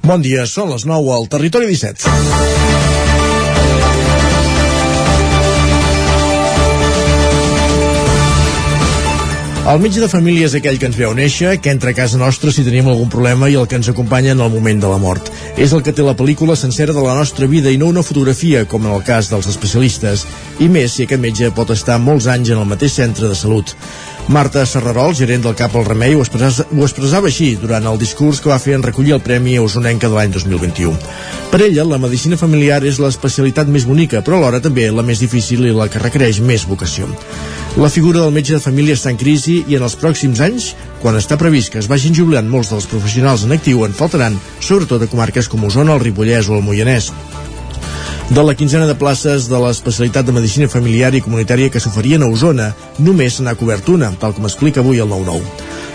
Bon dia, són les 9 al Territori 17. El metge de família és aquell que ens veu néixer, que entra a casa nostra si tenim algun problema i el que ens acompanya en el moment de la mort. És el que té la pel·lícula sencera de la nostra vida i no una fotografia, com en el cas dels especialistes, i més si aquest metge pot estar molts anys en el mateix centre de salut. Marta Serrarol, gerent del CAP al Remei, ho expressava, ho expressava així durant el discurs que va fer en recollir el Premi Osonenca de l'any 2021. Per ella, la medicina familiar és l'especialitat més bonica, però alhora també la més difícil i la que requereix més vocació. La figura del metge de família està en crisi i en els pròxims anys, quan està previst que es vagin jubilant molts dels professionals en actiu, en faltaran, sobretot a comarques com Osona, el Ripollès o el Moianès. De la quinzena de places de l'especialitat de Medicina Familiar i Comunitària que s'oferien a Osona, només n'ha cobert una, tal com explica avui el 9-9.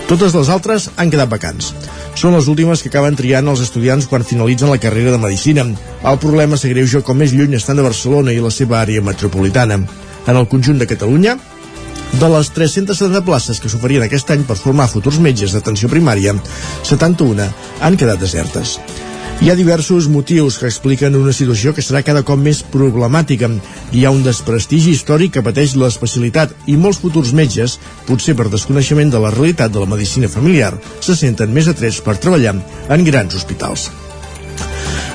Totes les altres han quedat vacants. Són les últimes que acaben triant els estudiants quan finalitzen la carrera de Medicina. El problema s'agreuja com més lluny estan de Barcelona i la seva àrea metropolitana. En el conjunt de Catalunya, de les 370 places que s'oferien aquest any per formar futurs metges d'atenció primària, 71 han quedat desertes. Hi ha diversos motius que expliquen una situació que serà cada cop més problemàtica. Hi ha un desprestigi històric que pateix l'especialitat i molts futurs metges, potser per desconeixement de la realitat de la medicina familiar, se senten més atrets per treballar en grans hospitals.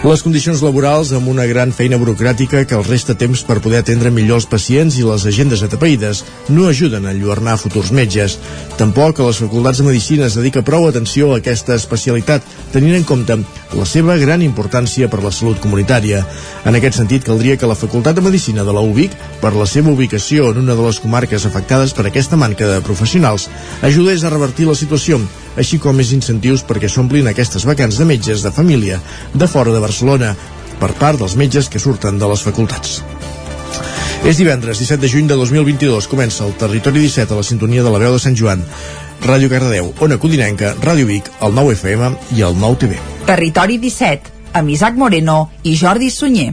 Les condicions laborals amb una gran feina burocràtica que els resta temps per poder atendre millor els pacients i les agendes atapeïdes no ajuden a enlluernar futurs metges. Tampoc a les facultats de Medicina es dedica prou atenció a aquesta especialitat, tenint en compte la seva gran importància per la salut comunitària. En aquest sentit, caldria que la Facultat de Medicina de la UBIC, per la seva ubicació en una de les comarques afectades per aquesta manca de professionals, ajudés a revertir la situació, així com més incentius perquè s'omplin aquestes vacants de metges de família de fora de Barcelona per part dels metges que surten de les facultats. És divendres 17 de juny de 2022. Comença el Territori 17 a la sintonia de la veu de Sant Joan. Ràdio Cardedeu, Ona Codinenca, Ràdio Vic, el 9 FM i el 9 TV. Territori 17, amb Isaac Moreno i Jordi Sunyer.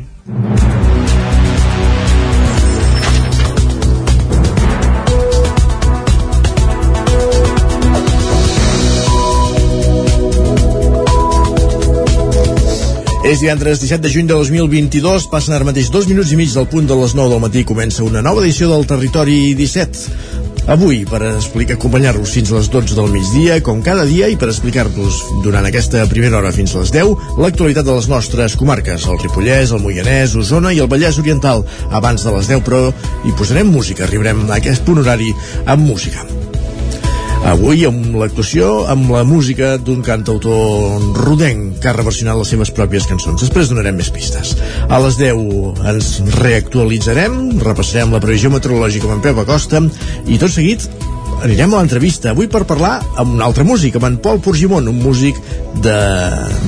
És divendres 17 de juny de 2022, passen ara mateix dos minuts i mig del punt de les 9 del matí, comença una nova edició del Territori 17. Avui, per explicar, acompanyar-vos fins a les 12 del migdia, com cada dia, i per explicar-vos durant aquesta primera hora fins a les 10, l'actualitat de les nostres comarques, el Ripollès, el Moianès, Osona i el Vallès Oriental. Abans de les 10, però, hi posarem música, arribarem a aquest punt horari amb música. Avui amb l'actuació amb la música d'un cantautor rodenc que ha reversionat les seves pròpies cançons. Després donarem més pistes. A les 10 ens reactualitzarem, repassarem la previsió meteorològica amb en Pep Acosta i tot seguit anirem a l'entrevista avui per parlar amb un altre músic, amb en Pol Porgimon, un músic de,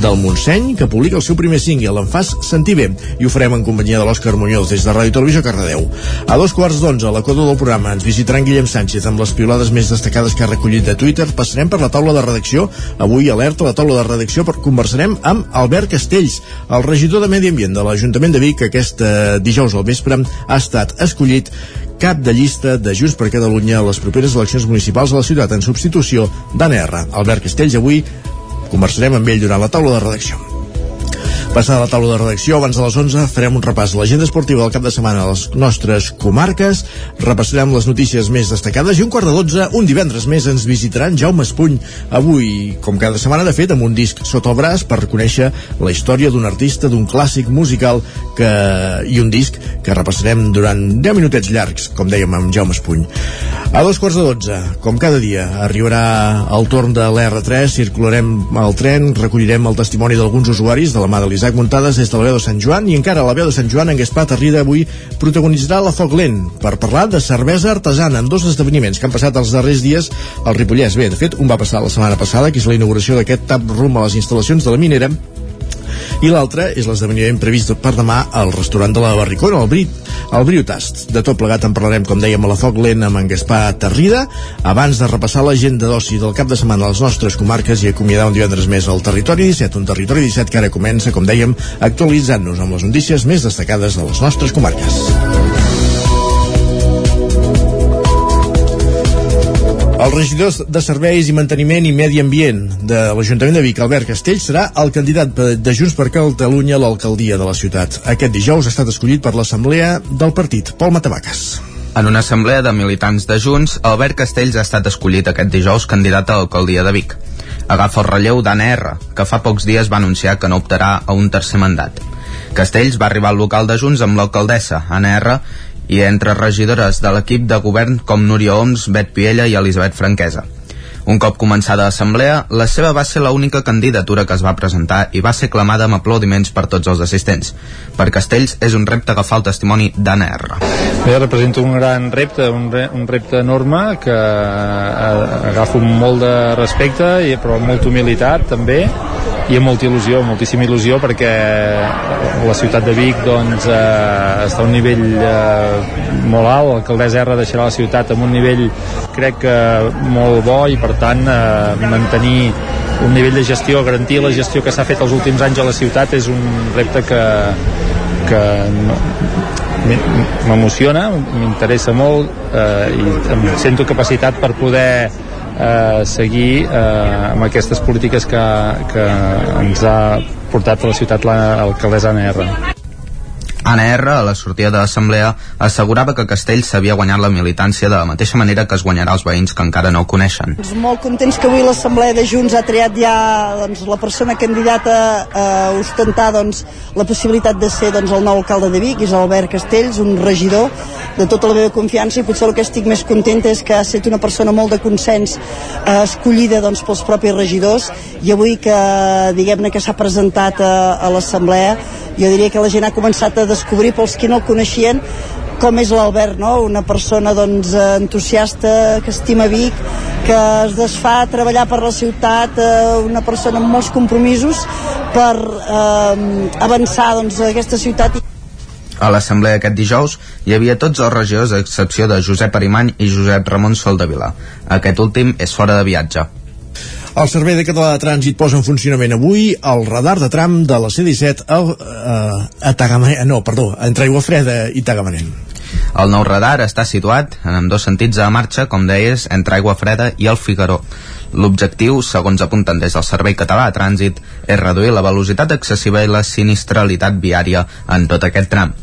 del Montseny que publica el seu primer single, Em fas sentir bé, i ho farem en companyia de l'Òscar Muñoz des de Ràdio Televisió Cardedeu. A dos quarts d'onze, a l'equador del programa, ens visitarà en Guillem Sánchez amb les piolades més destacades que ha recollit de Twitter. Passarem per la taula de redacció. Avui, alerta la taula de redacció, per conversarem amb Albert Castells, el regidor de Medi Ambient de l'Ajuntament de Vic, que aquest eh, dijous al vespre ha estat escollit cap de llista de Junts per Catalunya a les properes eleccions municipals a la ciutat en substitució d'ANR. Albert Castells, avui conversarem amb ell durant la taula de redacció. Passada la taula de redacció, abans de les 11 farem un repàs de l'agenda esportiva del cap de setmana a les nostres comarques, repassarem les notícies més destacades i un quart de 12, un divendres més, ens visitaran Jaume Espuny. Avui, com cada setmana, de fet, amb un disc sota el braç per conèixer la història d'un artista, d'un clàssic musical que... i un disc que repassarem durant 10 minutets llargs, com dèiem amb Jaume Espuny. A dos quarts de 12, com cada dia, arribarà el torn de l'R3, circularem el tren, recollirem el testimoni d'alguns usuaris de la mà de l'Isaac Muntades des de la veu de Sant Joan i encara la veu de Sant Joan en Gaspar Tarrida avui protagonitzarà la Foc Lent per parlar de cervesa artesana en dos esdeveniments que han passat els darrers dies al Ripollès. Bé, de fet, un va passar la setmana passada, que és la inauguració d'aquest tap room a les instal·lacions de la minera i l'altre és l'esdeveniment previst per demà al restaurant de la Barricona, el Brit, el Briotast. De tot plegat en parlarem, com dèiem, a la Foc Lent amb en Gaspar Tarrida, abans de repassar l'agenda d'oci del cap de setmana a les nostres comarques i acomiadar un divendres més al Territori 17, un Territori 17 que ara comença, com dèiem, actualitzant-nos amb les notícies més destacades de les nostres comarques. El regidor de Serveis i Manteniment i Medi Ambient de l'Ajuntament de Vic, Albert Castells, serà el candidat de Junts per Catalunya a l'alcaldia de la ciutat. Aquest dijous ha estat escollit per l'Assemblea del partit. Pol Matavaques. En una assemblea de militants de Junts, Albert Castells ha estat escollit aquest dijous candidat a l'alcaldia de Vic. Agafa el relleu d'Anna R, que fa pocs dies va anunciar que no optarà a un tercer mandat. Castells va arribar al local de Junts amb l'alcaldessa, Anna R, i entre regidores de l'equip de govern com Núria Oms, Bet Piella i Elisabet Franquesa. Un cop començada l'assemblea, la seva va ser l'única candidatura que es va presentar i va ser clamada amb aplaudiments per tots els assistents. Per Castells és un repte agafar el testimoni d'Anna R. Bé, representa un gran repte, un, re, un repte enorme que eh, agafo molt de respecte i però amb molta humilitat també i amb molta il·lusió, moltíssima il·lusió perquè la ciutat de Vic doncs, eh, està a un nivell eh, molt alt, l'alcaldessa R deixarà la ciutat amb un nivell crec que molt bo i per tant eh, mantenir un nivell de gestió, garantir la gestió que s'ha fet els últims anys a la ciutat és un repte que, que m'emociona, m'interessa molt eh, i em sento capacitat per poder eh, seguir eh, amb aquestes polítiques que, que ens ha portat a la ciutat l'alcaldessa Anna R. Anna R, a la sortida de l'assemblea, assegurava que Castells s'havia guanyat la militància de la mateixa manera que es guanyarà els veïns que encara no el coneixen. Doncs molt contents que avui l'assemblea de Junts ha triat ja doncs, la persona candidata a ostentar doncs, la possibilitat de ser doncs, el nou alcalde de Vic, és Albert Castells, un regidor de tota la meva confiança i potser el que estic més contenta és que ha estat una persona molt de consens eh, escollida doncs, pels propis regidors i avui que diguem-ne que s'ha presentat a, a l'assemblea jo diria que la gent ha començat a descobrir pels que no el coneixien com és l'Albert, no? una persona doncs, entusiasta, que estima Vic, que es desfà a treballar per la ciutat, eh, una persona amb molts compromisos per eh, avançar doncs, aquesta ciutat. A l'assemblea aquest dijous hi havia tots els regidors a excepció de Josep Arimany i Josep Ramon Soldavila. Aquest últim és fora de viatge. El Servei de Català de Trànsit posa en funcionament avui el radar de tram de la C-17 a, a, a Tagamanent, no, perdó, entre Aigua Freda i Tagamanent. El nou radar està situat en dos sentits a marxa, com deies, entre Aigua Freda i el Figaró. L'objectiu, segons apunten des del Servei Català de Trànsit, és reduir la velocitat excessiva i la sinistralitat viària en tot aquest tram.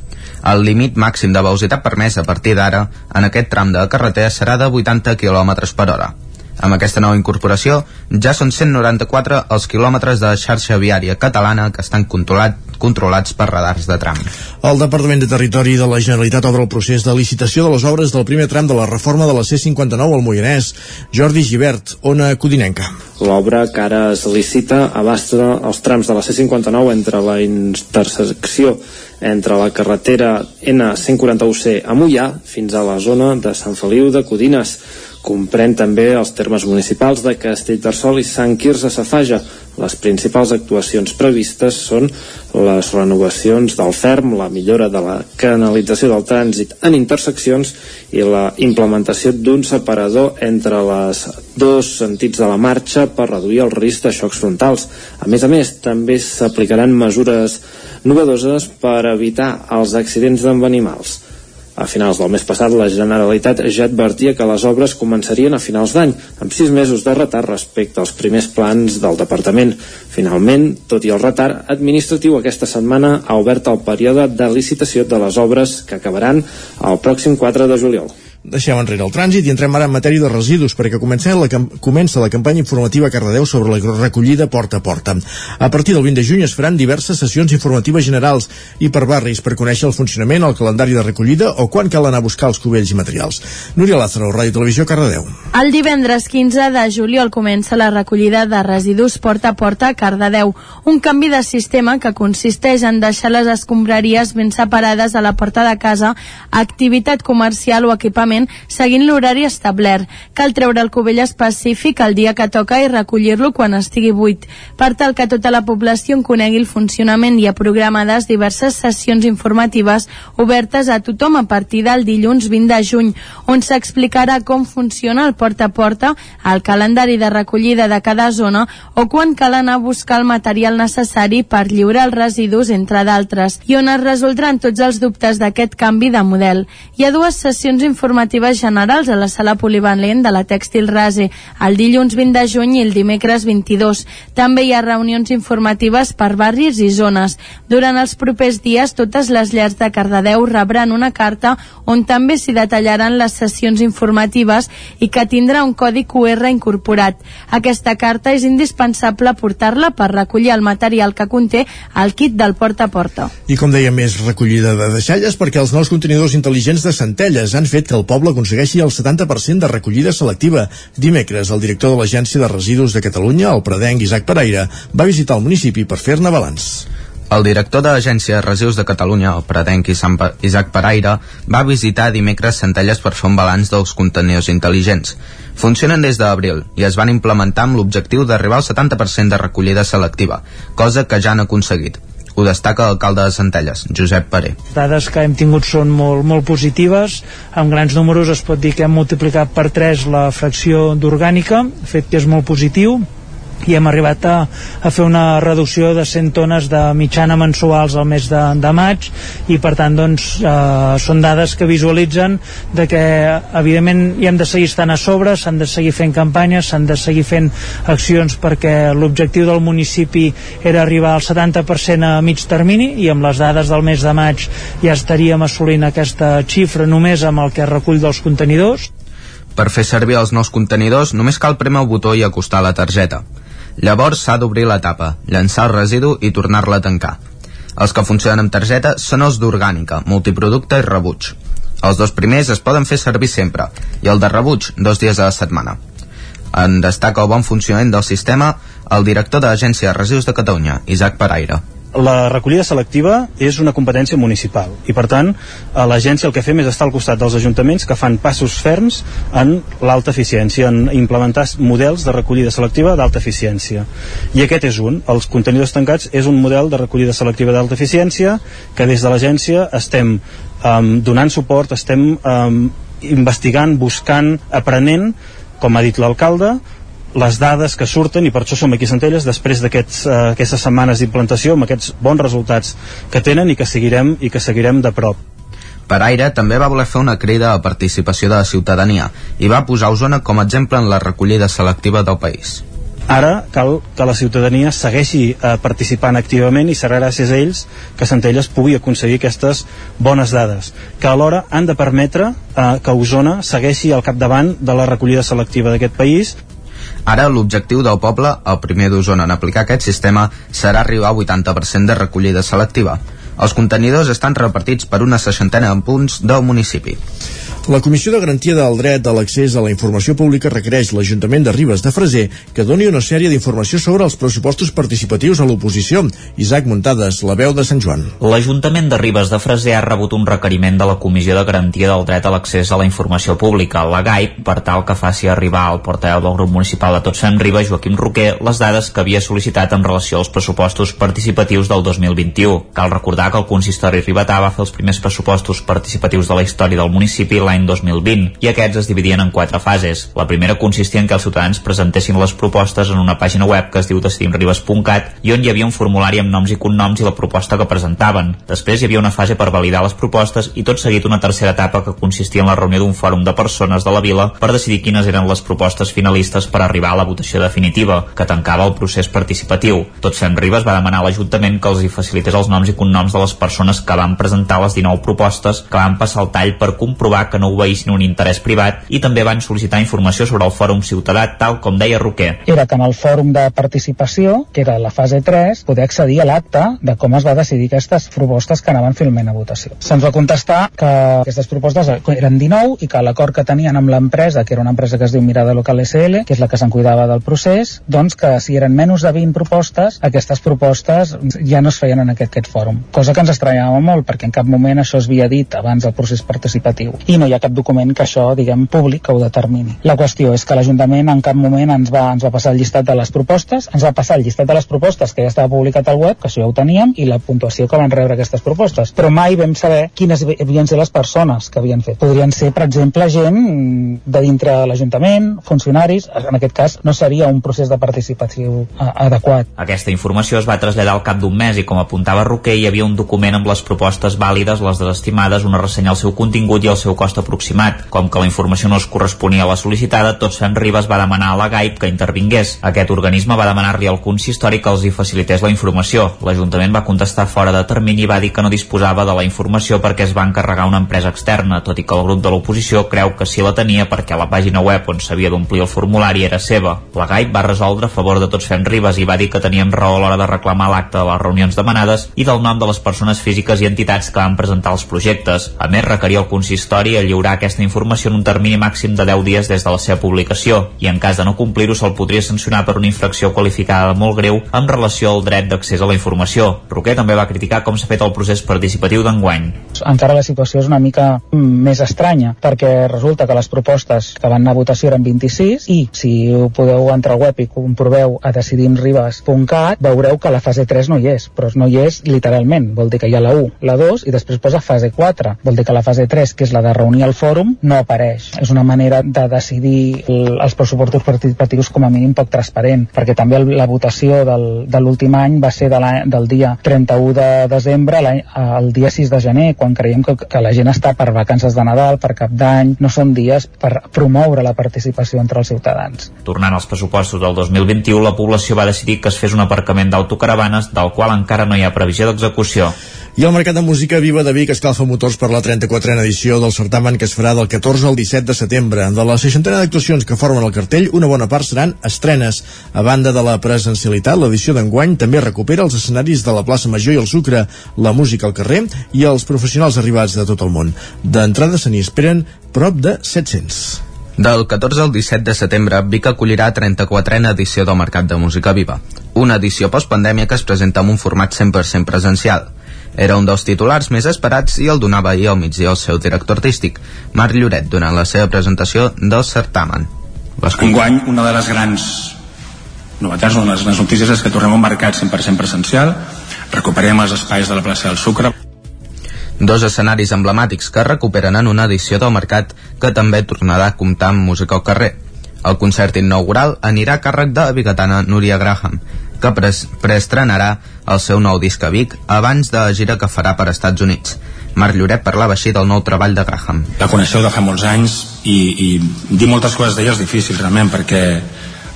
El límit màxim de velocitat permès a partir d'ara en aquest tram de carretera serà de 80 km per hora. Amb aquesta nova incorporació, ja són 194 els quilòmetres de xarxa viària catalana que estan controlat, controlats per radars de tram. El Departament de Territori de la Generalitat obre el procés de licitació de les obres del primer tram de la reforma de la C-59 al Moianès. Jordi Givert, Ona Codinenca. L'obra que ara es licita abasta els trams de la C-59 entre la intersecció entre la carretera N141C a Mollà fins a la zona de Sant Feliu de Codines Comprèn també els termes municipals de Castellterçol i Sant Quirze Safaja. Les principals actuacions previstes són les renovacions del ferm, la millora de la canalització del trànsit en interseccions i la implementació d'un separador entre les dos sentits de la marxa per reduir el risc de xocs frontals. A més a més, també s'aplicaran mesures novedoses per evitar els accidents amb animals. A finals del mes passat, la Generalitat ja advertia que les obres començarien a finals d'any, amb sis mesos de retard respecte als primers plans del departament. Finalment, tot i el retard administratiu, aquesta setmana ha obert el període de licitació de les obres que acabaran el pròxim 4 de juliol deixem enrere el trànsit i entrem ara en matèria de residus perquè comença la, comença la campanya informativa a Cardedeu sobre la recollida porta a porta. A partir del 20 de juny es faran diverses sessions informatives generals i per barris per conèixer el funcionament, el calendari de recollida o quan cal anar a buscar els cubells i materials. Núria Lázaro, Ràdio Televisió, Cardedeu. El divendres 15 de juliol comença la recollida de residus porta a porta a Cardedeu, un canvi de sistema que consisteix en deixar les escombraries ben separades a la porta de casa, activitat comercial o equipament funcionament seguint l'horari establert. Cal treure el cubell específic el dia que toca i recollir-lo quan estigui buit, per tal que tota la població en conegui el funcionament i ha programades diverses sessions informatives obertes a tothom a partir del dilluns 20 de juny, on s'explicarà com funciona el porta a porta, el calendari de recollida de cada zona o quan cal anar a buscar el material necessari per lliurar els residus, entre d'altres, i on es resoldran tots els dubtes d'aquest canvi de model. Hi ha dues sessions informatives informatives generals a la sala polivalent de la Tèxtil Rase el dilluns 20 de juny i el dimecres 22. També hi ha reunions informatives per barris i zones. Durant els propers dies, totes les llars de Cardedeu rebran una carta on també s'hi detallaran les sessions informatives i que tindrà un codi QR incorporat. Aquesta carta és indispensable portar-la per recollir el material que conté el kit del porta a porta. I com deia, més recollida de deixalles perquè els nous contenidors intel·ligents de Centelles han fet que el poble aconsegueixi el 70% de recollida selectiva. Dimecres, el director de l'Agència de Residus de Catalunya, el predenc Isaac Pereira, va visitar el municipi per fer-ne balanç. El director de l'Agència de Residus de Catalunya, el predenc Isaac Paraire, va visitar dimecres Centelles per fer un balanç dels contenidors intel·ligents. Funcionen des d'abril i es van implementar amb l'objectiu d'arribar al 70% de recollida selectiva, cosa que ja han aconseguit. Ho destaca l'alcalde de Centelles, Josep Paré. Dades que hem tingut són molt, molt positives. Amb grans números es pot dir que hem multiplicat per 3 la fracció d'orgànica, fet que és molt positiu i hem arribat a, a fer una reducció de 100 tones de mitjana mensuals al mes de, de maig i per tant doncs eh, són dades que visualitzen de que evidentment hi hem de seguir estant a sobre, s'han de seguir fent campanyes, s'han de seguir fent accions perquè l'objectiu del municipi era arribar al 70% a mig termini i amb les dades del mes de maig ja estaríem assolint aquesta xifra només amb el que recull dels contenidors. Per fer servir els nous contenidors només cal premer el botó i acostar la targeta. Llavors s'ha d'obrir la tapa, llançar el residu i tornar-la a tancar. Els que funcionen amb targeta són els d'orgànica, multiproducte i rebuig. Els dos primers es poden fer servir sempre, i el de rebuig dos dies a la setmana. En destaca el bon funcionament del sistema el director de l'Agència de Residus de Catalunya, Isaac Paraire la recollida selectiva és una competència municipal i per tant a l'agència el que fem és estar al costat dels ajuntaments que fan passos ferms en l'alta eficiència, en implementar models de recollida selectiva d'alta eficiència. I aquest és un, els contenidors tancats és un model de recollida selectiva d'alta eficiència que des de l'agència estem um, donant suport, estem um, investigant, buscant, aprenent com ha dit l'alcalde les dades que surten i per això som aquí a Centelles després d'aquestes uh, setmanes d'implantació amb aquests bons resultats que tenen i que seguirem i que seguirem de prop. Per Aire també va voler fer una crida a participació de la ciutadania i va posar Osona com a exemple en la recollida selectiva del país. Ara cal que la ciutadania segueixi eh, participant activament i serà gràcies a ells que Centelles pugui aconseguir aquestes bones dades, que alhora han de permetre eh, que Osona segueixi al capdavant de la recollida selectiva d'aquest país Ara l'objectiu del poble, el primer d'Osona en aplicar aquest sistema, serà arribar al 80% de recollida selectiva. Els contenidors estan repartits per una seixantena de punts del municipi. La Comissió de Garantia del Dret a l'Accés a la Informació Pública requereix l'Ajuntament de Ribes de Freser que doni una sèrie d'informació sobre els pressupostos participatius a l'oposició. Isaac Muntades, la veu de Sant Joan. L'Ajuntament de Ribes de Freser ha rebut un requeriment de la Comissió de Garantia del Dret a l'Accés a la Informació Pública, la GAIP, per tal que faci arribar al portaveu del grup municipal de Tots Fem Ribes, Joaquim Roquer, les dades que havia sol·licitat en relació als pressupostos participatius del 2021. Cal recordar que el consistori ribetà va fer els primers pressupostos participatius de la història del municipi l'any l'any 2020 i aquests es dividien en quatre fases. La primera consistia en que els ciutadans presentessin les propostes en una pàgina web que es diu decidirribes.cat i on hi havia un formulari amb noms i cognoms i la proposta que presentaven. Després hi havia una fase per validar les propostes i tot seguit una tercera etapa que consistia en la reunió d'un fòrum de persones de la vila per decidir quines eren les propostes finalistes per arribar a la votació definitiva, que tancava el procés participatiu. Tot Fem Ribes va demanar a l'Ajuntament que els hi facilités els noms i cognoms de les persones que van presentar les 19 propostes que van passar el tall per comprovar que no obeïssin un interès privat i també van sol·licitar informació sobre el Fòrum Ciutadà, tal com deia Roquer. Era que en el Fòrum de Participació, que era la fase 3, poder accedir a l'acte de com es va decidir aquestes propostes que anaven finalment a votació. Se'ns va contestar que aquestes propostes eren 19 i que l'acord que tenien amb l'empresa, que era una empresa que es diu Mirada Local SL, que és la que se'n cuidava del procés, doncs que si eren menys de 20 propostes, aquestes propostes ja no es feien en aquest, aquest fòrum. Cosa que ens estranyava molt, perquè en cap moment això es havia dit abans del procés participatiu. I no hi ha cap document que això, diguem, públic que ho determini. La qüestió és que l'Ajuntament en cap moment ens va, ens va passar el llistat de les propostes, ens va passar el llistat de les propostes que ja estava publicat al web, que això ja ho teníem, i la puntuació que van rebre aquestes propostes. Però mai vam saber quines havien ser les persones que havien fet. Podrien ser, per exemple, gent de dintre de l'Ajuntament, funcionaris, en aquest cas no seria un procés de participació adequat. Aquesta informació es va traslladar al cap d'un mes i com apuntava Roquer hi havia un document amb les propostes vàlides, les desestimades, una ressenya al seu contingut i el seu cost aproximat. Com que la informació no es corresponia a la sol·licitada, Tots Fem Ribes va demanar a la GAIP que intervingués. Aquest organisme va demanar-li al consistori que els hi facilités la informació. L'Ajuntament va contestar fora de termini i va dir que no disposava de la informació perquè es va encarregar una empresa externa, tot i que el grup de l'oposició creu que sí la tenia perquè la pàgina web on s'havia d'omplir el formulari era seva. La GAIP va resoldre a favor de Tots Fem Ribes i va dir que tenien raó a l'hora de reclamar l'acte de les reunions demanades i del nom de les persones físiques i entitats que van presentar els projectes. A més, requeria el consistori a lliurar aquesta informació en un termini màxim de 10 dies des de la seva publicació i en cas de no complir-ho se'l podria sancionar per una infracció qualificada molt greu en relació al dret d'accés a la informació. Roquer també va criticar com s'ha fet el procés participatiu d'enguany. Encara la situació és una mica més estranya perquè resulta que les propostes que van anar a votació eren 26 i si podeu entrar al web i comproveu a decidirribes.cat veureu que la fase 3 no hi és, però no hi és literalment, vol dir que hi ha la 1, la 2 i després posa fase 4, vol dir que la fase 3, que és la de reunir el fòrum, no apareix. És una manera de decidir el, els pressupostos participatius com a mínim poc transparent, perquè també el, la votació del, de l'últim any va ser de del dia 31 de desembre al dia 6 de gener, quan creiem que, que la gent està per vacances de Nadal, per cap d'any, no són dies per promoure la participació entre els ciutadans. Tornant als pressupostos del 2021, la població va decidir que es fes un aparcament d'autocaravanes del qual encara no hi ha previsió d'execució. I el Mercat de Música Viva de Vic escalfa motors per la 34a edició del certamen que es farà del 14 al 17 de setembre. De la seixantena d'actuacions que formen el cartell, una bona part seran estrenes. A banda de la presencialitat, l'edició d'enguany també recupera els escenaris de la plaça Major i el Sucre, la música al carrer i els professionals arribats de tot el món. D'entrada se n'hi esperen prop de 700. Del 14 al 17 de setembre, Vic acollirà 34a edició del Mercat de Música Viva, una edició postpandèmia que es presenta en un format 100% presencial. Era un dels titulars més esperats i el donava ahir al migdia el seu director artístic, Marc Lloret, durant la seva presentació del certamen. Enguany, una de les grans novetats, una de les grans notícies és que tornem a un mercat 100% presencial, recuperem els espais de la plaça del Sucre, dos escenaris emblemàtics que recuperen en una edició del mercat que també tornarà a comptar amb música al carrer. El concert inaugural anirà a càrrec de la bigatana Núria Graham, que preestrenarà el seu nou disc a Vic abans de la gira que farà per Estats Units. Marc Lloret parlava així del nou treball de Graham. La coneixeu de fa molts anys i, i dir moltes coses d'ella és difícil realment perquè,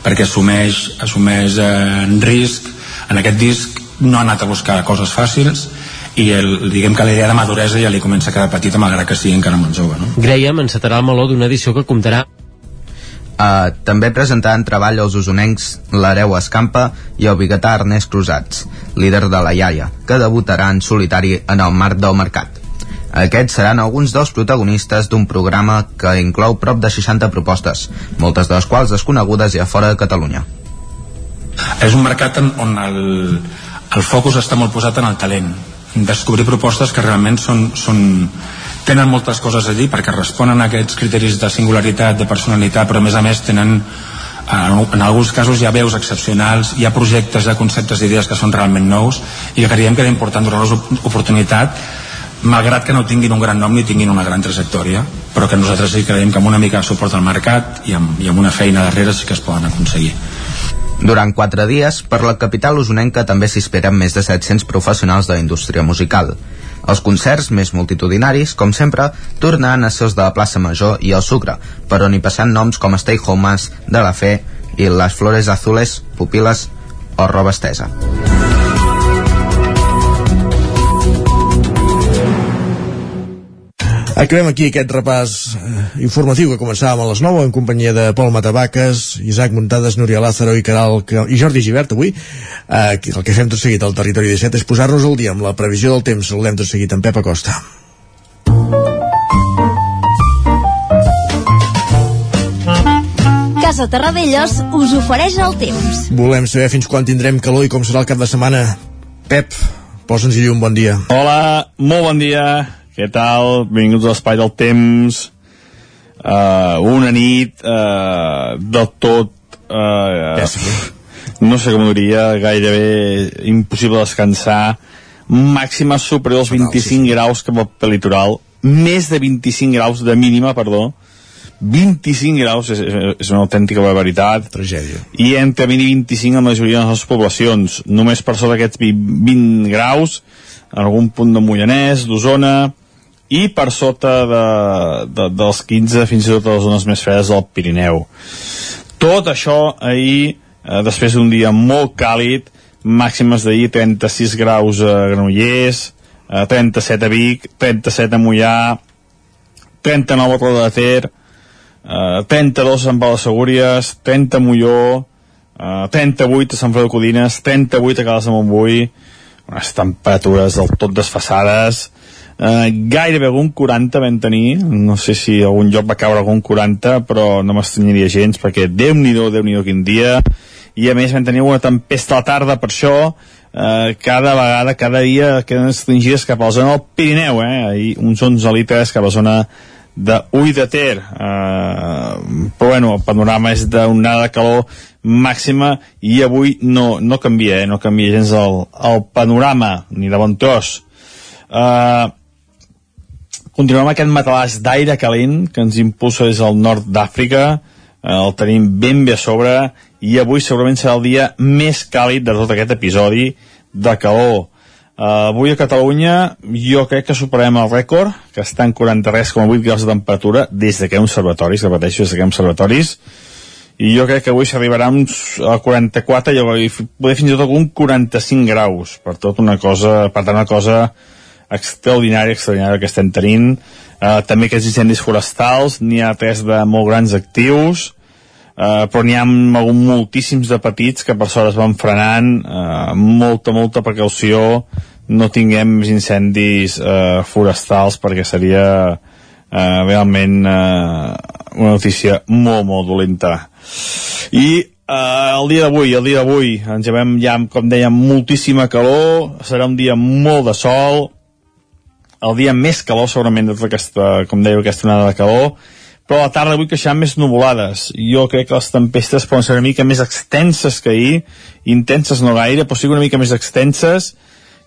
perquè assumeix, assumeix eh, en risc. En aquest disc no ha anat a buscar coses fàcils i el, diguem que la idea de maduresa ja li comença a quedar petita malgrat que sigui encara molt jove no? Graham encetarà el meló d'una edició que comptarà Uh, també presentaran treball els usonencs l'Hereu Escampa i el biguetà Ernest Cruzats, líder de la Iaia, que debutarà en solitari en el marc del mercat. Aquests seran alguns dels protagonistes d'un programa que inclou prop de 60 propostes, moltes de les quals desconegudes i a fora de Catalunya. És un mercat on el, el focus està molt posat en el talent, descobrir propostes que realment són, són, tenen moltes coses allí perquè responen a aquests criteris de singularitat, de personalitat, però a més a més tenen en alguns casos hi ha veus excepcionals, hi ha projectes, hi ha conceptes d'idees que són realment nous i creiem que era important donar-los oportunitat malgrat que no tinguin un gran nom ni tinguin una gran trajectòria però que nosaltres sí creiem que amb una mica de suport al mercat i amb, i amb una feina darrere sí que es poden aconseguir durant quatre dies, per la capital usonenca també s'esperen més de 700 professionals de la indústria musical. Els concerts més multitudinaris, com sempre, tornaran a ser els de la plaça Major i el Sucre, per on hi passant noms com Stay Homes, De La Fe i Les Flores Azules, Pupiles o Roba Estesa. Acabem aquí aquest repàs eh, informatiu que començàvem a les 9 en companyia de Pol Matavaques, Isaac Muntades, Núria Lázaro i Caral i Jordi Givert avui. Eh, el que fem tot seguit al Territori 17 és posar-nos al dia amb la previsió del temps. Saludem tot seguit amb Pep Acosta. Casa Terradellos us ofereix el temps. Volem saber fins quan tindrem calor i com serà el cap de setmana. Pep, posa'ns-hi un bon dia. Hola, molt bon dia. Què tal? Benvinguts a l'Espai del Temps. Uh, una nit uh, del tot... Uh, no sé com ho diria, gairebé impossible descansar. Màxima superior als 25 graus cap al litoral. Més de 25 graus de mínima, perdó 25 graus és, és una autèntica barbaritat tragèdia i entre 20 i 25 la majoria de les poblacions només per sota d'aquests 20 graus en algun punt de Mollanès, d'Osona i per sota de, de, dels 15 fins i tot a les zones més fredes del Pirineu. Tot això ahir, eh, després d'un dia molt càlid, màximes d'ahir 36 graus a Granollers, eh, 37 a Vic, 37 a Mollà, 39 a Roda de Ter, eh, 32 a Sant Pau de Segúries, 30 a Molló, eh, 38 a Sant Fredó de Codines, 38 a Cales de Montbui, unes temperatures del tot desfassades, Uh, gairebé algun 40 vam tenir no sé si algun lloc va caure algun 40 però no m'estranyaria gens perquè Déu-n'hi-do, déu nhi déu quin dia i a més vam tenir una tempesta a la tarda per això uh, cada vegada, cada dia queden estringides cap a la zona del Pirineu eh? Ahir, uns 11 litres cap a la zona de Ull de Ter uh, però bueno, el panorama és d'onada de calor màxima i avui no, no canvia, eh? no canvia gens el, el panorama ni de bon tros uh, Continuem amb aquest matalàs d'aire calent que ens impulsa des del nord d'Àfrica, eh, el tenim ben bé a sobre i avui segurament serà el dia més càlid de tot aquest episodi de calor. Uh, avui a Catalunya jo crec que superem el rècord, que està en 43,8 graus de temperatura des de que hi ha observatoris, repeteixo, des de que hi ha observatoris, i jo crec que avui s'arribarà a 44 i poder fins i tot algun 45 graus, per tot una cosa, per tant una cosa extraordinària, extraordinària que estem tenint. Uh, també aquests incendis forestals, n'hi ha tres de molt grans actius, uh, però n'hi ha moltíssims de petits que per sort es van frenant, uh, molta, molta precaució, no tinguem més incendis uh, forestals perquè seria uh, realment uh, una notícia molt, molt dolenta. I uh, el dia d'avui, el dia d'avui ens llevem ja, com dèiem, moltíssima calor, serà un dia molt de sol, el dia més calor segurament de tota aquesta, com deia, aquesta onada de calor, però a la tarda avui queixaran més nuvolades. Jo crec que les tempestes poden ser una mica més extenses que ahir, intenses no gaire, però sí una mica més extenses,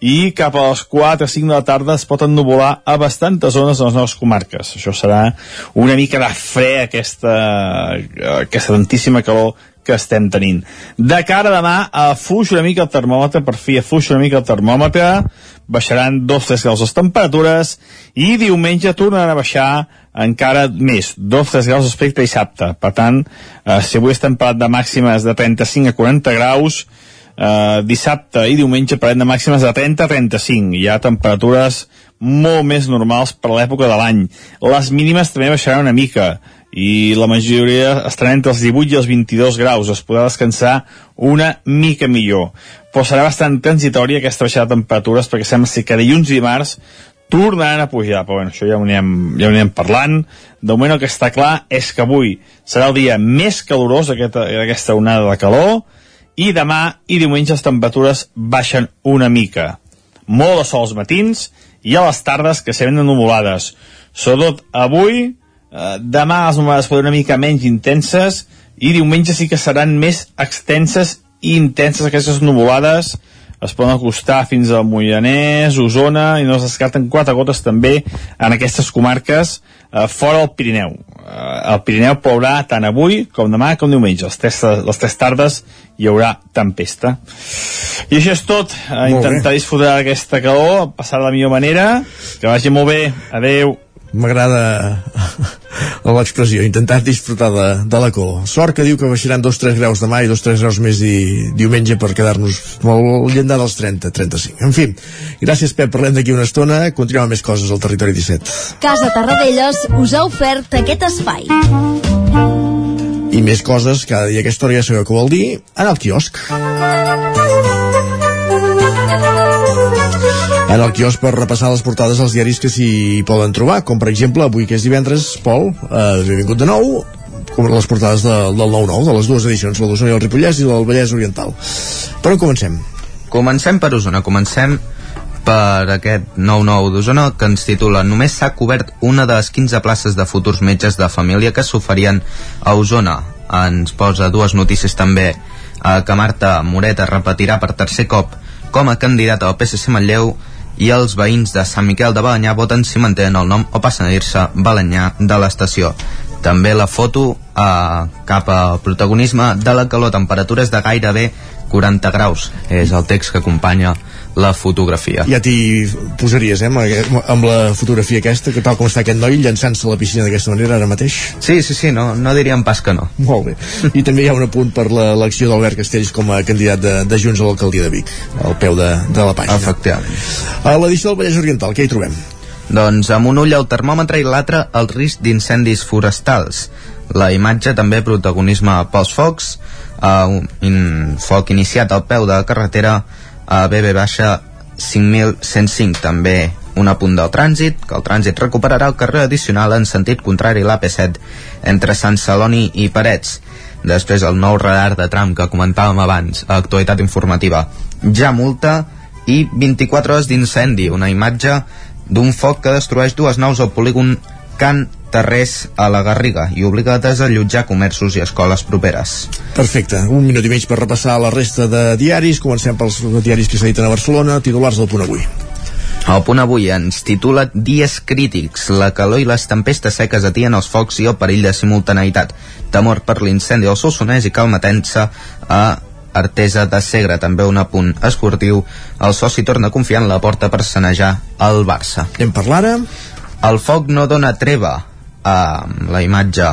i cap a les 4 o 5 de la tarda es pot ennuvolar a bastantes zones de les nostres comarques. Això serà una mica de fre aquesta, aquesta tantíssima calor que estem tenint. De cara a demà, afuix una mica el termòmetre, per fi afuix una mica el termòmetre, baixaran 2-3 graus les temperatures i diumenge tornaran a baixar encara més, 2-3 graus respecte a dissabte. Per tant, eh, si avui estem parlant de màximes de 35 a 40 graus, eh, dissabte i diumenge parlem de màximes de 30 a 35. Hi ha temperatures molt més normals per l'època de l'any. Les mínimes també baixaran una mica i la majoria estaran entre els 18 i els 22 graus, es podrà descansar una mica millor. Però serà bastant transitòria aquesta baixada de temperatures perquè sembla ser que dilluns i dimarts tornaran a pujar, però bueno, això ja ho anirem, ja ho anirem parlant. De moment el que està clar és que avui serà el dia més calorós d'aquesta onada de calor i demà i diumenge les temperatures baixen una mica. Molt de sol als matins i a les tardes que seran ennuvolades. Sobretot avui, Eh, demà les nuvolades poden una mica menys intenses i diumenge sí que seran més extenses i intenses aquestes nuvolades es poden acostar fins al Moianès, Osona i no es descarten quatre gotes també en aquestes comarques eh, fora del Pirineu. Eh, el Pirineu plourà tant avui com demà com diumenge. Les tres, les tres tardes hi haurà tempesta. I això és tot. Eh, intentar disfrutar d'aquesta calor, passar de la millor manera. Que vagi molt bé. Adeu m'agrada l'expressió, intentar disfrutar de, de la cor. Sort que diu que baixaran 2-3 graus demà i 2-3 graus més di, diumenge per quedar-nos al llindar dels 30-35. En fi, gràcies Pep, parlem d'aquí una estona, continuem amb més coses al Territori 17. Casa Tarradellas us ha ofert aquest espai. I més coses, cada dia aquesta hora ja sabeu què vol dir, en el quiosc. En el quiosc per repassar les portades als diaris que s'hi poden trobar, com per exemple avui que és divendres, Pol, eh, benvingut de nou, com les portades de, del 9-9, de les dues edicions, la d'Osona i el Ripollès i la del Vallès Oriental. Per on comencem? Comencem per Osona, comencem per aquest 9-9 d'Osona que ens titula Només s'ha cobert una de les 15 places de futurs metges de família que s'oferien a Osona. Ens posa dues notícies també eh, que Marta Moreta repetirà per tercer cop com a candidata al PSC Manlleu i els veïns de Sant Miquel de Balanyà voten si mantenen el nom o passen a dir-se Balanyà de l'estació. També la foto eh, cap al protagonisme de la calor, temperatures de gairebé 40 graus. És el text que acompanya la fotografia. Ja t'hi posaries, eh, amb, la fotografia aquesta, que tal com està aquest noi llançant-se a la piscina d'aquesta manera ara mateix? Sí, sí, sí, no, no diríem pas que no. Molt bé. I també hi ha un apunt per l'elecció d'Albert Castells com a candidat de, de Junts a l'alcaldia de Vic, al peu de, de la pàgina. Efectivament. A l'edició del Vallès Oriental, què hi trobem? Doncs amb un ull al termòmetre i l'altre el risc d'incendis forestals. La imatge també protagonisme pels focs, uh, un foc iniciat al peu de la carretera a BB baixa 5105 també un apunt del trànsit, que el trànsit recuperarà el carrer addicional en sentit contrari a l'AP7 entre Sant Celoni i Parets. Després el nou radar de tram que comentàvem abans, a actualitat informativa. Ja multa i 24 hores d'incendi, una imatge d'un foc que destrueix dues naus al polígon Can Terrés a la Garriga i obliga a desallotjar comerços i escoles properes. Perfecte, un minut i mig per repassar la resta de diaris. Comencem pels diaris que s'editen a Barcelona, titulars del punt avui. El punt avui ens titula Dies crítics. La calor i les tempestes seques atien els focs i el perill de simultaneïtat. Temor per l'incendi al Solsonès i calma tensa a Artesa de Segre, també un apunt esportiu. El soci torna a confiar en la porta per sanejar el Barça. Anem per l'ara. El foc no dona treva amb la imatge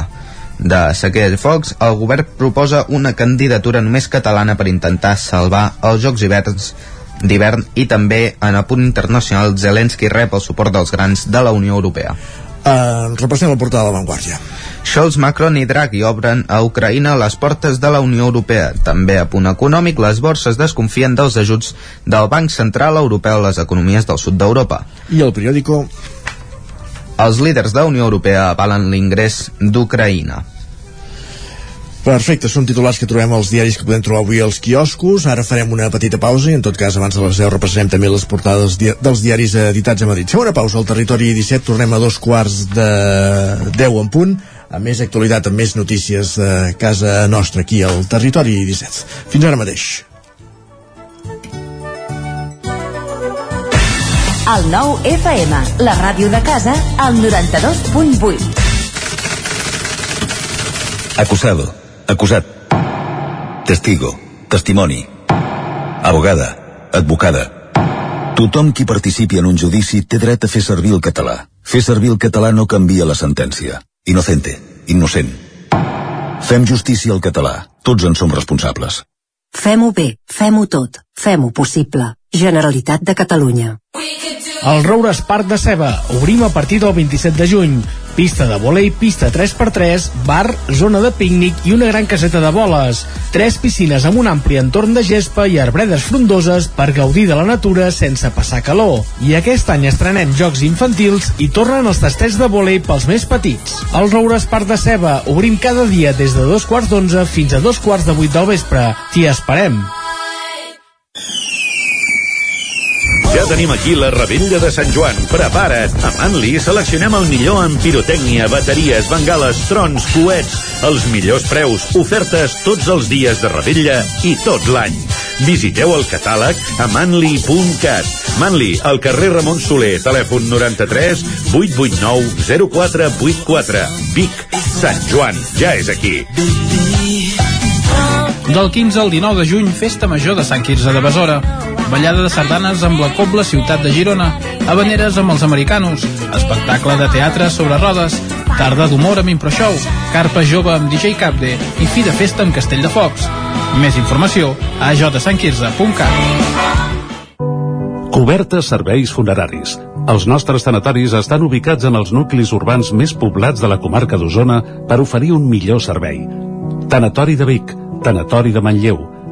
de sequera i focs, el govern proposa una candidatura només catalana per intentar salvar els Jocs hiverns d'hivern i també en el punt internacional Zelensky rep el suport dels grans de la Unió Europea. Uh, repassem la portada de l'avantguàrdia. Scholz, Macron i Draghi obren a Ucraïna les portes de la Unió Europea. També a punt econòmic, les borses desconfien dels ajuts del Banc Central Europeu a les economies del sud d'Europa. I el periòdico els líders de la Unió Europea avalen l'ingrés d'Ucraïna. Perfecte, són titulars que trobem als diaris que podem trobar avui als quioscos. Ara farem una petita pausa i en tot cas abans de les 10 repassarem també les portades dels diaris editats a Madrid. Segona pausa al territori 17, tornem a dos quarts de 10 en punt a més actualitat, amb més notícies de casa nostra aquí al territori 17. Fins ara mateix. El nou FM, la ràdio de casa, al 92.8. Acusado, acusat. Testigo, testimoni. Abogada, advocada. Tothom qui participi en un judici té dret a fer servir el català. Fer servir el català no canvia la sentència. Inocente, innocent. Fem justícia al català. Tots en som responsables. Fem-ho bé, fem-ho tot, fem-ho possible. Generalitat de Catalunya. El Roures Parc de Ceba. Obrim a partir del 27 de juny. Pista de volei, pista 3x3, bar, zona de pícnic i una gran caseta de boles. Tres piscines amb un ampli entorn de gespa i arbredes frondoses per gaudir de la natura sense passar calor. I aquest any estrenem jocs infantils i tornen els tastets de volei pels més petits. El Roures Parc de Ceba. Obrim cada dia des de dos quarts d'onze fins a dos quarts de vuit del vespre. T'hi esperem. Ja tenim aquí la rebella de Sant Joan. Prepara't! A Manli seleccionem el millor en pirotècnia, bateries, bengales, trons, coets, els millors preus, ofertes tots els dies de rebella i tot l'any. Visiteu el catàleg a manli.cat. Manli, al carrer Ramon Soler, telèfon 93 889 0484. Vic, Sant Joan, ja és aquí. Del 15 al 19 de juny, Festa Major de Sant Quirze de Besora. Ballada de sardanes amb la Cobla Ciutat de Girona. Habaneres amb els americanos. Espectacle de teatre sobre rodes. Tarda d'humor amb ImproShow. Carpa jove amb DJ Capde. I fi de festa amb Castell de Focs. Més informació a jsantquirze.cat. Cobertes serveis funeraris. Els nostres tanatoris estan ubicats en els nuclis urbans més poblats de la comarca d'Osona per oferir un millor servei. Tanatori de Vic, Tanatori de Manlleu,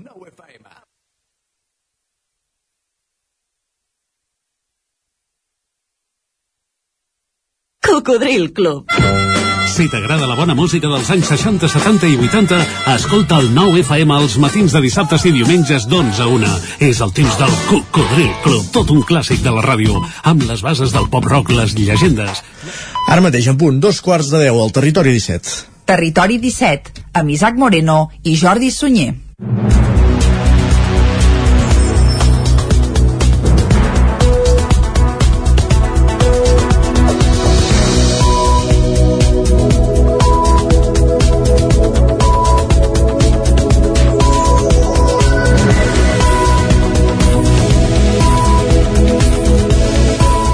9FM. Cocodril Club. Si t'agrada la bona música dels anys 60, 70 i 80, escolta el 9 FM als matins de dissabtes i diumenges d'11 a 1. És el temps del Cocodril Club, tot un clàssic de la ràdio, amb les bases del pop-rock, les llegendes. Ara mateix, en punt, dos quarts de deu al Territori 17. Territori 17, amb Isaac Moreno i Jordi Sunyer.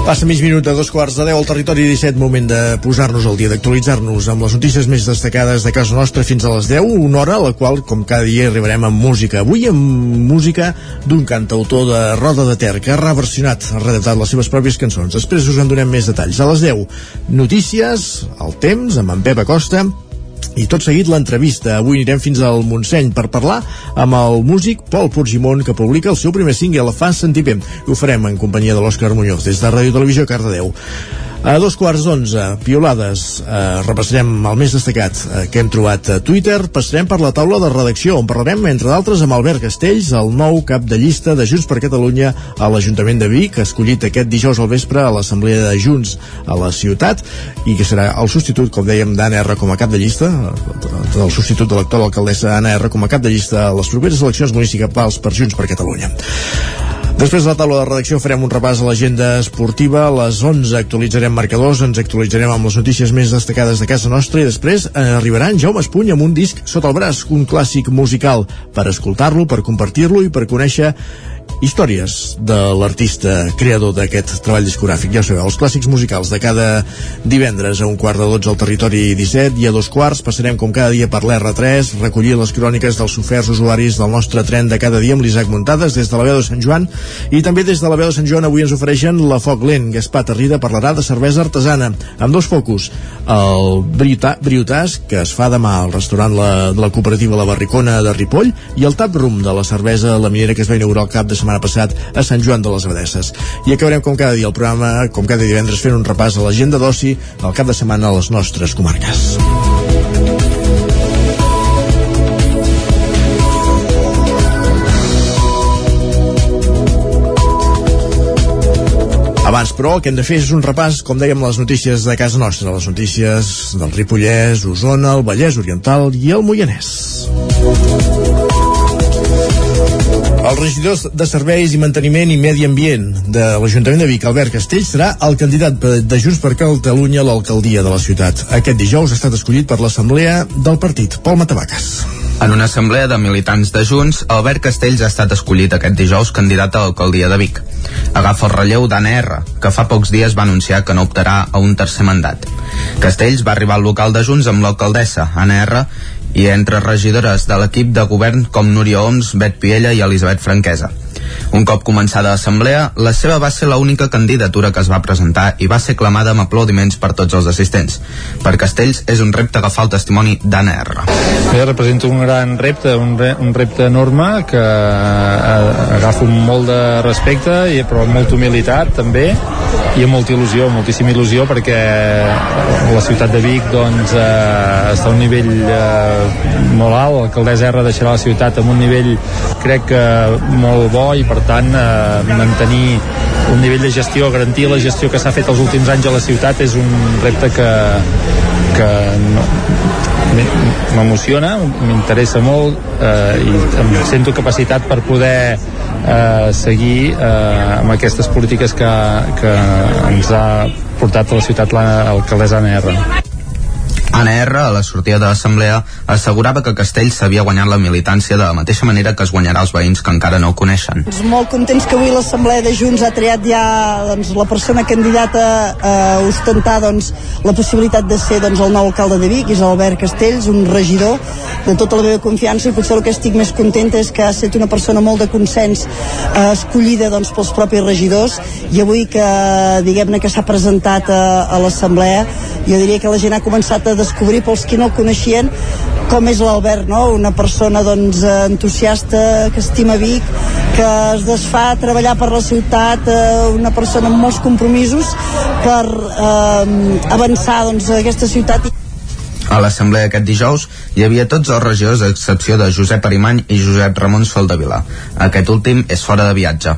Passa mig minut a dos quarts de deu al territori 17, moment de posar-nos al dia, d'actualitzar-nos amb les notícies més destacades de casa nostra fins a les 10, una hora a la qual, com cada dia, arribarem amb música. Avui amb música d'un cantautor de Roda de Ter, que ha reversionat, ha redactat les seves pròpies cançons. Després us en donem més detalls. A les 10, notícies, el temps, amb en Pep Acosta, i tot seguit l'entrevista. Avui anirem fins al Montseny per parlar amb el músic Pol Porgimon que publica el seu primer single, Fa Sentir. I ho farem en companyia de l'Òscar Muñoz des de Ràdio Televisió Cardedeu. A dos quarts d'onze, piolades, eh, repassarem el més destacat eh, que hem trobat a Twitter, passarem per la taula de redacció, on parlarem, entre d'altres, amb Albert Castells, el nou cap de llista de Junts per Catalunya a l'Ajuntament de Vic, escollit aquest dijous al vespre a l'Assemblea de Junts a la ciutat, i que serà el substitut, com dèiem, d'Anna R com a cap de llista, el substitut de l'actual alcaldessa Anna R com a cap de llista a les properes eleccions municipals per Junts per Catalunya. Després de la taula de redacció farem un repàs a l'agenda esportiva. A les 11 actualitzarem marcadors, ens actualitzarem amb les notícies més destacades de casa nostra i després eh, arribarà en Jaume Espuny amb un disc sota el braç, un clàssic musical per escoltar-lo, per compartir-lo i per conèixer històries de l'artista creador d'aquest treball discogràfic. Ja sabeu, els clàssics musicals de cada divendres a un quart de 12 al territori 17 i a dos quarts passarem com cada dia per l'R3, recollir les cròniques dels oferts usuaris del nostre tren de cada dia amb l'Isaac Muntades des de la veu de Sant Joan i també des de la veu de Sant Joan avui ens ofereixen la Foc Lent. Gaspar Tarrida parlarà de cervesa artesana amb dos focus. El Briutà, Briutàs, que es fa demà al restaurant la, de la cooperativa La Barricona de Ripoll i el Tap Room de la cervesa La Minera que es va inaugurar el cap de setmana passat a Sant Joan de les Abadesses. I acabarem com cada dia el programa, com cada divendres, fent un repàs a l'agenda d'oci al cap de setmana a les nostres comarques. Abans, però, el que hem de fer és un repàs, com dèiem, les notícies de casa nostra, les notícies del Ripollès, Osona, el Vallès Oriental i el Moianès. El regidor de Serveis i Manteniment i Medi Ambient de l'Ajuntament de Vic, Albert Castells, serà el candidat de Junts per Catalunya a l'alcaldia de la ciutat. Aquest dijous ha estat escollit per l'Assemblea del partit. Pol Matavaques. En una assemblea de militants de Junts, Albert Castells ha estat escollit aquest dijous candidat a l'alcaldia de Vic. Agafa el relleu d'Anna R, que fa pocs dies va anunciar que no optarà a un tercer mandat. Castells va arribar al local de Junts amb l'alcaldessa, Anna R, i entre regidores de l'equip de govern com Núria Oms, Bet Piella i Elisabet Franquesa. Un cop començada l'assemblea, la seva va ser l'única candidatura que es va presentar i va ser clamada amb aplaudiments per tots els assistents. Per Castells és un repte agafar el testimoni d'Anna R. Bé, representa un gran repte, un, re, un repte enorme que eh, agafo amb molt de respecte, i, però amb molta humilitat també, i amb molta il·lusió, moltíssima il·lusió, perquè la ciutat de Vic doncs, eh, està a un nivell eh, molt alt, l'alcaldessa R deixarà la ciutat amb un nivell crec que molt bo i per tant eh, mantenir un nivell de gestió, garantir la gestió que s'ha fet els últims anys a la ciutat és un repte que, que no, m'emociona, m'interessa molt eh, i em sento capacitat per poder eh, seguir eh, amb aquestes polítiques que, que ens ha portat a la ciutat l'alcaldessa Anna R. Anna R, a la sortida de l'assemblea, assegurava que Castells s'havia guanyat la militància de la mateixa manera que es guanyarà els veïns que encara no el coneixen. Doncs molt contents que avui l'Assemblea de Junts ha triat ja doncs, la persona candidata a ostentar doncs, la possibilitat de ser doncs, el nou alcalde de Vic, és Albert Castells, un regidor de tota la meva confiança i potser el que estic més contenta és que ha estat una persona molt de consens eh, escollida doncs, pels propis regidors i avui que diguem-ne que s'ha presentat a, a l'Assemblea jo diria que la gent ha començat a descobrir pels qui no el coneixien com és l'Albert, no? una persona doncs, entusiasta, que estima Vic, que es desfà a treballar per la ciutat, eh, una persona amb molts compromisos per eh, avançar doncs, aquesta ciutat. A l'assemblea aquest dijous hi havia tots els regidors a excepció de Josep Arimany i Josep Ramon Soldavila. Aquest últim és fora de viatge.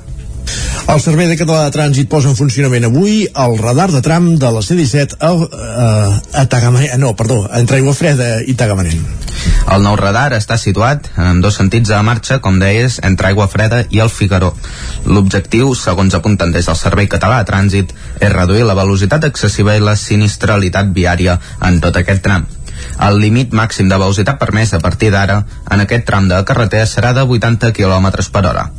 El Servei de Català de Trànsit posa en funcionament avui el radar de tram de la C-17 a, a, a Tagamanent, no, perdó, entre Aigua Freda i Tagamanent. El nou radar està situat en dos sentits de marxa, com deies, entre Aigua Freda i el Figaró. L'objectiu, segons apunten des del Servei Català de Trànsit, és reduir la velocitat excessiva i la sinistralitat viària en tot aquest tram. El límit màxim de velocitat permès a partir d'ara en aquest tram de carretera serà de 80 km per hora.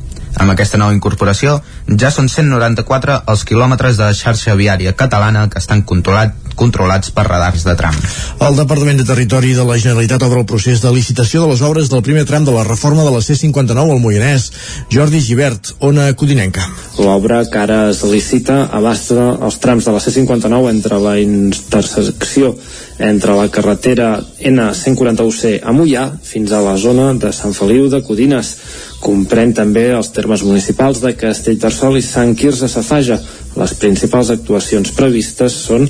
Amb aquesta nova incorporació, ja són 194 els quilòmetres de xarxa viària catalana que estan controlat, controlats per radars de tram. El Departament de Territori de la Generalitat obre el procés de licitació de les obres del primer tram de la reforma de la C-59 al Moianès. Jordi Givert, Ona Codinenca. L'obra que ara es licita abasta els trams de la C-59 entre la intersecció entre la carretera N141C a Mollà fins a la zona de Sant Feliu de Codines. Comprèn també els termes municipals de Castellterçol i Sant Quirze Safaja. Les principals actuacions previstes són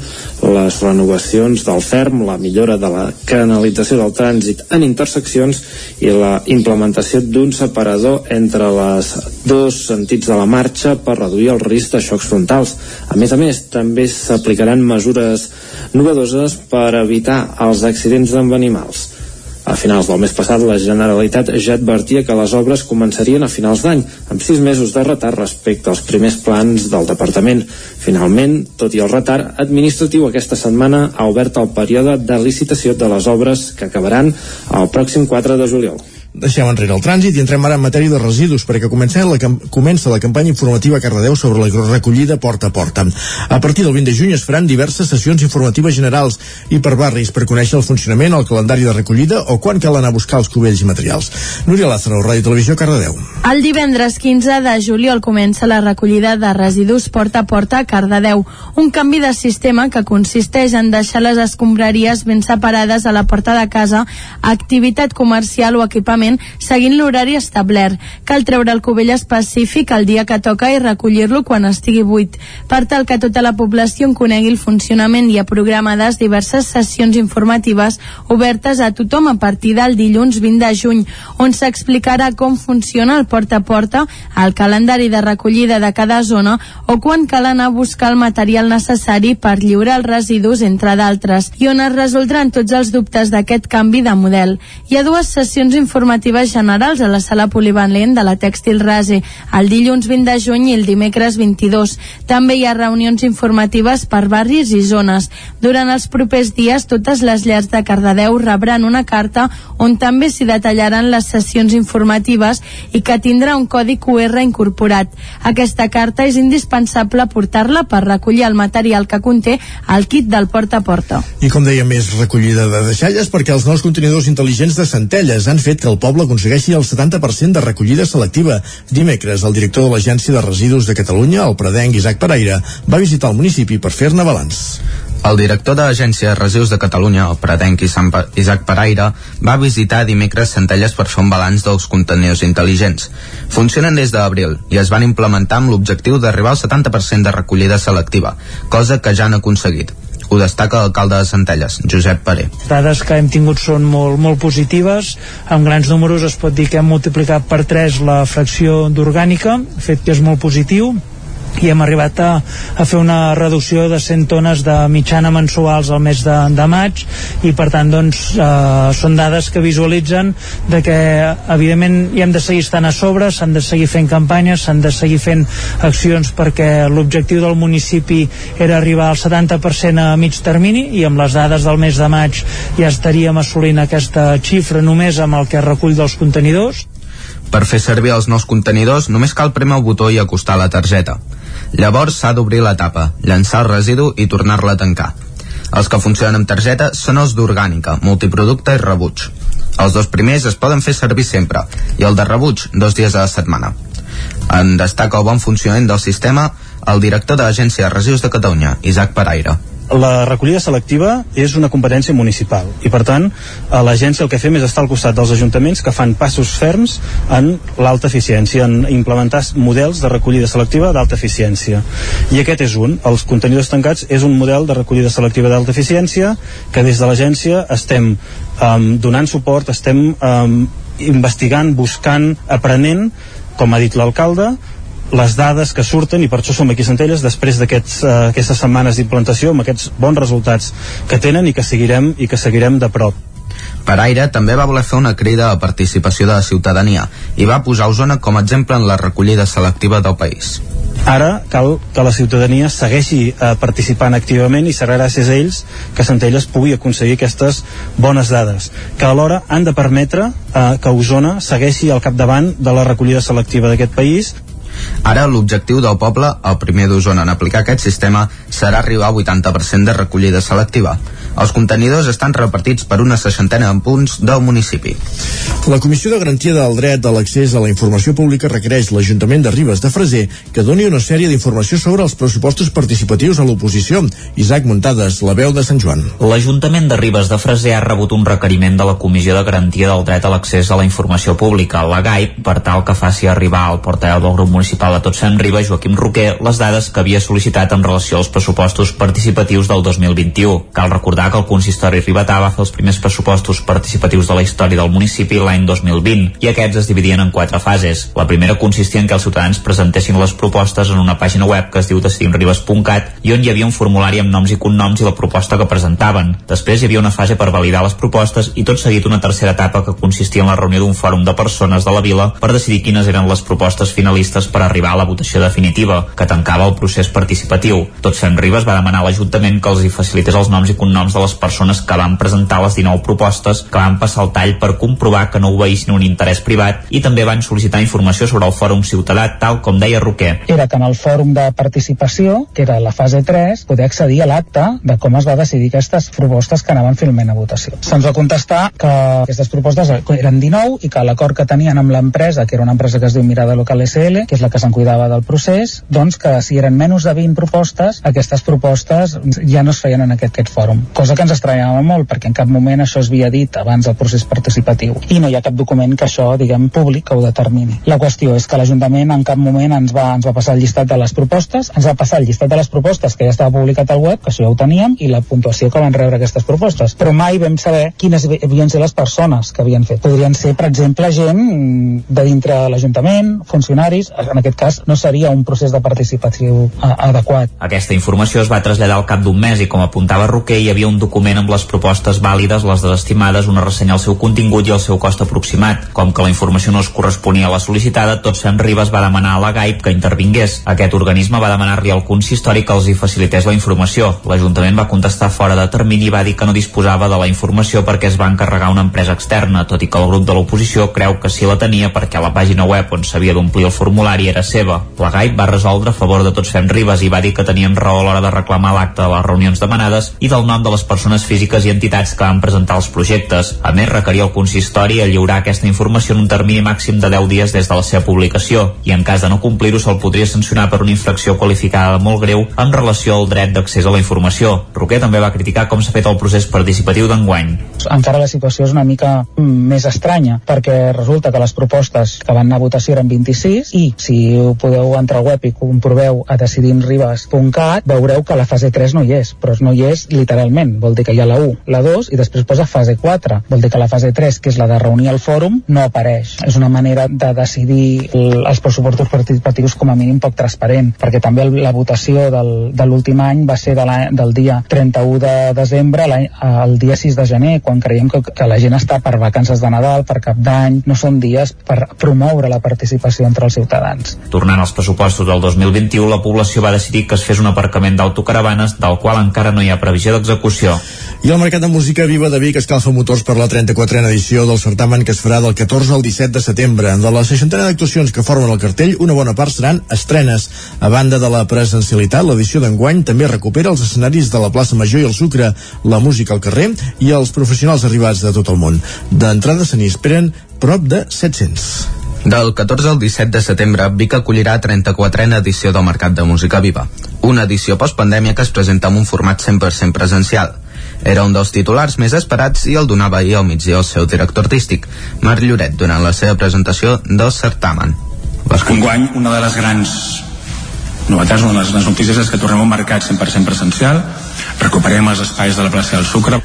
les renovacions del ferm, la millora de la canalització del trànsit en interseccions i la implementació d'un separador entre les dos sentits de la marxa per reduir el risc de xocs frontals. A més a més, també s'aplicaran mesures novedoses per evitar els accidents amb animals. A finals del mes passat, la Generalitat ja advertia que les obres començarien a finals d'any, amb sis mesos de retard respecte als primers plans del departament. Finalment, tot i el retard administratiu, aquesta setmana ha obert el període de licitació de les obres que acabaran el pròxim 4 de juliol. Deixem enrere el trànsit i entrem ara en matèria de residus perquè comença la, comença la campanya informativa a Cardedeu sobre la recollida porta a porta. A partir del 20 de juny es faran diverses sessions informatives generals i per barris per conèixer el funcionament, el calendari de recollida o quan cal anar a buscar els cubells i materials. Núria Lázaro, Ràdio Televisió, Cardedeu. El divendres 15 de juliol comença la recollida de residus porta a porta a Cardedeu, un canvi de sistema que consisteix en deixar les escombraries ben separades a la porta de casa, activitat comercial o equipament equipament seguint l'horari establert. Cal treure el cubell específic el dia que toca i recollir-lo quan estigui buit, per tal que tota la població en conegui el funcionament i ha programades diverses sessions informatives obertes a tothom a partir del dilluns 20 de juny, on s'explicarà com funciona el porta a porta, el calendari de recollida de cada zona o quan cal anar a buscar el material necessari per lliurar els residus, entre d'altres, i on es resoldran tots els dubtes d'aquest canvi de model. Hi ha dues sessions informatives generals a la sala polivalent de la Tèxtil Rase, el dilluns 20 de juny i el dimecres 22. També hi ha reunions informatives per barris i zones. Durant els propers dies, totes les llars de Cardedeu rebran una carta on també s'hi detallaran les sessions informatives i que tindrà un codi QR incorporat. Aquesta carta és indispensable portar-la per recollir el material que conté el kit del porta a porta. I com deia, més recollida de deixalles perquè els nous contenidors intel·ligents de Centelles han fet que el poble aconsegueixi el 70% de recollida selectiva. Dimecres, el director de l'Agència de Residus de Catalunya, el predenc Isaac Pereira, va visitar el municipi per fer-ne balanç. El director de l'Agència de Residus de Catalunya, el pretenc Isaac Pereira, va visitar dimecres Centelles per fer un balanç dels contenidors intel·ligents. Funcionen des d'abril i es van implementar amb l'objectiu d'arribar al 70% de recollida selectiva, cosa que ja han aconseguit. Ho destaca l'alcalde de Centelles, Josep Paré. Les dades que hem tingut són molt, molt positives. Amb grans números es pot dir que hem multiplicat per 3 la fracció d'orgànica, fet que és molt positiu i hem arribat a, a fer una reducció de 100 tones de mitjana mensuals al mes de, de maig i per tant doncs eh, són dades que visualitzen de que evidentment hi hem de seguir estant a sobre s'han de seguir fent campanyes s'han de seguir fent accions perquè l'objectiu del municipi era arribar al 70% a mig termini i amb les dades del mes de maig ja estaríem assolint aquesta xifra només amb el que recull dels contenidors per fer servir els nous contenidors només cal premer el botó i acostar la targeta. Llavors s'ha d'obrir la tapa, llançar el residu i tornar-la a tancar. Els que funcionen amb targeta són els d'orgànica, multiproducte i rebuig. Els dos primers es poden fer servir sempre i el de rebuig dos dies a la setmana. En destaca el bon funcionament del sistema el director de l'Agència de Residus de Catalunya, Isaac Paraire. La recollida selectiva és una competència municipal i per tant a l'agència el que fem és estar al costat dels ajuntaments que fan passos ferms en l'alta eficiència, en implementar models de recollida selectiva d'alta eficiència. I aquest és un, els contenidors tancats és un model de recollida selectiva d'alta eficiència que des de l'agència estem um, donant suport, estem um, investigant, buscant, aprenent com ha dit l'alcalde les dades que surten i per això som aquí a Centelles després d'aquestes uh, setmanes d'implantació amb aquests bons resultats que tenen i que seguirem i que seguirem de prop. Per Aire també va voler fer una crida a participació de la ciutadania i va posar Osona com a exemple en la recollida selectiva del país. Ara cal que la ciutadania segueixi eh, participant activament i serà gràcies a ells que Centelles pugui aconseguir aquestes bones dades, que alhora han de permetre eh, que Osona segueixi al capdavant de la recollida selectiva d'aquest país Ara l'objectiu del poble, el primer d'Osona en aplicar aquest sistema, serà arribar al 80% de recollida selectiva. Els contenidors estan repartits per una seixantena en punts del municipi. La Comissió de Garantia del Dret a l'Accés a la Informació Pública requereix l'Ajuntament de Ribes de Freser que doni una sèrie d'informació sobre els pressupostos participatius a l'oposició. Isaac Muntades, la veu de Sant Joan. L'Ajuntament de Ribes de Freser ha rebut un requeriment de la Comissió de Garantia del Dret a l'Accés a la Informació Pública, la GAIP, per tal que faci arribar al portaveu del grup municipal de Tots Fem Ribes, Joaquim Roquer, les dades que havia sol·licitat en relació als pressupostos participatius del 2021. Cal recordar que el consistori ribetà va fer els primers pressupostos participatius de la història del municipi l'any 2020 i aquests es dividien en quatre fases. La primera consistia en que els ciutadans presentessin les propostes en una pàgina web que es diu decidimribes.cat i on hi havia un formulari amb noms i cognoms i la proposta que presentaven. Després hi havia una fase per validar les propostes i tot seguit una tercera etapa que consistia en la reunió d'un fòrum de persones de la vila per decidir quines eren les propostes finalistes per arribar a la votació definitiva, que tancava el procés participatiu. Tots Fem Ribes va demanar a l'Ajuntament que els hi facilités els noms i cognoms de les persones que van presentar les 19 propostes que van passar el tall per comprovar que no obeïssin un interès privat i també van sol·licitar informació sobre el Fòrum Ciutadà, tal com deia Roquer. Era que en el fòrum de participació, que era la fase 3, poder accedir a l'acte de com es va decidir aquestes propostes que anaven finalment a votació. Se'ns va contestar que aquestes propostes eren 19 i que l'acord que tenien amb l'empresa, que era una empresa que es diu Mirada Local SL, que és la que se'n cuidava del procés, doncs que si eren menys de 20 propostes, aquestes propostes ja no es feien en aquest, aquest fòrum. Cosa que ens estranyava molt perquè en cap moment això es havia dit abans del procés participatiu i no hi ha cap document que això, diguem, públic que ho determini. La qüestió és que l'Ajuntament en cap moment ens va, ens va passar el llistat de les propostes, ens va passar el llistat de les propostes que ja estava publicat al web, que això ja ho teníem, i la puntuació que van rebre aquestes propostes. Però mai vam saber quines havien ser les persones que havien fet. Podrien ser, per exemple, gent de dintre l'Ajuntament, funcionaris, en aquest cas no seria un procés de participació adequat. Aquesta informació es va traslladar al cap d'un mes i com apuntava Roquer hi havia un document amb les propostes vàlides, les desestimades, una ressenya al seu contingut i el seu cost aproximat. Com que la informació no es corresponia a la sol·licitada, Tots Fem Ribes va demanar a la GAIP que intervingués. Aquest organisme va demanar-li al consistori que els hi facilités la informació. L'Ajuntament va contestar fora de termini i va dir que no disposava de la informació perquè es va encarregar una empresa externa, tot i que el grup de l'oposició creu que sí la tenia perquè la pàgina web on s'havia d'omplir el formulari era seva. La GAIP va resoldre a favor de Tots Fem Ribes i va dir que tenien raó a l'hora de reclamar l'acte de les reunions demanades i del nom de les persones físiques i entitats que van presentar els projectes. A més, requeria el consistori a lliurar aquesta informació en un termini màxim de 10 dies des de la seva publicació i en cas de no complir-ho se'l podria sancionar per una infracció qualificada molt greu en relació al dret d'accés a la informació. Roquer també va criticar com s'ha fet el procés participatiu d'enguany. Encara la situació és una mica més estranya perquè resulta que les propostes que van anar a votació eren 26 i si podeu entrar al web i comproveu a decidimribes.cat veureu que la fase 3 no hi és, però no hi és literalment, vol dir que hi ha la 1, la 2 i després posa fase 4. Vol dir que la fase 3, que és la de reunir el fòrum, no apareix. És una manera de decidir els pressupostos participatius com a mínim poc transparent, perquè també la votació del, de l'últim any va ser de la, del dia 31 de desembre al dia 6 de gener, quan creiem que, que la gent està per vacances de Nadal, per cap d'any, no són dies per promoure la participació entre els ciutadans. Tornant als pressupostos del 2021, la població va decidir que es fes un aparcament d'autocaravanes del qual encara no hi ha previsió d'execució. I el Mercat de Música Viva de Vic escalfa motors per la 34a edició del certamen que es farà del 14 al 17 de setembre. De la seixantena d'actuacions que formen el cartell, una bona part seran estrenes. A banda de la presencialitat, l'edició d'enguany també recupera els escenaris de la plaça Major i el Sucre, la música al carrer i els professionals arribats de tot el món. D'entrada se n'hi esperen prop de 700. Del 14 al 17 de setembre, Vic acollirà 34a edició del Mercat de Música Viva, una edició postpandèmia que es presenta en un format 100% presencial. Era un dels titulars més esperats i el donava ahir al migdia el seu director artístic, Marc Lloret, durant la seva presentació del certamen. Enguany, una de les grans novetats, una de les notícies és que tornem a un mercat 100% presencial, recuperem els espais de la plaça del Sucre,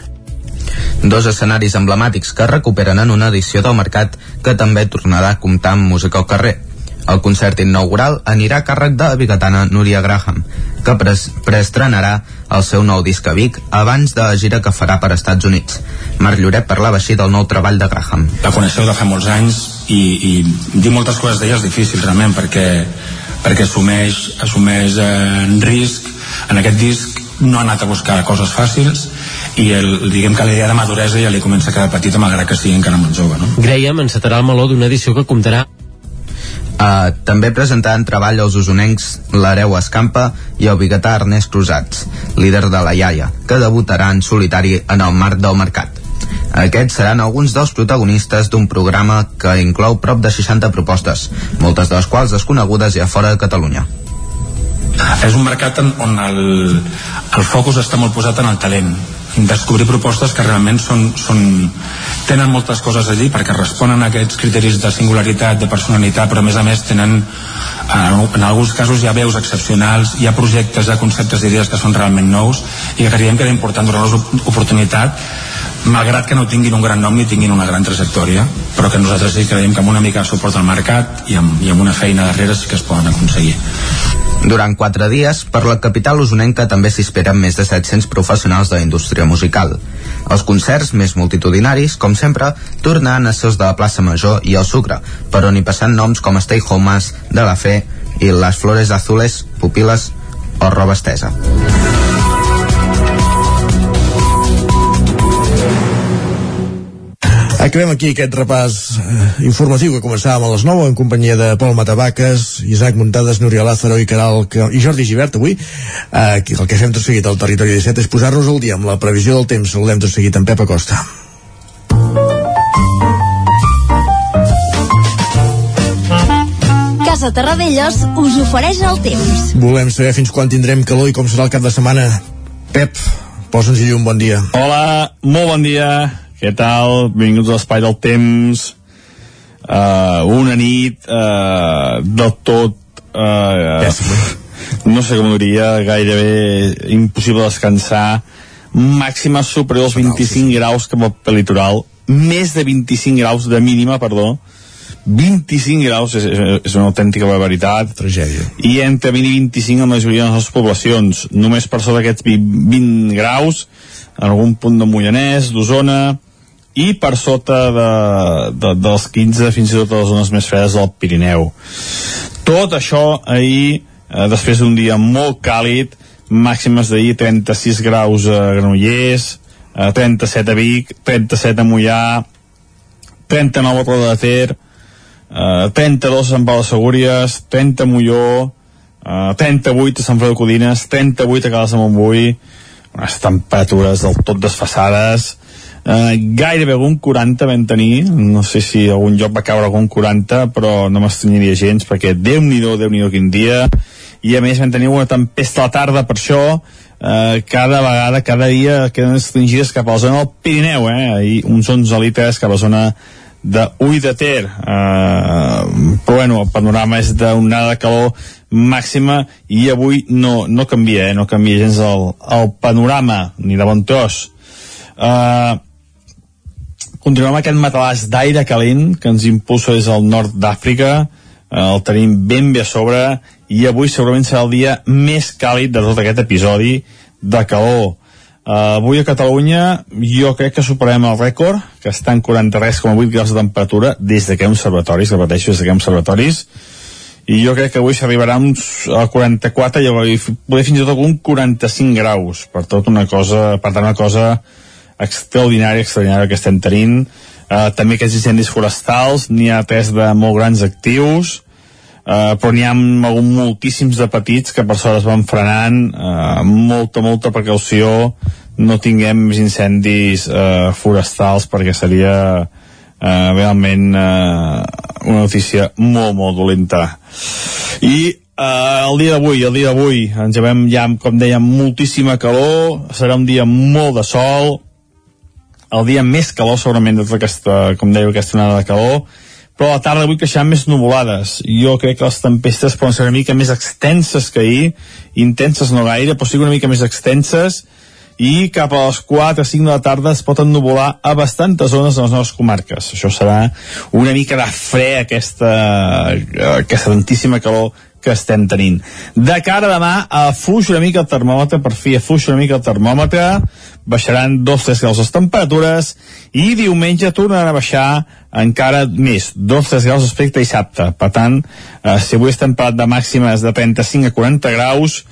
dos escenaris emblemàtics que recuperen en una edició del mercat que també tornarà a comptar amb música al carrer. El concert inaugural anirà a càrrec de la bigatana Núria Graham, que preestrenarà el seu nou disc a Vic abans de la gira que farà per Estats Units. Marc Lloret parlava així del nou treball de Graham. La coneixeu de fa molts anys i, i dir moltes coses d'ella és difícil realment perquè, perquè assumeix, assumeix eh, en risc. En aquest disc no ha anat a buscar coses fàcils i el, diguem que la idea de maduresa ja li comença a quedar petita malgrat que sigui encara molt jove no? Graham encetarà el meló d'una edició que comptarà Uh, també presentaran treball els usonencs l'Hereu Escampa i el biguetà Ernest Cruzats, líder de la Iaia, que debutarà en solitari en el marc del mercat. Aquests seran alguns dels protagonistes d'un programa que inclou prop de 60 propostes, moltes de les quals desconegudes i a fora de Catalunya. És un mercat on el, el focus està molt posat en el talent, descobrir propostes que realment són, són, tenen moltes coses allí perquè responen a aquests criteris de singularitat, de personalitat, però a més a més tenen en, en alguns casos hi ha veus excepcionals, hi ha projectes, hi ha conceptes d'idees que són realment nous i creiem que era important donar-los oportunitat malgrat que no tinguin un gran nom ni tinguin una gran trajectòria però que nosaltres sí creiem que amb una mica de suport al mercat i amb, i amb una feina darrere sí que es poden aconseguir durant quatre dies, per la capital usonenca també s'esperen més de 700 professionals de la indústria musical. Els concerts més multitudinaris, com sempre, tornaran a ser els de la plaça Major i el Sucre, per on hi noms com Stay Homes, De La Fe i Les Flores Azules, Pupiles o Roba Estesa. Acabem aquí aquest repàs eh, informatiu que començàvem a les 9 en companyia de Pol Matavaques, Isaac Muntades, Núria Lázaro i Caral i Jordi Givert avui. Eh, el que fem tot seguit al territori 17 és posar-nos al dia amb la previsió del temps. Saludem tot seguit en Pep Acosta. Casa Terradellos us ofereix el temps. Volem saber fins quan tindrem calor i com serà el cap de setmana. Pep, posa'ns-hi un bon dia. Hola, molt bon dia què tal? Benvinguts a l'Espai del Temps. Uh, una nit uh, del tot... Uh, no sé com diria, gairebé impossible descansar. Màxima superior als 25 graus cap al litoral. Més de 25 graus de mínima, perdó. 25 graus és, és, és una autèntica barbaritat. Tragèdia. I entre 20 i 25 la majoria de les poblacions. Només per sobre d'aquests 20 graus, en algun punt de Mollanès, d'Osona, i per sota de, de, dels 15 fins i tot a les zones més fredes del Pirineu. Tot això ahir, eh, després d'un dia molt càlid, màximes d'ahir 36 graus a Granollers, eh, 37 a Vic, 37 a Mollà, 39 a Roda de Ter, eh, 32 a Sant Pau de Segúries, 30 a Molló, eh, 38 a Sant Fredó Codines, 38 a Cales de Montbui, unes temperatures del tot desfassades, Uh, gairebé algun 40 vam tenir, no sé si algun lloc va caure algun 40, però no m'estranyaria gens, perquè Déu-n'hi-do, déu nhi déu quin dia, i a més vam tenir una tempesta a la tarda per això, uh, cada vegada, cada dia queden estringides cap a la zona del Pirineu, eh? i uns 11 litres cap a la zona de Ull de Ter uh, però bueno, el panorama és d'onada de calor màxima i avui no, no canvia, eh? no canvia gens el, el panorama, ni de bon tros uh, continuem aquest matalàs d'aire calent que ens impulsa des del nord d'Àfrica. Eh, el tenim ben bé a sobre i avui segurament serà el dia més càlid de tot aquest episodi de calor. Uh, avui a Catalunya jo crec que superem el rècord, que està en 43,8 graus de temperatura des de que observatoris, repeteixo, des de observatoris, i jo crec que avui s'arribarà a 44 i poder fins i tot un 45 graus, per tot una cosa, per tant una cosa extraordinària, extraordinària que estem tenint. Uh, també aquests incendis forestals, n'hi ha tres de molt grans actius, uh, però n'hi ha moltíssims de petits que per sort es van frenant, uh, molta, molta precaució, no tinguem més incendis uh, forestals perquè seria eh, realment eh, una notícia molt, molt dolenta. I eh, el dia d'avui, el dia d'avui, ens llevem ja, com dèiem, moltíssima calor, serà un dia molt de sol, el dia més calor segurament de tota aquesta, com deia, aquesta onada de calor, però a la tarda avui creixeran més nuvolades. Jo crec que les tempestes poden ser una mica més extenses que ahir, intenses no gaire, però sí una mica més extenses, i cap a les 4 o 5 de la tarda es pot ennuvolar a bastantes zones de les nostres comarques. Això serà una mica de fre aquesta, aquesta tantíssima calor que estem tenint. De cara a demà, afluix una mica el termòmetre, per fi afluix una mica el termòmetre, baixaran 2-3 graus les temperatures i diumenge tornaran a baixar encara més, 2-3 graus respecte a dissabte. Per tant, eh, si avui estem parlant de màximes de 35 a 40 graus,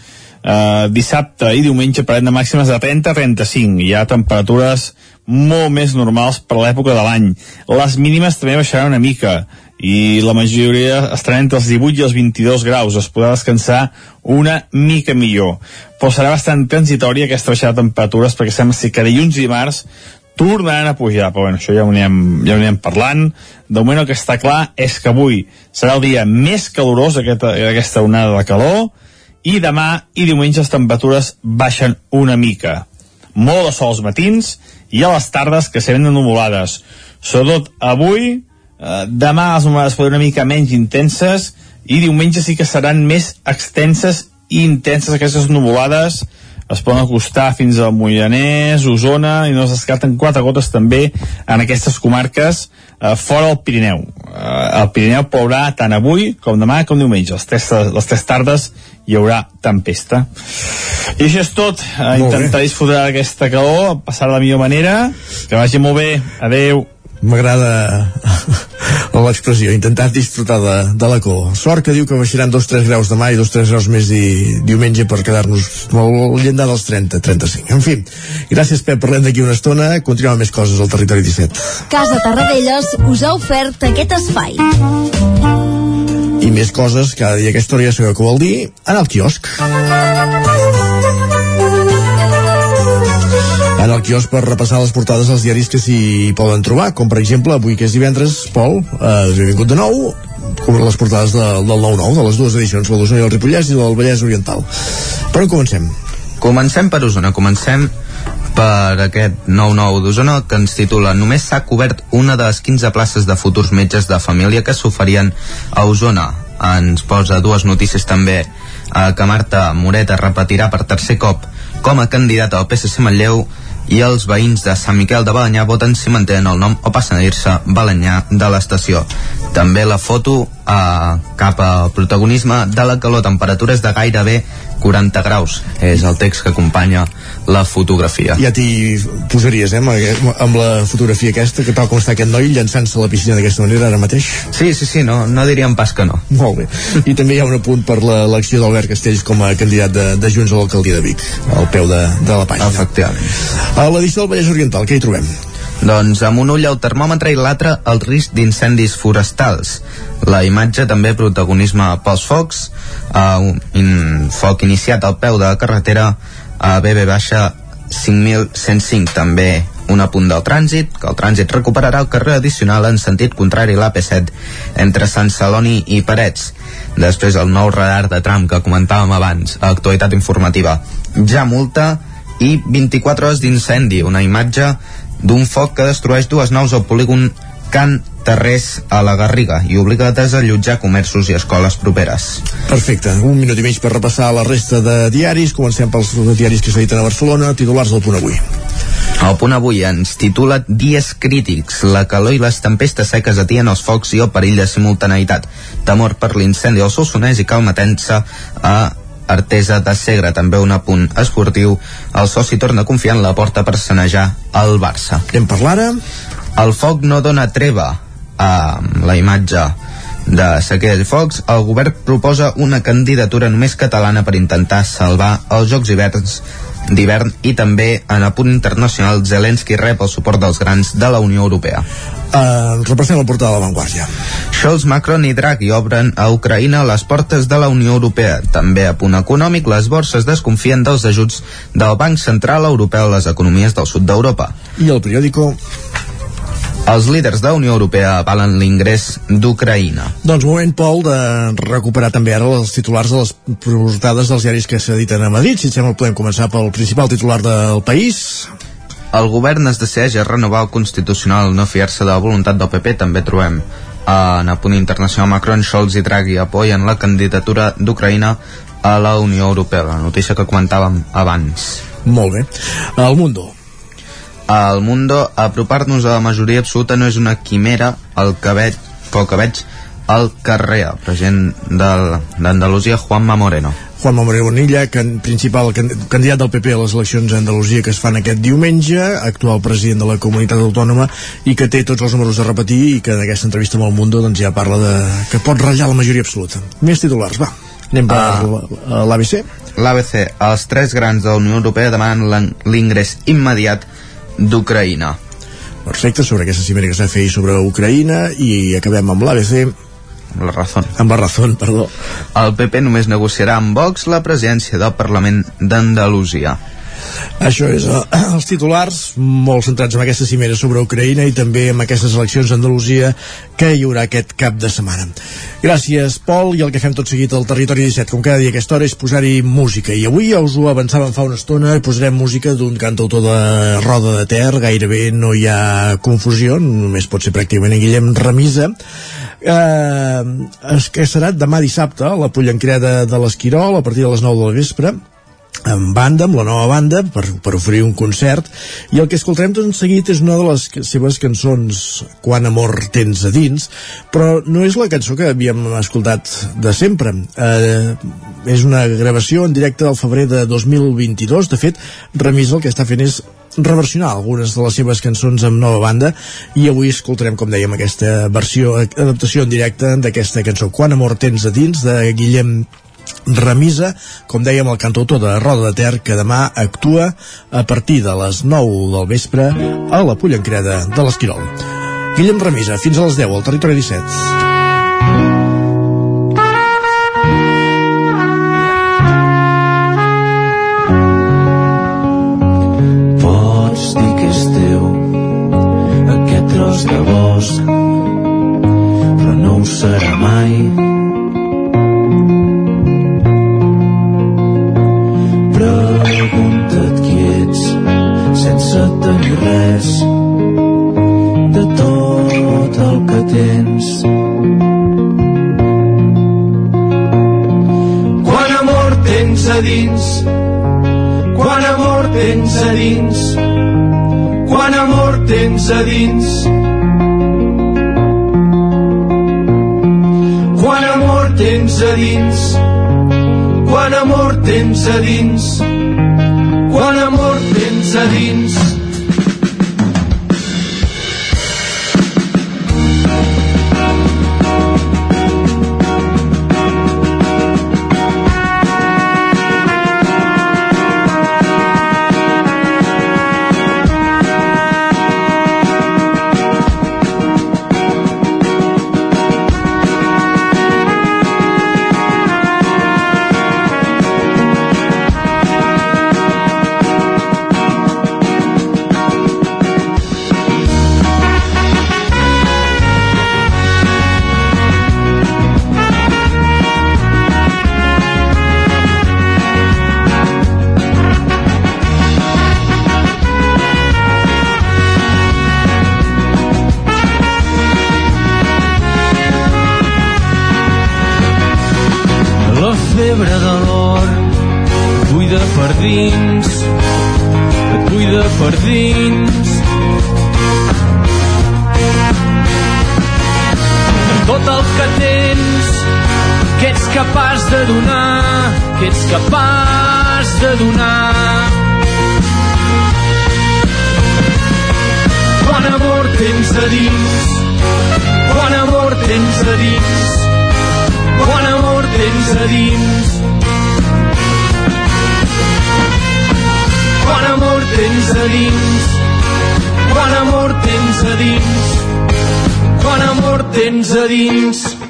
eh, dissabte i diumenge parlem de màximes de 30 a 35. Hi ha temperatures molt més normals per l'època de l'any. Les mínimes també baixaran una mica i la majoria estaran entre els 18 i els 22 graus, es podrà descansar una mica millor. Però serà bastant transitòria aquesta baixada de temperatures perquè sembla que dilluns i dimarts tornaran a pujar, però bueno, això ja ho anirem, ja ho anirem parlant. De moment el que està clar és que avui serà el dia més calorós d'aquesta onada de calor i demà i diumenge les temperatures baixen una mica. Molt de sol als matins i a les tardes que se venen nuvolades. Sobretot avui, Eh, demà les nuvolades poden una mica menys intenses i diumenge sí que seran més extenses i intenses aquestes nuvolades es poden acostar fins al Moianès, Osona, i no es descarten quatre gotes també en aquestes comarques eh, fora del Pirineu. Eh, el Pirineu plourà tant avui com demà com diumenge. Les tres, les tres tardes hi haurà tempesta. I això és tot. Eh, intentar disfrutar d'aquesta calor, passar de la millor manera. Que vagi molt bé. Adeu m'agrada l'expressió, intentar disfrutar de, de la cor. Sort que diu que baixaran 2-3 graus demà i 2-3 graus més di, diumenge per quedar-nos al llindar dels 30-35. En fi, gràcies Pep, parlem d'aquí una estona, continuem més coses al Territori 17. Casa Tarradellas us ha ofert aquest espai. I més coses, cada dia aquesta hora ja sabeu què vol dir, anar al quiosc. En el quiosc per repassar les portades dels diaris que s'hi poden trobar, com per exemple avui que és divendres, Pol, eh, benvingut de nou, com les portades de, del 9-9, de les dues edicions, la d'Osona i el Ripollès i del Vallès Oriental. Per on comencem? Comencem per Osona, comencem per aquest 9-9 d'Osona que ens titula Només s'ha cobert una de les 15 places de futurs metges de família que s'oferien a Osona. Ens posa dues notícies també eh, que Marta Moreta repetirà per tercer cop com a candidata al PSC Manlleu i els veïns de Sant Miquel de Balanyà voten si mantenen el nom o passen a dir-se Balanyà de l'estació. També la foto eh, cap al protagonisme de la calor, temperatures de gairebé 40 graus. És el text que acompanya la fotografia. Ja t'hi posaries, eh, amb, la fotografia aquesta, que tal com està aquest noi llançant-se a la piscina d'aquesta manera ara mateix? Sí, sí, sí, no, no diríem pas que no. Molt bé. I també hi ha un apunt per l'elecció d'Albert Castells com a candidat de, de Junts a l'alcaldia de Vic, al peu de, de la pàgina. Efectivament. A l'edició del Vallès Oriental, què hi trobem? Doncs amb un ull al termòmetre i l'altre el risc d'incendis forestals. La imatge també protagonisme pels focs, uh, un foc iniciat al peu de la carretera a BB baixa 5105 també un apunt del trànsit, que el trànsit recuperarà el carrer addicional en sentit contrari a l'AP7 entre Sant Celoni i Parets. Després el nou radar de tram que comentàvem abans, a actualitat informativa. Ja multa i 24 hores d'incendi, una imatge d'un foc que destrueix dues naus al polígon Can Terrés a la Garriga i obliga a desallotjar comerços i escoles properes. Perfecte, un minut i mig per repassar la resta de diaris. Comencem pels diaris que s'editen a Barcelona, titulars del punt avui. El punt avui ens titula Dies crítics. La calor i les tempestes seques atien els focs i el perill de simultaneïtat. Temor per l'incendi al Solsonès i calma tensa a Artesa de Segre, també un apunt esportiu. El soci torna a confiar en la porta per sanejar el Barça. En parlar ara? El foc no dona treva a la imatge de sequera i focs, el govern proposa una candidatura només catalana per intentar salvar els Jocs hiverns d'hivern i també en el punt internacional Zelensky rep el suport dels grans de la Unió Europea. Uh, repassem la portada de la Vanguardia. Scholz, Macron i Draghi obren a Ucraïna les portes de la Unió Europea. També a punt econòmic, les borses desconfien dels ajuts del Banc Central Europeu a les economies del sud d'Europa. I el periòdico Els líders de Unió Europea avalen l'ingrés d'Ucraïna. Doncs moment, Pol, de recuperar també ara els titulars de les portades dels diaris que s'editen a Madrid. Si et sembla, podem començar pel principal titular del país. El govern es decideix a renovar el Constitucional no fiar-se de la voluntat del PP. També trobem en el punt internacional Macron, Scholz i Draghi apoyen la candidatura d'Ucraïna a la Unió Europea, la notícia que comentàvem abans. Molt bé. El Mundo. El Mundo, apropar-nos a la majoria absoluta no és una quimera, el que veig, pel que veig al carrer, el president d'Andalusia, Juanma Moreno. Juan Moreno Bonilla, can, principal can, candidat del PP a les eleccions a Andalusia que es fan aquest diumenge, actual president de la comunitat autònoma i que té tots els números a repetir i que en aquesta entrevista amb el Mundo doncs, ja parla de que pot ratllar la majoria absoluta. Més titulars, va. Anem per Ah. l'ABC. L'ABC, els tres grans de la Unió Europea demanen l'in- l'ingrés immediat d'Ucraïna. Perfecte, sobre aquesta cimera que s'ha fet sobre Ucraïna i acabem amb l'ABC La raó. amb la raó, perdó. El PP només negociarà amb Vox la presidència del Parlament d'Andalusia. Això és eh, els titulars molt centrats en aquesta cimera sobre Ucraïna i també en aquestes eleccions a Andalusia que hi haurà aquest cap de setmana. Gràcies, Pol, i el que fem tot seguit al Territori 17, com cada dia a aquesta hora, és posar-hi música. I avui ja us ho avançàvem fa una estona, posarem música d'un cantautor de Roda de Ter, gairebé no hi ha confusió, només pot ser pràcticament en Guillem Remisa, eh, es que serà demà dissabte a la Pollancreda de l'Esquirol a partir de les 9 del vespre amb banda, amb la nova banda per, per oferir un concert. I el que escoltarem tot seguit és una de les seves cançons Quan amor tens a dins però no és la cançó que havíem escoltat de sempre. Eh, és una gravació en directe del febrer de 2022 de fet, Remis el que està fent és reversionar algunes de les seves cançons amb nova banda i avui escoltarem, com dèiem, aquesta versió, adaptació en directe d'aquesta cançó Quan amor tens a dins de Guillem Remisa, com dèiem el cantautor de Roda de Ter, que demà actua a partir de les 9 del vespre a la Pollancreda de l'Esquirol. Guillem Remisa, fins a les 10 al Territori 17. A dins, quan amor tens a dins, quan amor tens a dins. Quan amor tens a dins, quan amor tens a dins, quan amor tens a dins. A dins.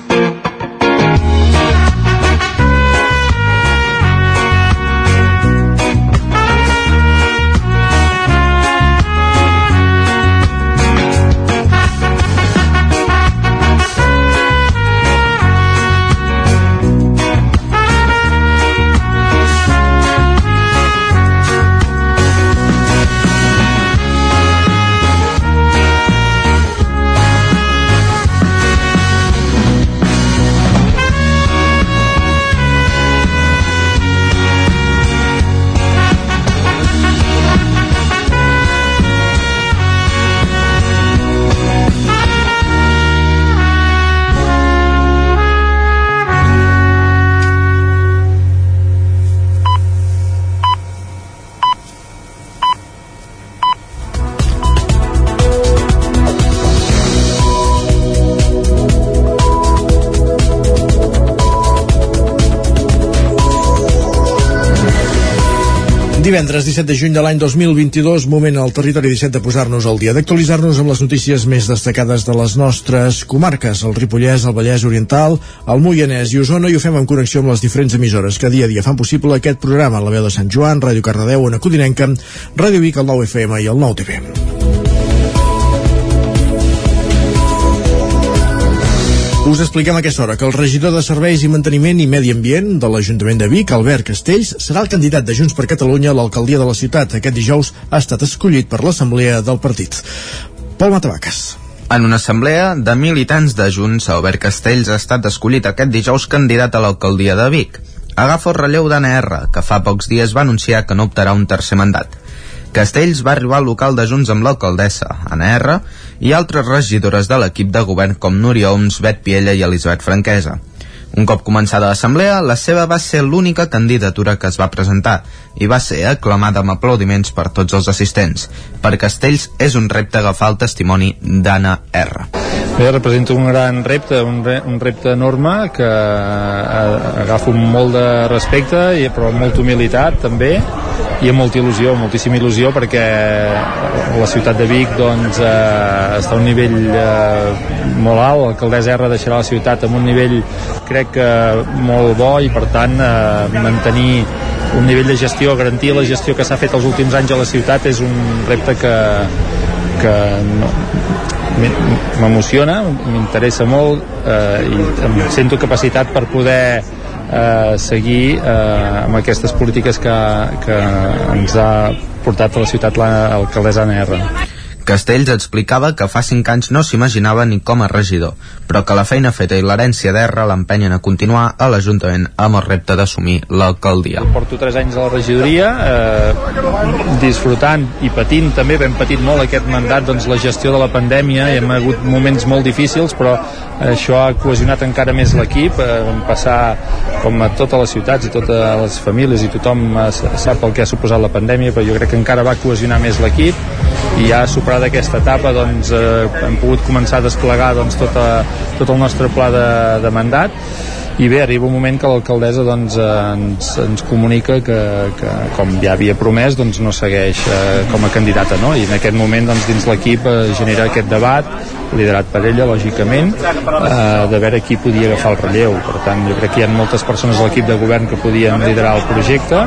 Divendres 17 de juny de l'any 2022, moment al territori 17 de posar-nos al dia, d'actualitzar-nos amb les notícies més destacades de les nostres comarques, el Ripollès, el Vallès Oriental, el Moianès i Osona, i ho fem en connexió amb les diferents emissores que dia a dia fan possible aquest programa, la veu de Sant Joan, Ràdio Cardedeu, Ona Codinenca, Ràdio Vic, el 9 FM i el 9 TV. Us expliquem a aquesta hora que el regidor de Serveis i Manteniment i Medi Ambient de l'Ajuntament de Vic, Albert Castells, serà el candidat de Junts per Catalunya a l'alcaldia de la ciutat. Aquest dijous ha estat escollit per l'assemblea del partit. Pol Matavaques. En una assemblea de militants de Junts, Albert Castells ha estat escollit aquest dijous candidat a l'alcaldia de Vic. Agafa el relleu d'Anna R, que fa pocs dies va anunciar que no optarà un tercer mandat. Castells va arribar al local de Junts amb l'alcaldessa, Anna R, i altres regidores de l'equip de govern com Núria Oms, Bet Piella i Elisabet Franquesa. Un cop començada l'assemblea, la seva va ser l'única candidatura que es va presentar i va ser aclamada amb aplaudiments per tots els assistents. Per Castells és un repte agafar el testimoni d'Anna R. Bé, representa un gran repte, un, re, un repte enorme que eh, agafo amb molt de respecte, i, però amb molta humilitat també, i amb molta il·lusió, moltíssima il·lusió perquè la ciutat de Vic doncs, eh, està a un nivell eh, molt alt, l'alcaldessa R deixarà la ciutat amb un nivell crec que molt bo i per tant eh, mantenir un nivell de gestió, garantir la gestió que s'ha fet els últims anys a la ciutat és un repte que, que no, m'emociona, m'interessa molt eh, i em sento capacitat per poder eh, seguir eh, amb aquestes polítiques que, que ens ha portat a la ciutat l'alcaldessa Anna R. Castells explicava que fa 5 anys no s'imaginava ni com a regidor, però que la feina feta i l'herència d'Erra l'empenyen a continuar a l'Ajuntament amb el repte d'assumir l'alcaldia. Porto 3 anys a la regidoria, eh, disfrutant i patint, també ben patit molt aquest mandat, doncs la gestió de la pandèmia, i hem hagut moments molt difícils, però això ha cohesionat encara més l'equip, eh, vam passar com a totes les ciutats i totes les famílies i tothom sap el que ha suposat la pandèmia, però jo crec que encara va cohesionar més l'equip i ja superada aquesta etapa doncs, eh, hem pogut començar a desplegar doncs, tot, a, tot el nostre pla de, de mandat i bé, arriba un moment que l'alcaldessa doncs, eh, ens, ens comunica que, que com ja havia promès doncs, no segueix eh, com a candidata no? i en aquest moment doncs, dins l'equip eh, genera aquest debat liderat per ella, lògicament, eh, de veure qui podia agafar el relleu. Per tant, jo crec que hi ha moltes persones a l'equip de govern que podien liderar el projecte.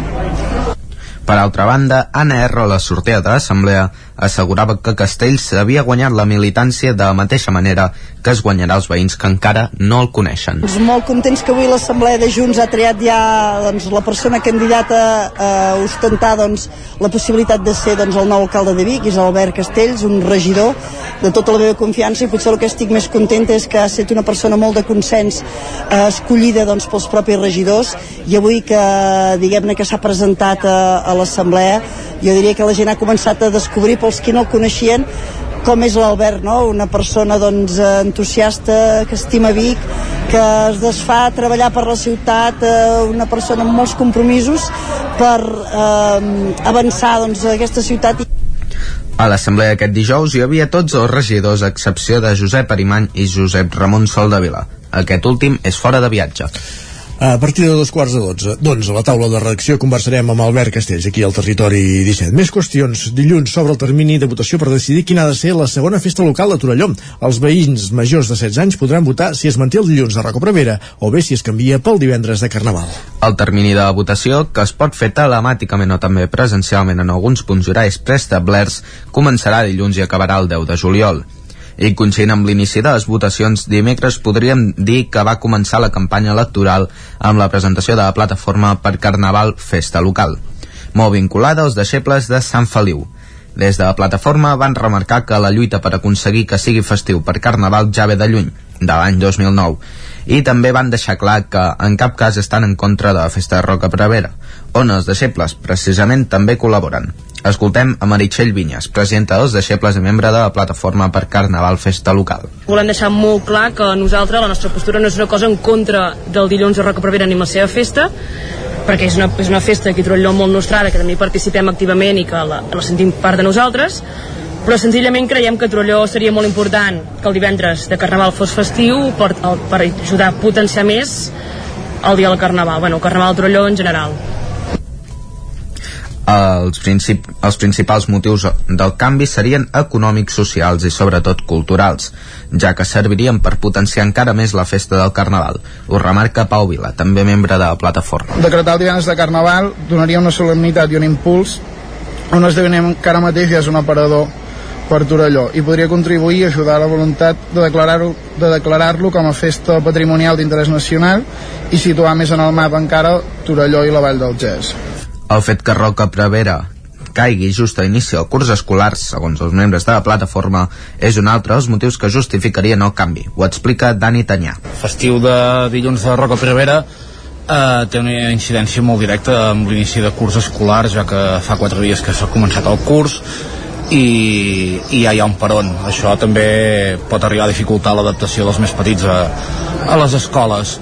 Per altra banda, Anna a la sortida de l'Assemblea assegurava que Castells havia guanyat la militància de la mateixa manera que es guanyarà els veïns que encara no el coneixen. Doncs molt contents que avui l'Assemblea de Junts ha triat ja doncs, la persona candidata a ostentar doncs, la possibilitat de ser doncs, el nou alcalde de Vic, és Albert Castells, un regidor de tota la meva confiança i potser el que estic més contenta és que ha estat una persona molt de consens eh, escollida doncs, pels propis regidors i avui que diguem-ne que s'ha presentat a, a l'Assemblea jo diria que la gent ha començat a descobrir pels qui no el coneixien com és l'Albert, no? una persona doncs, entusiasta, que estima Vic, que es desfà a treballar per la ciutat, eh, una persona amb molts compromisos per eh, avançar doncs, aquesta ciutat. A l'assemblea aquest dijous hi havia tots els regidors a excepció de Josep Arimany i Josep Ramon Soldavila. Aquest últim és fora de viatge. A partir de dos quarts de dotze, doncs, a la taula de redacció conversarem amb Albert Castells, aquí al Territori 17. Més qüestions. Dilluns s'obre el termini de votació per decidir quina ha de ser la segona festa local de Torelló. Els veïns majors de 16 anys podran votar si es manté el dilluns de Racó Prevera o bé si es canvia pel divendres de Carnaval. El termini de votació, que es pot fer telemàticament o també presencialment en alguns punts horaris preestablerts, començarà dilluns i acabarà el 10 de juliol. I coincidint amb l'inici de les votacions, dimecres podríem dir que va començar la campanya electoral amb la presentació de la plataforma per Carnaval Festa Local, molt vinculada als deixebles de Sant Feliu. Des de la plataforma van remarcar que la lluita per aconseguir que sigui festiu per Carnaval ja ve de lluny, de l'any 2009, i també van deixar clar que en cap cas estan en contra de la festa de Roca Prevera, on els deixebles precisament també col·laboren. Escoltem a Meritxell Vinyes, presidenta dels deixebles i membre de la plataforma per Carnaval Festa Local. Volem deixar molt clar que nosaltres, la nostra postura no és una cosa en contra del dilluns de Roca Prevera ni la seva festa, perquè és una, és una festa a Trolló molt nostrada, que també participem activament i que la, la sentim part de nosaltres, però senzillament creiem que a Trolló seria molt important que el divendres de Carnaval fos festiu per, per ajudar a potenciar més el dia del Carnaval, bueno, el Carnaval de Trolló en general. Els, princip els principals motius del canvi serien econòmics, socials i sobretot culturals, ja que servirien per potenciar encara més la festa del Carnaval. Ho remarca Pau Vila, també membre de la plataforma. Decretar el divendres de Carnaval donaria una solemnitat i un impuls a un esdeveniment que ara mateix ja és un aparador per Torelló i podria contribuir a ajudar a la voluntat de declarar-lo de declarar com a festa patrimonial d'interès nacional i situar més en el mapa encara Torelló i la Vall del Gès. El fet que Roca Prevera caigui just a l'inici del curs escolar, segons els membres de la plataforma, és un altre dels motius que justificarien el canvi. Ho explica Dani Tanyà. Festiu de dilluns de Roca Prevera eh, té una incidència molt directa amb l'inici de curs escolar, ja que fa quatre dies que s'ha començat el curs i, i ja hi ha un peron. Això també pot arribar a dificultar l'adaptació dels més petits a, a les escoles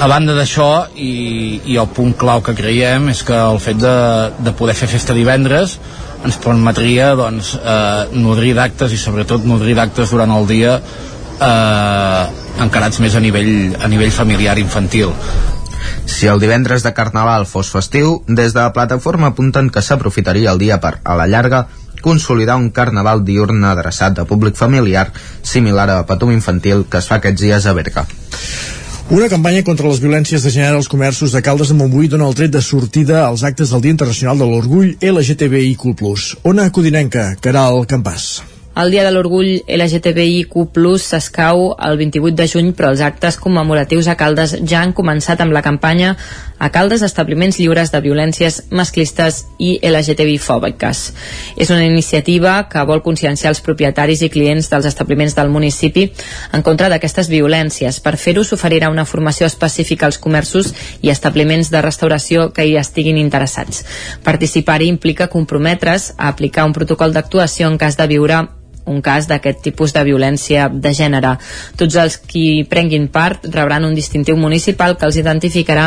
a banda d'això i, i el punt clau que creiem és que el fet de, de poder fer festa divendres ens permetria doncs, eh, nodrir d'actes i sobretot nodrir d'actes durant el dia eh, encarats més a nivell, a nivell familiar infantil si el divendres de Carnaval fos festiu, des de la plataforma apunten que s'aprofitaria el dia per, a la llarga, consolidar un carnaval diurn adreçat a públic familiar similar a Patum Infantil que es fa aquests dies a Berga. Una campanya contra les violències de gènere als comerços de Caldes de Montbui dona el tret de sortida als actes del Dia Internacional de l'Orgull LGTBIQ+. Ona Codinenca, Caral Campàs. El Dia de l'Orgull LGTBIQ+, s'escau el 28 de juny, però els actes commemoratius a Caldes ja han començat amb la campanya a Caldes establiments lliures de violències masclistes i LGTBI-fòbiques. És una iniciativa que vol conscienciar els propietaris i clients dels establiments del municipi en contra d'aquestes violències. Per fer-ho s'oferirà una formació específica als comerços i establiments de restauració que hi estiguin interessats. Participar-hi implica comprometre's a aplicar un protocol d'actuació en cas de viure un cas d'aquest tipus de violència de gènere. Tots els qui prenguin part rebran un distintiu municipal que els identificarà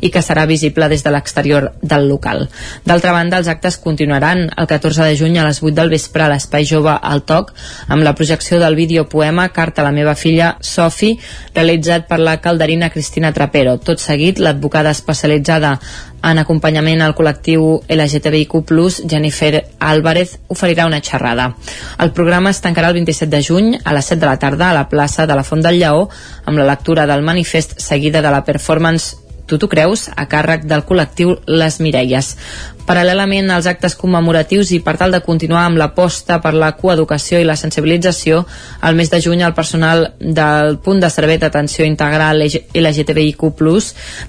i que serà visible des de l'exterior del local. D'altra banda, els actes continuaran el 14 de juny a les 8 del vespre a l'Espai Jove al Toc amb la projecció del videopoema Carta a la meva filla Sofi realitzat per la calderina Cristina Trapero. Tot seguit, l'advocada especialitzada en acompanyament al col·lectiu LGTBIQ+, Jennifer Álvarez oferirà una xerrada. El programa es tancarà el 27 de juny a les 7 de la tarda a la plaça de la Font del Lleó amb la lectura del manifest seguida de la performance Tu t'ho creus? a càrrec del col·lectiu Les Mireies. Paral·lelament als actes commemoratius i per tal de continuar amb l'aposta per la coeducació i la sensibilització, al mes de juny el personal del punt de servei d'atenció integral LGTBIQ+,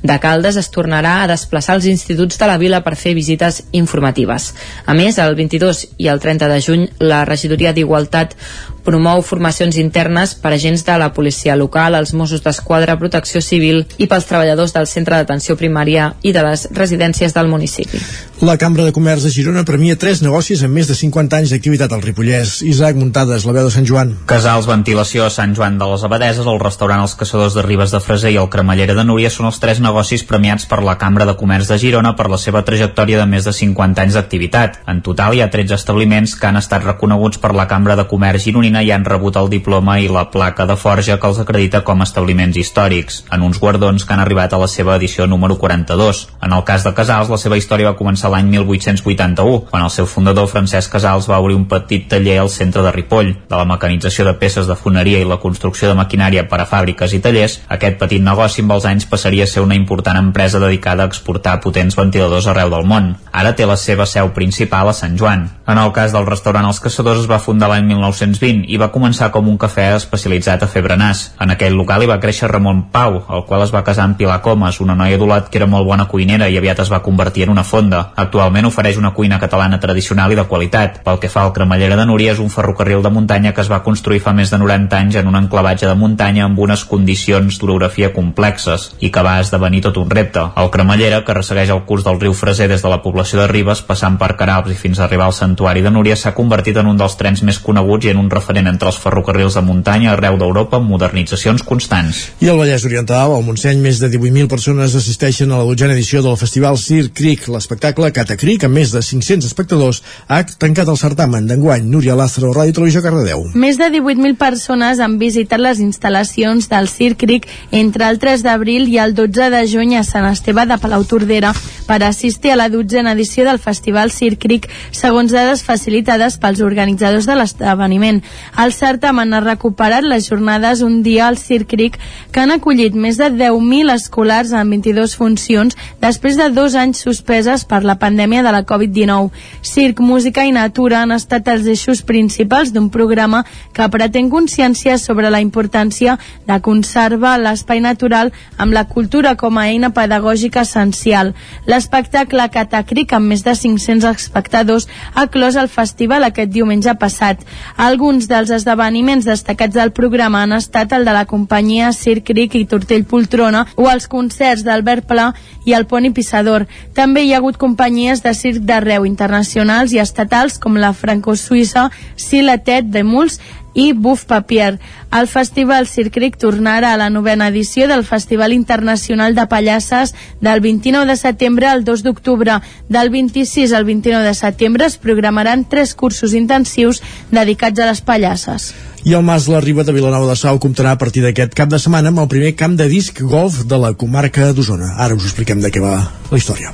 de Caldes es tornarà a desplaçar als instituts de la vila per fer visites informatives. A més, el 22 i el 30 de juny, la regidoria d'Igualtat promou formacions internes per agents de la policia local, els Mossos d'Esquadra, Protecció Civil i pels treballadors del centre d'atenció primària i de les residències del municipi. La Cambra de Comerç de Girona premia tres negocis amb més de 50 anys d'activitat al Ripollès. Isaac Muntades, la veu de Sant Joan. Casals Ventilació a Sant Joan de les Abadeses, el restaurant Els Caçadors de Ribes de Freser i el Cremallera de Núria són els tres negocis premiats per la Cambra de Comerç de Girona per la seva trajectòria de més de 50 anys d'activitat. En total hi ha 13 establiments que han estat reconeguts per la Cambra de Comerç gironina i han rebut el diploma i la placa de forja que els acredita com a establiments històrics, en uns guardons que han arribat a la seva edició número 42. En el cas de Casals, la seva història va començar l'any 1881, quan el seu fundador Francesc Casals va obrir un petit taller al centre de Ripoll. De la mecanització de peces de foneria i la construcció de maquinària per a fàbriques i tallers, aquest petit negoci amb els anys passaria a ser una important empresa dedicada a exportar potents ventiladors arreu del món. Ara té la seva seu principal a Sant Joan. En el cas del restaurant Els Caçadors es va fundar l'any 1920 i va començar com un cafè especialitzat a fer berenars. En aquell local hi va créixer Ramon Pau, el qual es va casar amb Pilar Comas, una noia d'Olot que era molt bona cuinera i aviat es va convertir en una fonda. Actualment ofereix una cuina catalana tradicional i de qualitat. Pel que fa al Cremallera de Núria, és un ferrocarril de muntanya que es va construir fa més de 90 anys en un enclavatge de muntanya amb unes condicions d'orografia complexes i que va esdevenir tot un repte. El Cremallera, que ressegueix el curs del riu Freser des de la població de Ribes, passant per Caralps i fins a arribar al santuari de Núria, s'ha convertit en un dels trens més coneguts i en un referent entre els ferrocarrils de muntanya arreu d'Europa amb modernitzacions constants. I al Vallès Oriental, al Montseny, més de 18.000 persones assisteixen a la dotzena edició del Festival Sir Creek, l'espectacle Catacric, amb més de 500 espectadors, ha tancat el certamen d'enguany. Núria Lázaro, Ràdio Televisió Cardedeu. Més de 18.000 persones han visitat les instal·lacions del Circric entre el 3 d'abril i el 12 de juny a Sant Esteve de Palautordera per assistir a la dotzena edició del Festival Circric, segons dades facilitades pels organitzadors de l'esdeveniment. El certamen ha recuperat les jornades un dia al Circric que han acollit més de 10.000 escolars en 22 funcions després de dos anys suspeses per la pandèmia de la Covid-19. Circ, música i natura han estat els eixos principals d'un programa que pretén consciència sobre la importància de conservar l'espai natural amb la cultura com a eina pedagògica essencial. L'espectacle Catacric, amb més de 500 espectadors, ha clos el festival aquest diumenge passat. Alguns dels esdeveniments destacats del programa han estat el de la companyia Circ Cric i Tortell Poltrona o els concerts d'Albert Pla i el Poni Pissador. També hi ha hagut companyies de circ d'arreu internacionals i estatals com la franco-suïssa Silatet de Muls i Buf Papier. El Festival Circric tornarà a la novena edició del Festival Internacional de Pallasses del 29 de setembre al 2 d'octubre. Del 26 al 29 de setembre es programaran tres cursos intensius dedicats a les pallasses. I el Mas La Riba de Vilanova de Sau comptarà a partir d'aquest cap de setmana amb el primer camp de disc golf de la comarca d'Osona. Ara us expliquem de què va la història.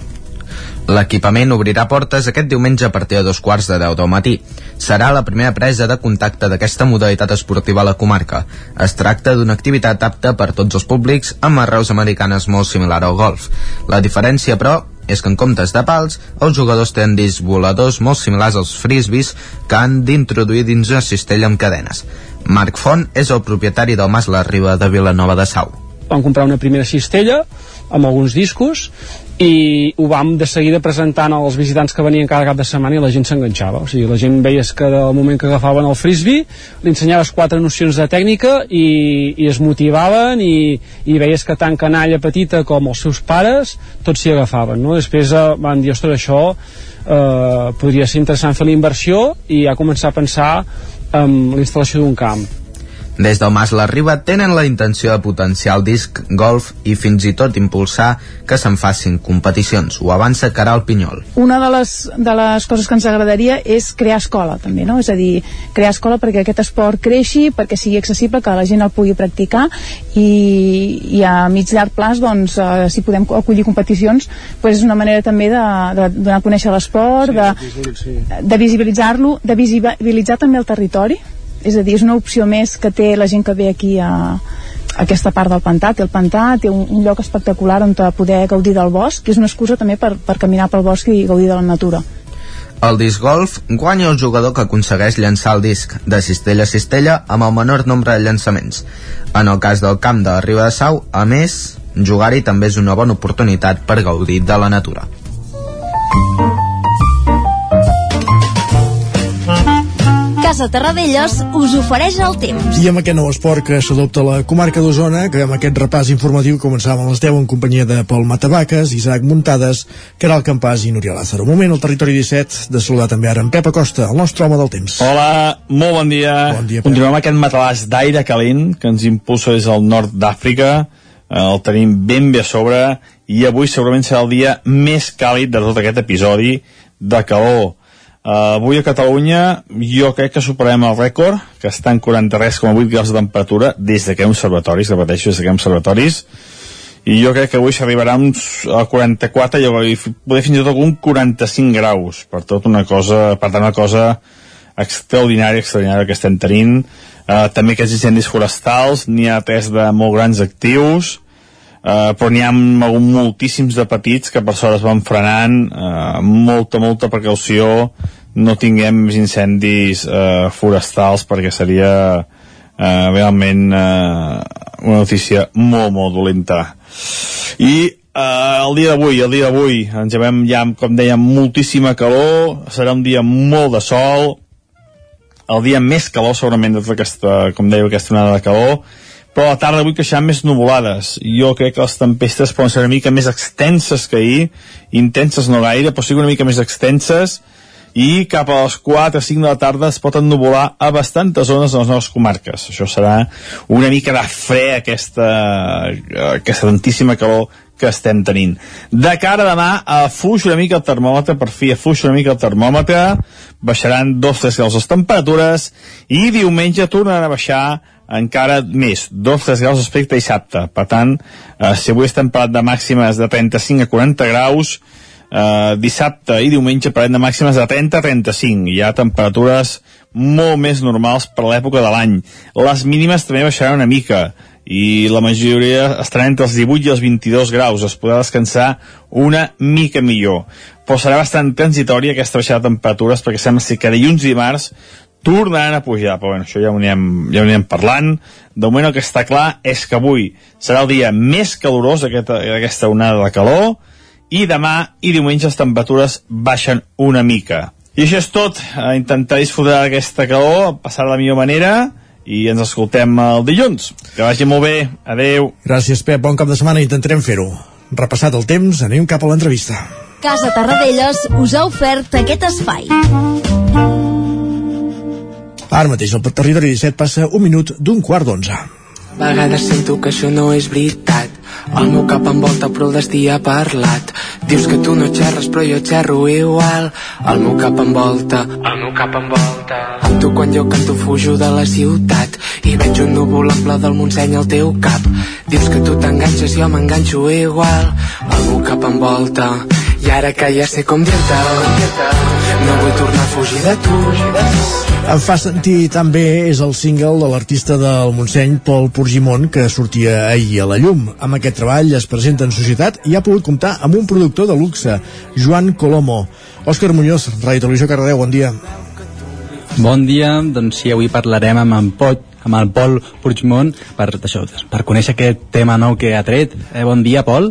L'equipament obrirà portes aquest diumenge a partir de dos quarts de deu del matí. Serà la primera presa de contacte d'aquesta modalitat esportiva a la comarca. Es tracta d'una activitat apta per tots els públics amb arreus americanes molt similar al golf. La diferència, però, és que en comptes de pals, els jugadors tenen discs voladors molt similars als frisbees que han d'introduir dins una cistella amb cadenes. Marc Font és el propietari del Mas La Riba de Vilanova de Sau. Vam comprar una primera cistella amb alguns discos i ho vam de seguida presentant als visitants que venien cada cap de setmana i la gent s'enganxava, o sigui, la gent veies que del moment que agafaven el frisbee li ensenyaves quatre nocions de tècnica i, i es motivaven i, i veies que tant canalla petita com els seus pares tots s'hi agafaven, no? després eh, van dir, ostres, això eh, podria ser interessant fer la inversió i ja començar a pensar en la instal·lació d'un camp des del Mas La Riba tenen la intenció de potenciar el disc golf i fins i tot impulsar que se'n facin competicions. Ho avança Caral Pinyol. Una de les, de les coses que ens agradaria és crear escola, també, no? És a dir, crear escola perquè aquest esport creixi, perquè sigui accessible, que la gent el pugui practicar i, i a mig llarg plaç, doncs, eh, si podem acollir competicions, doncs és una manera també de, de donar a conèixer l'esport, sí, de, de visibilitzar-lo, de visibilitzar també el territori, és a dir, és una opció més que té la gent que ve aquí a, aquesta part del pantà, té el pantà, té un, un lloc espectacular on poder gaudir del bosc, que és una excusa també per, per caminar pel bosc i gaudir de la natura. El disc golf guanya el jugador que aconsegueix llançar el disc de cistella a cistella amb el menor nombre de llançaments. En el cas del camp de la Riba de Sau, a més, jugar-hi també és una bona oportunitat per gaudir de la natura. Casa Terradellos us ofereix el temps. I amb aquest nou esport que s'adopta a la comarca d'Osona, que amb aquest repàs informatiu començàvem a les 10 en companyia de Pol Matabaques, Isaac Muntades, Caral Campàs i Núria Lázaro. Un moment al territori 17 de saludar també ara en Pep Acosta, el nostre home del temps. Hola, molt bon dia. Bon dia, Pep. Continuem aquest matalàs d'aire calent que ens impulsa des del nord d'Àfrica. Eh, El tenim ben bé a sobre i avui segurament serà el dia més càlid de tot aquest episodi de calor Uh, avui a Catalunya jo crec que superem el rècord, que està en 43,8 graus de temperatura des de que ha observatoris, repeteixo, des de que ha observatoris, i jo crec que avui s'arribarà a 44 i poder fins i tot un 45 graus, per tot una cosa, per tant una cosa extraordinària, extraordinària que estem tenint. Uh, també aquests incendis forestals, n'hi ha tres de molt grans actius, Uh, però n'hi ha moltíssims de petits que per sort es van frenant uh, molta, molta precaució no tinguem més incendis uh, forestals perquè seria uh, realment uh, una notícia molt, molt dolenta i uh, el dia d'avui el dia d'avui ens llevem ja, com dèiem, moltíssima calor serà un dia molt de sol el dia més calor segurament de tota aquesta, com deia, aquesta onada de calor però a la tarda avui queixaran més nuvolades. Jo crec que les tempestes poden ser una mica més extenses que ahir, intenses no gaire, però sí una mica més extenses, i cap a les 4 o 5 de la tarda es pot ennuvolar a bastantes zones de les nostres comarques. Això serà una mica de fre aquesta, aquesta tantíssima calor que estem tenint. De cara a demà, afuix una mica el termòmetre, per fi afuix una mica el termòmetre, baixaran 2-3 graus les temperatures, i diumenge tornaran a baixar encara més, 2-3 graus respecte a dissabte. Per tant, eh, si avui estem parlant de màximes de 35 a 40 graus, eh, dissabte i diumenge parlem de màximes de 30 a 35. Hi ha temperatures molt més normals per l'època de l'any. Les mínimes també baixaran una mica i la majoria estaran entre els 18 i els 22 graus. Es podrà descansar una mica millor. Però serà bastant transitòria aquesta baixada de temperatures perquè sembla que dilluns i dimarts tornaran a pujar, però bueno, això ja ho anirem, ja ho anirem parlant. De moment el que està clar és que avui serà el dia més calorós d'aquesta onada de calor i demà i diumenge les temperatures baixen una mica. I això és tot, a intentar disfrutar d'aquesta calor, passar de la millor manera i ens escoltem el dilluns. Que vagi molt bé, adeu. Gràcies, Pep, bon cap de setmana, intentarem fer-ho. Repassat el temps, anem cap a l'entrevista. Casa Tarradellas us ha ofert aquest espai. Ara mateix el territori 17 passa un minut d'un quart d'onze. A vegades sento que això no és veritat el meu cap em volta però el destí ha parlat. Dius que tu no xerres però jo xerro igual. El meu cap em volta. El meu cap em volta. Amb tu quan jo canto fujo de la ciutat. I veig un núvol ample del Montseny al teu cap. Dius que tu t'enganxes i jo m'enganxo igual. El meu cap em volta. I ara que ja sé com dir-te No vull tornar a fugir de tu Em fa sentir tan bé és el single de l'artista del Montseny, Pol Porgimon, que sortia ahir a la llum. Amb aquest treball es presenta en societat i ha pogut comptar amb un productor de luxe, Joan Colomo. Òscar Muñoz, Ràdio Televisió Cardedeu, bon dia. Bon dia, doncs sí, avui parlarem amb en Pot, amb el Pol Puigmont per, això, per conèixer aquest tema nou que ha tret. Eh, bon dia, Pol.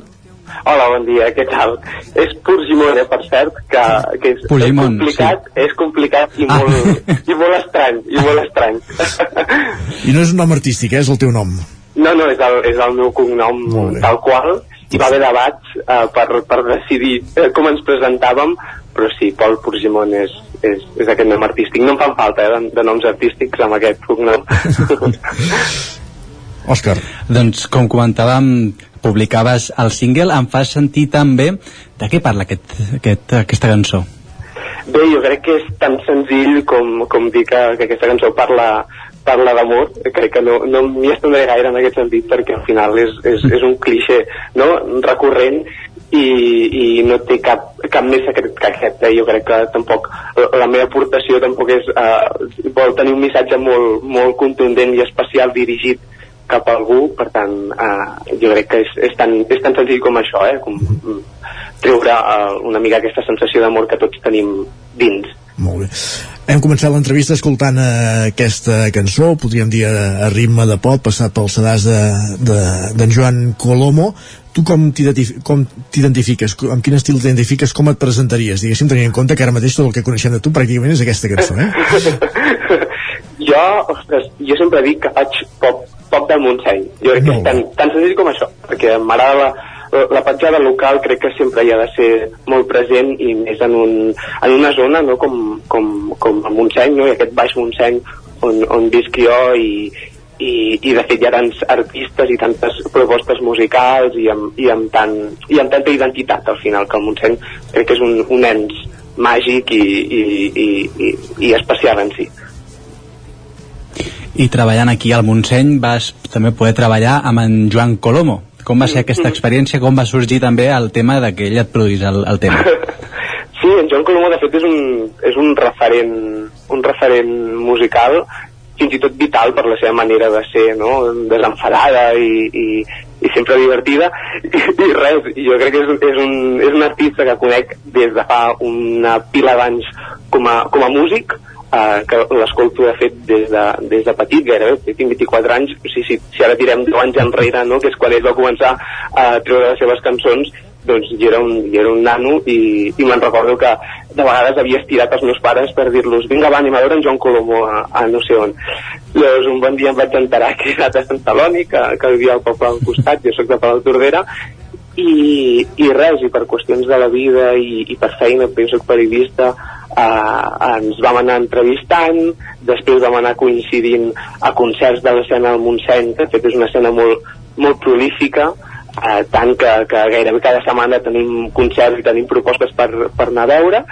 Hola, bon dia, què tal? És Purgimon, eh, per cert, que, que és, Purgimon, és complicat, sí. és complicat i molt, i molt estrany, i molt estrany. I no és un nom artístic, eh? és el teu nom. No, no, és el, és el meu cognom tal qual, i va haver debats eh, per, per decidir eh, com ens presentàvem, però sí, Pol Purgimon és, és, és aquest nom artístic. No em fan falta, eh, de, de noms artístics amb aquest cognom. Òscar. Doncs, com comentàvem, publicaves el single, em fa sentir també de què parla aquest, aquest, aquesta cançó. Bé, jo crec que és tan senzill com, com dir que, que aquesta cançó parla, parla d'amor, crec que no, no m'hi estendré gaire en aquest sentit perquè al final és, és, és un cliché no? recurrent i, i no té cap, cap més secret que aquest eh? jo crec que tampoc la meva aportació tampoc és eh, vol tenir un missatge molt, molt contundent i especial dirigit cap a algú, per tant eh, jo crec que és, és, tan, és tan senzill com això eh? com mm, treure eh, una mica aquesta sensació d'amor que tots tenim dins molt bé. Hem començat l'entrevista escoltant eh, aquesta cançó, podríem dir a, a ritme de pop, passat pel sedàs d'en de, de, Joan Colomo. Tu com t'identifiques? Amb quin estil t'identifiques? Com et presentaries? Diguéssim, tenint en compte que ara mateix tot el que coneixem de tu pràcticament és aquesta cançó, eh? jo, ostres, jo sempre dic que faig pop, pop del Montseny. Jo crec que és tan, tan senzill com això, perquè m'agrada la, la petjada local crec que sempre hi ha de ser molt present i més en, un, en una zona no? com, com, com el Montseny no? i aquest baix Montseny on, on visc jo i, i, i de fet hi ha tants artistes i tantes propostes musicals i amb, i amb, tant, i amb tanta identitat al final que el Montseny crec que és un, un ens màgic i, i, i, i, i especial en si i treballant aquí al Montseny vas també poder treballar amb en Joan Colomo. Com va ser aquesta experiència, com va sorgir també el tema de que ell et produís el, el tema? Sí, en Joan Colomo de fet és un, és un referent un referent musical fins i tot vital per la seva manera de ser no? desenfadada i, i, i sempre divertida. I, i res, jo crec que és, és, un, és un artista que conec des de fa una pila d'anys com, a, com a músic uh, que l'escolto de fet des de, des de petit gairebé, tinc 24 anys sigui, si, si ara tirem 10 anys enrere no? que és quan ell va començar a treure les seves cançons doncs jo era un, jo era un nano i, i me'n recordo que de vegades havia estirat els meus pares per dir-los vinga va, anem a veure en Joan Colomo a, a no sé on llavors un bon dia em vaig enterar que era de Sant Celoni que, que vivia al poble al costat jo sóc de Palau Tordera i, i res, i per qüestions de la vida i, i per feina, perquè jo soc periodista eh, ens vam anar entrevistant després vam anar coincidint a concerts de l'escena del Montseny que de fet és una escena molt, molt prolífica eh, tant que, que gairebé cada setmana tenim concerts i tenim propostes per, per anar a veure.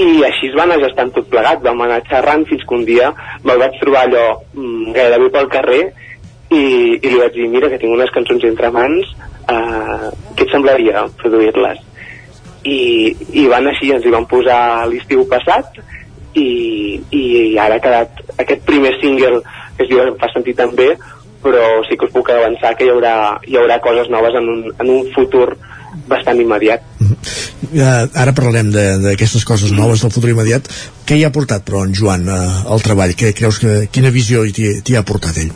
I així es va anar gestant tot plegat. Vam anar xerrant fins que un dia me'l vaig trobar allò mm, gairebé pel carrer i, i li vaig dir mira que tinc unes cançons entre mans eh, què et semblaria produir-les i, i van així, ens hi van posar l'estiu passat i, i ara ha quedat aquest primer single que es diu Em fa sentir també però sí que us puc avançar que hi haurà, hi haurà coses noves en un, en un futur bastant immediat. Uh, ara parlarem d'aquestes coses noves del futur immediat. Què hi ha portat, però, en Joan, uh, al treball? Què creus que, quina visió t'hi ha portat ell?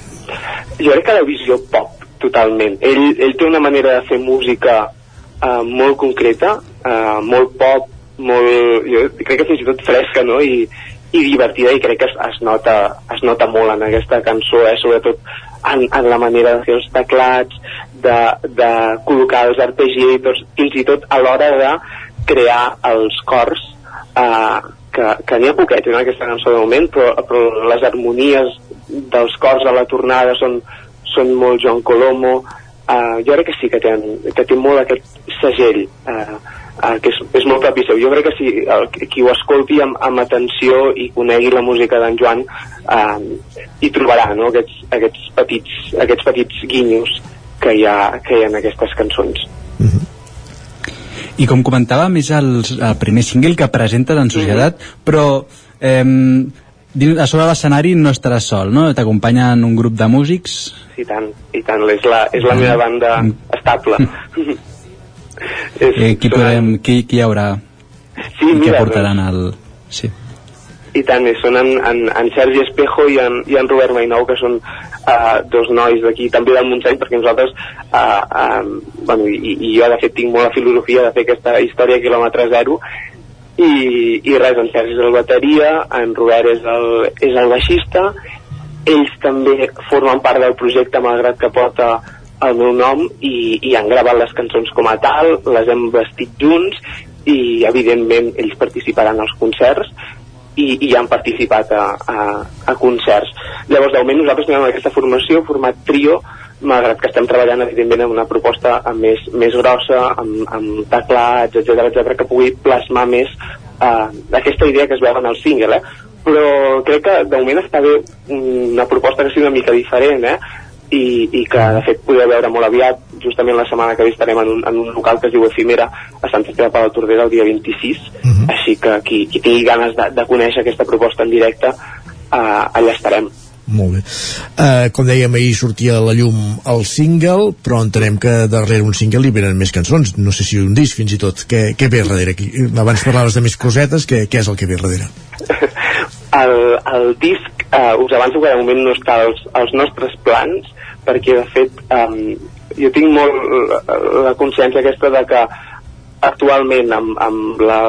Jo crec que la visió pop, totalment. Ell, ell té una manera de fer música uh, molt concreta, uh, molt pop, molt, jo crec que fins i tot fresca, no? I, i divertida i crec que es, es, nota, es nota molt en aquesta cançó, eh? sobretot en, en la manera de fer els teclats, de, de col·locar els arpeggiators, fins i tot a l'hora de crear els cors eh, que, que n'hi ha poquets en aquesta cançó de moment, però, però les harmonies dels cors a la tornada són, són molt Joan Colomo, eh, jo crec que sí que té, que té molt aquest segell eh, uh, que és, és molt propi seu. Jo crec que si el, qui ho escolti amb, amb atenció i conegui la música d'en Joan uh, hi trobarà no? aquests, aquests, petits, aquests petits guinyos que hi ha, que hi ha en aquestes cançons. Mm -hmm. I com comentàvem, és el, el primer single que presenta en societat, mm -hmm. però eh, a sobre l'escenari no estaràs sol, no? T'acompanyen un grup de músics? Sí, tant, i tant, és la, és la meva banda estable. eh, qui, podrem, qui, qui hi haurà sí, i mira, què portaran al... Sí. i tant, són en, en, en Sergi Espejo i en, i en Robert Mainou que són uh, dos nois d'aquí també del Montseny perquè nosaltres uh, uh, bueno, i, i jo de fet tinc molt la filosofia de fer aquesta història a quilòmetre zero i, i res, en Sergi és el bateria en Robert és el, és el baixista ells també formen part del projecte malgrat que porta el meu nom i, i han gravat les cançons com a tal, les hem vestit junts i evidentment ells participaran als concerts i, i han participat a, a, a concerts. Llavors, de moment nosaltres tenim aquesta formació, format trio, malgrat que estem treballant evidentment en una proposta més, més grossa, amb, amb teclats, etc etc que pugui plasmar més uh, aquesta idea que es veu en el single, eh? però crec que de moment està bé una proposta que sigui una mica diferent, eh? i, i que de fet podreu veure molt aviat justament la setmana que ve estarem en un, en un local que es diu Efimera a Sant Esteve de Tordera el dia 26 uh -huh. així que qui, qui tingui ganes de, de conèixer aquesta proposta en directe uh, allà estarem molt bé. Uh, com dèiem, ahir sortia a la llum el single, però entenem que darrere un single hi venen més cançons, no sé si un disc fins i tot. Què, què ve darrere? Aquí? Abans parlaves de més cosetes, què, què és el que ve darrere? el, el disc, uh, us avanço que de moment no està als, als nostres plans, perquè de fet um, jo tinc molt la consciència aquesta de que actualment amb, amb la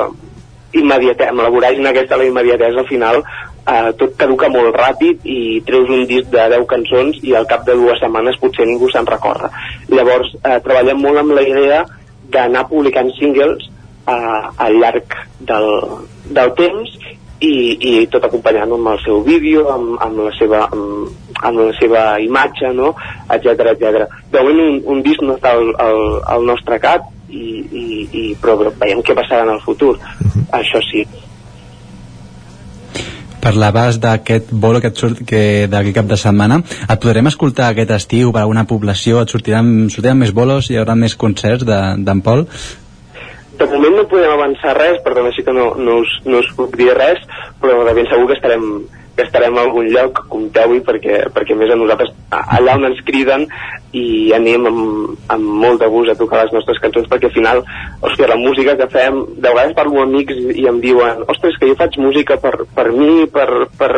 immediatesa, amb la voràgina aquesta la immediatesa al final eh, tot caduca molt ràpid i treus un disc de 10 cançons i al cap de dues setmanes potser ningú se'n recorda llavors eh, treballem molt amb la idea d'anar publicant singles eh, al llarg del, del temps i, i tot acompanyant amb el seu vídeo, amb, amb, la seva, amb, amb la seva imatge, no? etc etc. De moment un, un disc no està al, al, al nostre cap, i, i, i, però veiem què passarà en el futur. Uh -huh. Això sí. Parlaves d'aquest bolo que et surt que d'aquí cap de setmana. Et podrem escoltar aquest estiu per a una població? Et sortiran, sortiran més bolos? Hi haurà més concerts d'en de, Pol? de moment no podem avançar res, per tant així que no, no, us, no us puc dir res, però de ben segur que estarem, que estarem a algun lloc, compteu-hi, perquè, perquè més a nosaltres allà on ens criden i anem amb, amb molt de gust a tocar les nostres cançons, perquè al final, hòstia, la música que fem, de vegades parlo amb amics i, em diuen, ostres, que jo faig música per, per mi, per, per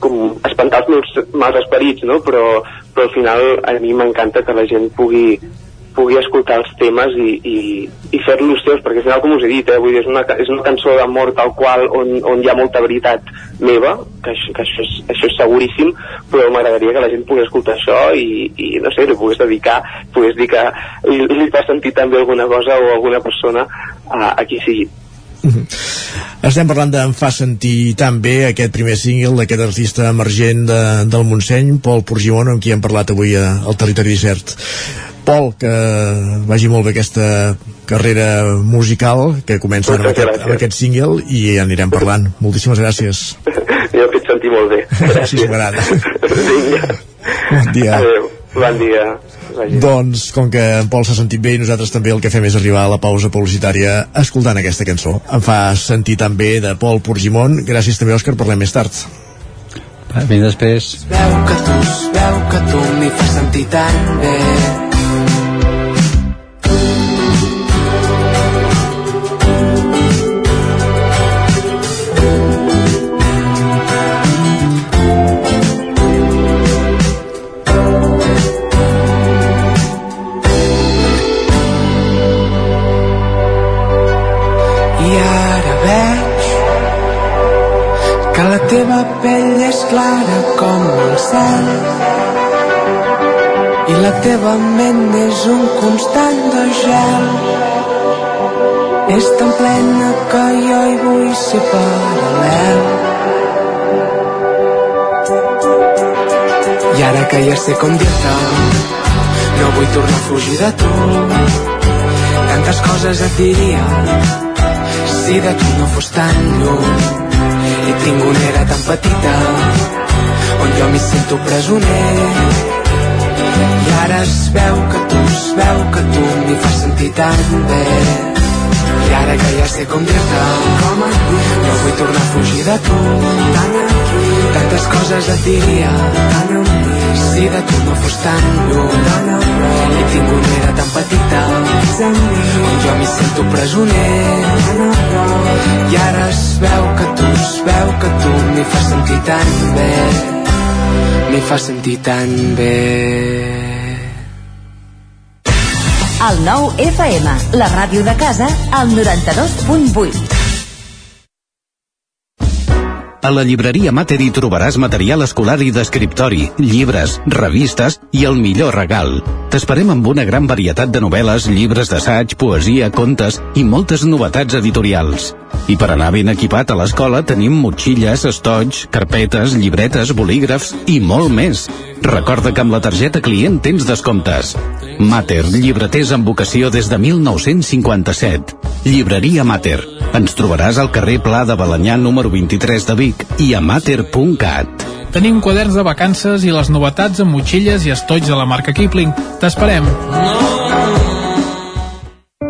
com espantar els meus mals esperits, no? però, però al final a mi m'encanta que la gent pugui pugui escoltar els temes i, i, i fer-los seus, perquè al final, com us he dit, eh, vull dir, és, una, és una cançó d'amor tal qual on, on hi ha molta veritat meva, que, això, que això, és, això és seguríssim, però m'agradaria que la gent pogués escoltar això i, i no sé, li pogués dedicar, pogués dir que li, li fa sentir també alguna cosa o alguna persona a, a qui sigui. -hmm. Estem parlant d'en fa sentir tan bé aquest primer single d'aquest artista emergent de, del Montseny, Pol Porgimon, amb qui hem parlat avui a, al Territori Cert. Pol, que vagi molt bé aquesta carrera musical que comença ara amb aquest, amb aquest single i ja anirem parlant. Moltíssimes gràcies. Jo he fet sentir molt bé. Gràcies. m'agrada. Vinga. Bon dia. Adéu. Bon dia. Vagi. Doncs, com que en Pol s'ha sentit bé i nosaltres també el que fem és arribar a la pausa publicitària escoltant aquesta cançó. Em fa sentir tan bé de Pol Porgimon. Gràcies també, Òscar, parlem més tard. Fins després. Veu que tu, veu que tu m'hi fas sentir tan bé. Teva pell és clara com el cel. I la teva ment és un constant de gel. És tan plena que jo hi vull ser paral·lel. I ara que ja sé com dir-te no vull tornar a fugir de tu. Tantes coses et diria si de tu no fos tan lluny i tinc una era tan petita on jo m'hi sento presoner. I ara es veu que tu es veu que tu m'hi fas sentir tan bé. I ara que ja sé com dir-te no vull tornar a fugir de tu. Tantes coses et diria tan si de tu no fos tan lluny i tinc una era tan petita on jo m'hi sento presoner i ara es veu que tu es veu que tu m'hi fas sentir tan bé m'hi fas sentir tan bé El nou FM, la ràdio de casa, al 92.8. A la llibreria Mater hi trobaràs material escolar i d'escriptori, llibres, revistes i el millor regal. T'esperem amb una gran varietat de novel·les, llibres d'assaig, poesia, contes i moltes novetats editorials. I per anar ben equipat a l'escola tenim motxilles, estoig, carpetes, llibretes, bolígrafs i molt més. Recorda que amb la targeta client tens descomptes. Mater, llibreters amb vocació des de 1957. Llibreria Mater. Ens trobaràs al carrer Pla de Balanyà número 23 de Vic i a mater.cat. Tenim quaderns de vacances i les novetats amb motxilles i estoigs de la marca Kipling. T'esperem.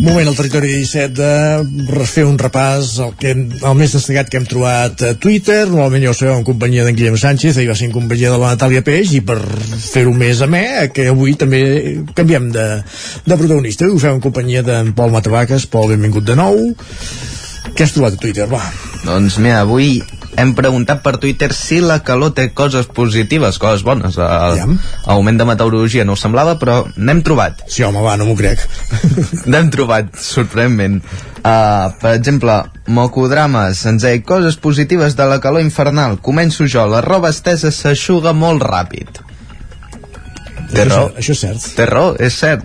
Moment al territori 17 de refer un repàs el, que, el més destacat que hem trobat a Twitter. Normalment ja ho sabeu en companyia d'en Guillem Sánchez, ahir va ser en companyia de la Natàlia Peix, i per fer-ho més amè, que avui també canviem de, de protagonista. Ho fem en companyia d'en Pol Matavaques. Pol, benvingut de nou. Què has trobat a Twitter? Va. Doncs mira, avui hem preguntat per Twitter si la calor té coses positives, coses bones. El Aviam. augment de meteorologia no ho semblava, però n'hem trobat. Sí, home, va, no m'ho crec. n'hem trobat, sorprenentment. Uh, per exemple, Mocodrames ens deia coses positives de la calor infernal. Començo jo, la roba estesa s'aixuga molt ràpid. Té Això- raó. això és cert. Té raó, és cert.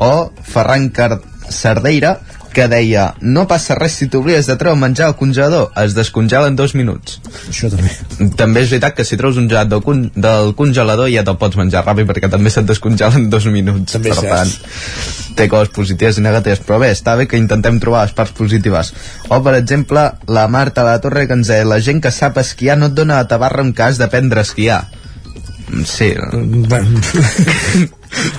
O Ferran Car Cerdeira, que deia no passa res si t'oblides de treure menjar al congelador, es descongela en dos minuts. Això també. També és veritat que si treus un gelat del, con del congelador ja te'l pots menjar ràpid perquè també se't descongela en dos minuts. També per tant, té coses positives i negatives, però bé, està bé que intentem trobar les parts positives. O, per exemple, la Marta la Torre que ens deia la gent que sap esquiar no et dona la tabarra en cas d'aprendre a esquiar. Sí.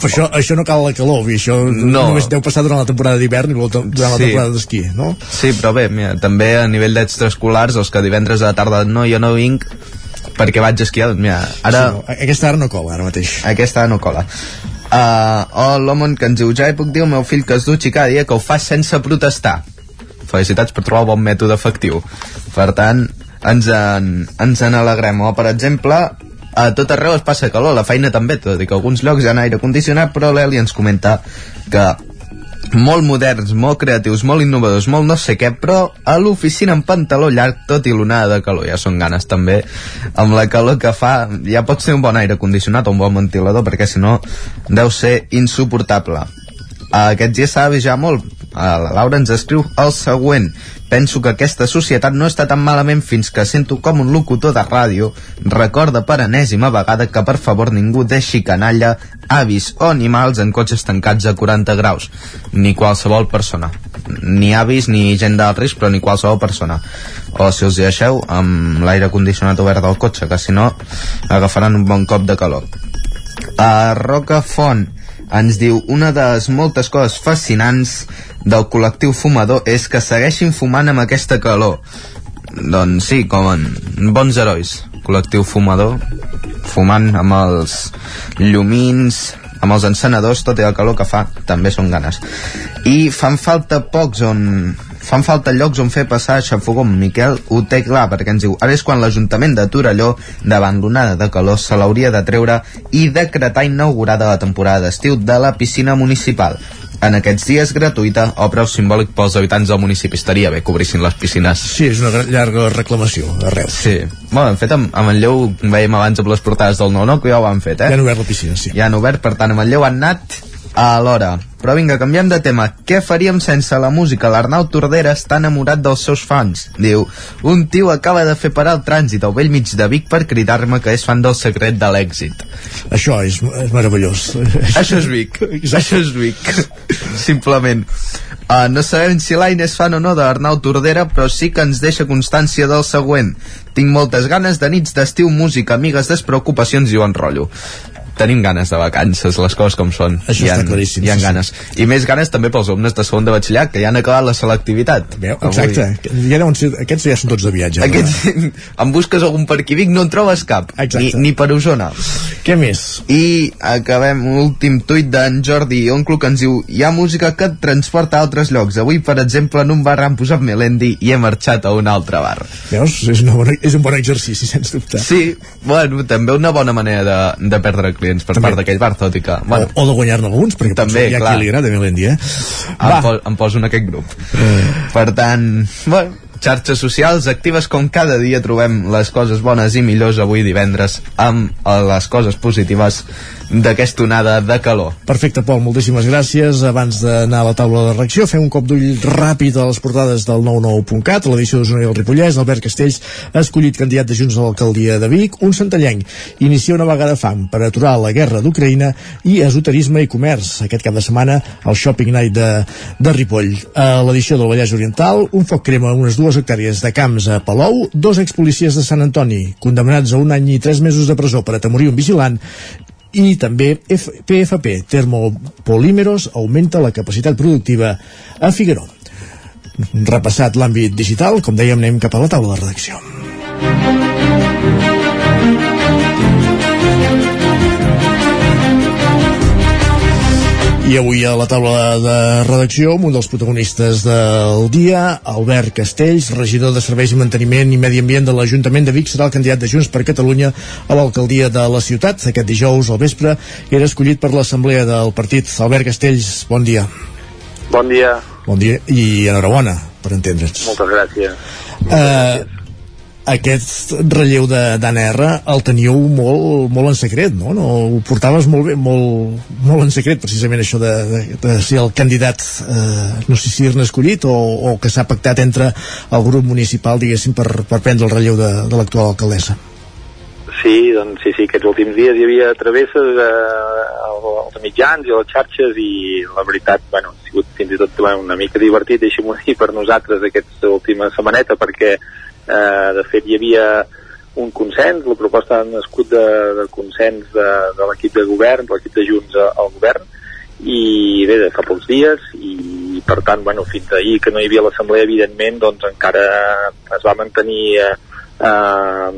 Però això, això no cal la calor, i això No. només deu passar durant la temporada d'hivern i durant la Sí. temporada d'esquí, no? Sí, però bé, mira, també a nivell d'extraescolars, els que divendres a la tarda no, jo no vinc perquè vaig a esquiar, doncs mira, ara... Sí, no, aquesta ara no cola, ara mateix. Aquesta ara no cola. Uh, o l'home que ens diu, ja hi puc dir al meu fill que es dutxi cada dia que ho fa sense protestar. Felicitats per trobar un bon mètode efectiu. Per tant, ens en, ens en alegrem. O, per exemple, a tot arreu es passa calor, la feina també, tot i que alguns llocs hi ha aire condicionat, però l'Eli ens comenta que molt moderns, molt creatius, molt innovadors, molt no sé què, però a l'oficina en pantaló llarg, tot i l'onada de calor, ja són ganes també, amb la calor que fa, ja pots ser un bon aire condicionat o un bon ventilador, perquè si no deu ser insuportable. Aquests dies s'ha de vigilar molt. Eh, La Laura ens escriu el següent. Penso que aquesta societat no està tan malament fins que sento com un locutor de ràdio recorda per enèsima vegada que per favor ningú deixi canalla, avis o animals en cotxes tancats a 40 graus. Ni qualsevol persona. Ni avis ni gent d'alt risc, però ni qualsevol persona. O si els hi deixeu amb l'aire condicionat obert del cotxe, que si no agafaran un bon cop de calor. A Rocafont ens diu una de les moltes coses fascinants del col·lectiu fumador és que segueixin fumant amb aquesta calor. Doncs sí, com en bons herois col·lectiu fumador fumant amb els llumins amb els encenedors, tot i el calor que fa també són ganes. I fan falta pocs on fan falta llocs on fer passar a xafogó Miquel ho té clar perquè ens diu ara és quan l'Ajuntament de Torelló davant l'onada de calor se l'hauria de treure i decretar inaugurada la temporada d'estiu de la piscina municipal en aquests dies gratuïta o preu simbòlic pels habitants del municipi estaria bé que obrissin les piscines Sí, és una llarga reclamació, arreu. Sí, bueno, hem fet amb, amb en Lleu, veiem abans amb les portades del 9-9, que ja ho han fet, eh? Ja han obert la piscina, sí. Ja han obert, per tant, amb en Lleu han anat a l'hora. Però vinga, canviem de tema. Què faríem sense la música? L'Arnau Tordera està enamorat dels seus fans. Diu, un tio acaba de fer parar el trànsit al vell mig de Vic per cridar-me que és fan del secret de l'èxit. Això és, és meravellós. Això és Vic. Això és Vic. Simplement. Uh, no sabem si l'Aina és fan o no d'Arnau Tordera, però sí que ens deixa constància del següent. Tinc moltes ganes de nits d'estiu, música, amigues, despreocupacions i ho enrotllo tenim ganes de vacances, les coses com són. Això hi ha, està claríssim, Hi ha sí, ganes. I més ganes també pels alumnes de segon de batxillerat, que ja han acabat la selectivitat. Veu? Exacte. Ja deuen ser, aquests ja són tots de viatge. Aquests, en busques algun per aquí Vic, no en trobes cap. Ni, ni per Osona. Què més? I acabem un últim tuit d'en Jordi Onclo que ens diu hi ha música que et transporta a altres llocs. Avui, per exemple, en un bar han posat Melendi i he marxat a un altre bar. Veus? És, una bona, és un bon exercici, sens dubte. Sí, bueno, també una bona manera de, de perdre clients per part d'aquell bar, tot i que... Bueno, O, o de guanyar-ne alguns, perquè També, hi ha clar. qui li agrada Melendi, eh? em, po em poso en aquest grup. Per tant, bueno, xarxes socials actives com cada dia trobem les coses bones i millors avui divendres amb eh, les coses positives d'aquesta onada de calor. Perfecte, Pol, moltíssimes gràcies. Abans d'anar a la taula de reacció, fem un cop d'ull ràpid a les portades del 99.cat, a l'edició d'Osona i el Ripollès. Albert Castells ha escollit candidat de Junts a l'alcaldia de Vic. Un centellenc inicia una vaga de fam per aturar la guerra d'Ucraïna i esoterisme i comerç. Aquest cap de setmana al Shopping Night de, de Ripoll. A l'edició del Vallès Oriental, un foc crema unes dues hectàrees de camps a Palou, dos expolicies de Sant Antoni, condemnats a un any i tres mesos de presó per atemorir un vigilant, i també PFP, Termopolímeros, augmenta la capacitat productiva a Figueró. Repassat l'àmbit digital, com dèiem, anem cap a la taula de redacció. I avui a la taula de redacció, amb un dels protagonistes del dia, Albert Castells, regidor de Serveis i Manteniment i Medi Ambient de l'Ajuntament de Vic, serà el candidat de Junts per Catalunya a l'alcaldia de la ciutat. Aquest dijous al vespre era escollit per l'assemblea del partit. Albert Castells, bon dia. Bon dia. Bon dia i enhorabona, per entendre'ns. Moltes gràcies. Uh, aquest relleu d'Anna R el teníeu molt, molt en secret, no? no? Ho portaves molt bé, molt, molt en secret, precisament això de, de, de ser el candidat, eh, no sé si dir-ne escollit o, o que s'ha pactat entre el grup municipal, diguéssim, per, per prendre el relleu de, de l'actual alcaldessa. Sí, doncs sí, sí, aquests últims dies hi havia travesses eh, als mitjans i a les xarxes i la veritat, bueno, ha sigut fins i tot una mica divertit, deixem-ho dir, per nosaltres aquesta última setmaneta, perquè eh, de fet hi havia un consens, la proposta ha nascut de, de consens de, de l'equip de govern, de l'equip de Junts al govern, i bé, de fa pocs dies, i per tant, bueno, fins ahir que no hi havia l'assemblea, evidentment, doncs encara es va mantenir eh, eh,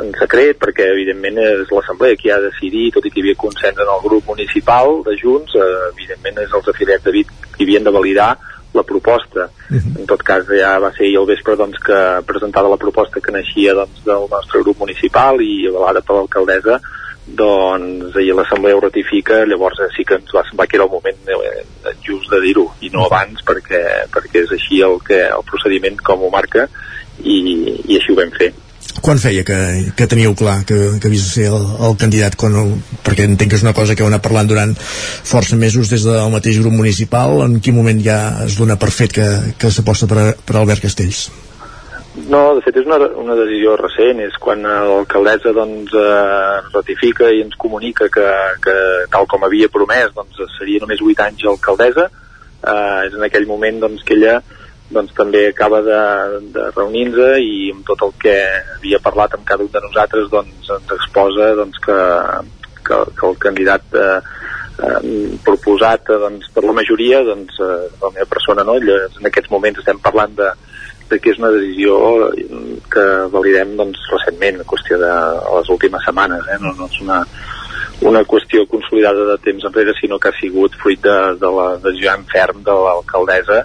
en secret, perquè evidentment és l'assemblea qui ha de decidir, tot i que hi havia consens en el grup municipal de Junts, eh, evidentment és els afiliats de Vic qui havien de validar la proposta. Uh -huh. En tot cas, ja va ser ahir al vespre doncs, que presentada la proposta que naixia doncs, del nostre grup municipal i avalada per l'alcaldessa, doncs ahir l'assemblea ho ratifica, llavors sí que ens va semblar que era el moment eh, just de dir-ho, i no abans perquè, perquè és així el, que, el procediment com ho marca i, i així ho vam fer quan feia que, que teníeu clar que, que havies de ser el, el candidat quan perquè entenc que és una cosa que heu anat parlant durant força mesos des del mateix grup municipal. En quin moment ja es dona per fet que, que s'aposta per, per Albert Castells? No, de fet és una, una decisió recent, és quan l'alcaldessa doncs, eh, ratifica i ens comunica que, que tal com havia promès doncs, seria només 8 anys alcaldessa, eh, és en aquell moment doncs, que ella doncs també acaba de, de reunir-nos i amb tot el que havia parlat amb cada un de nosaltres doncs ens exposa doncs, que, que, que el candidat eh, eh, proposat eh, doncs, per la majoria doncs, eh, la meva persona no? en aquests moments estem parlant de, de que és una decisió que validem doncs, recentment, en qüestió de les últimes setmanes eh? no, no és una, una qüestió consolidada de temps enrere sinó que ha sigut fruit de, de la decisió en ferm de l'alcaldessa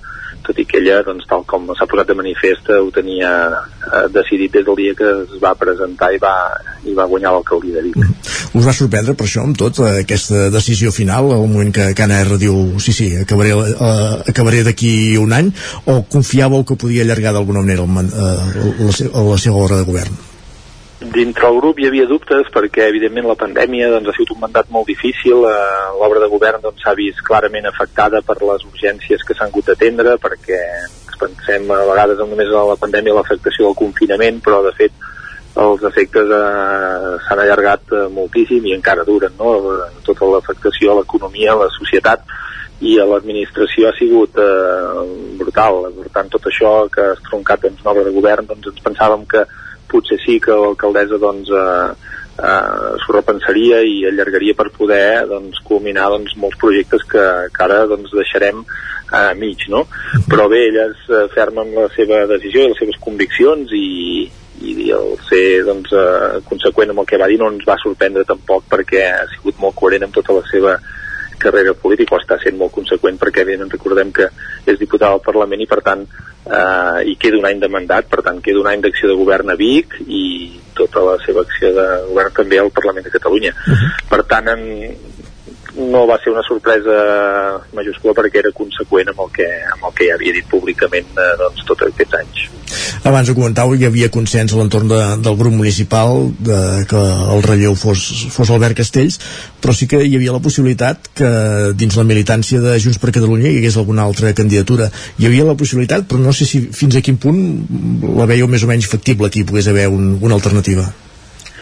tot i que ella, doncs, tal com s'ha posat de manifest, ho tenia eh, decidit des del dia que es va presentar i va, i va guanyar l'alcaldia de Vic. Mm. Us va sorprendre per això, amb tot, eh, aquesta decisió final, al moment que Cana R diu sí, sí, acabaré, eh, acabaré d'aquí un any, o confiàveu que podia allargar d'alguna manera el, eh, la, la seva hora de govern? Dintre el grup hi havia dubtes perquè evidentment la pandèmia doncs, ha sigut un mandat molt difícil eh, l'obra de govern doncs, s'ha doncs, vist clarament afectada per les urgències que s'han hagut d'atendre perquè pensem a vegades no només a la pandèmia l'afectació del confinament però de fet els efectes eh, s'han allargat eh, moltíssim i encara duren no? tota l'afectació a l'economia, a la societat i a l'administració ha sigut eh, brutal per tant tot això que ha estroncat doncs, l'obra de govern doncs ens pensàvem que potser sí que l'alcaldessa doncs, eh, eh, s'ho repensaria i allargaria per poder doncs, culminar doncs, molts projectes que, que ara doncs, deixarem a eh, mig, no? Però bé, ella és eh, ferma amb la seva decisió i les seves conviccions i, i el ser doncs, eh, conseqüent amb el que va dir no ens va sorprendre tampoc perquè ha sigut molt coherent amb tota la seva carrera política o està sent molt conseqüent perquè evidentment recordem que és diputat al Parlament i per tant eh, i queda un any de mandat, per tant queda un any d'acció de govern a Vic i tota la seva acció de govern també al Parlament de Catalunya. Uh -huh. Per tant, en, no va ser una sorpresa majúscula perquè era conseqüent amb el que, amb el que ja havia dit públicament eh, doncs, tots aquests anys. Abans ho comentàveu, hi havia consens a l'entorn de, del grup municipal de, que el relleu fos, fos Albert Castells, però sí que hi havia la possibilitat que dins la militància de Junts per Catalunya hi hagués alguna altra candidatura. Hi havia la possibilitat, però no sé si fins a quin punt la veieu més o menys factible que hi pogués haver un, una alternativa.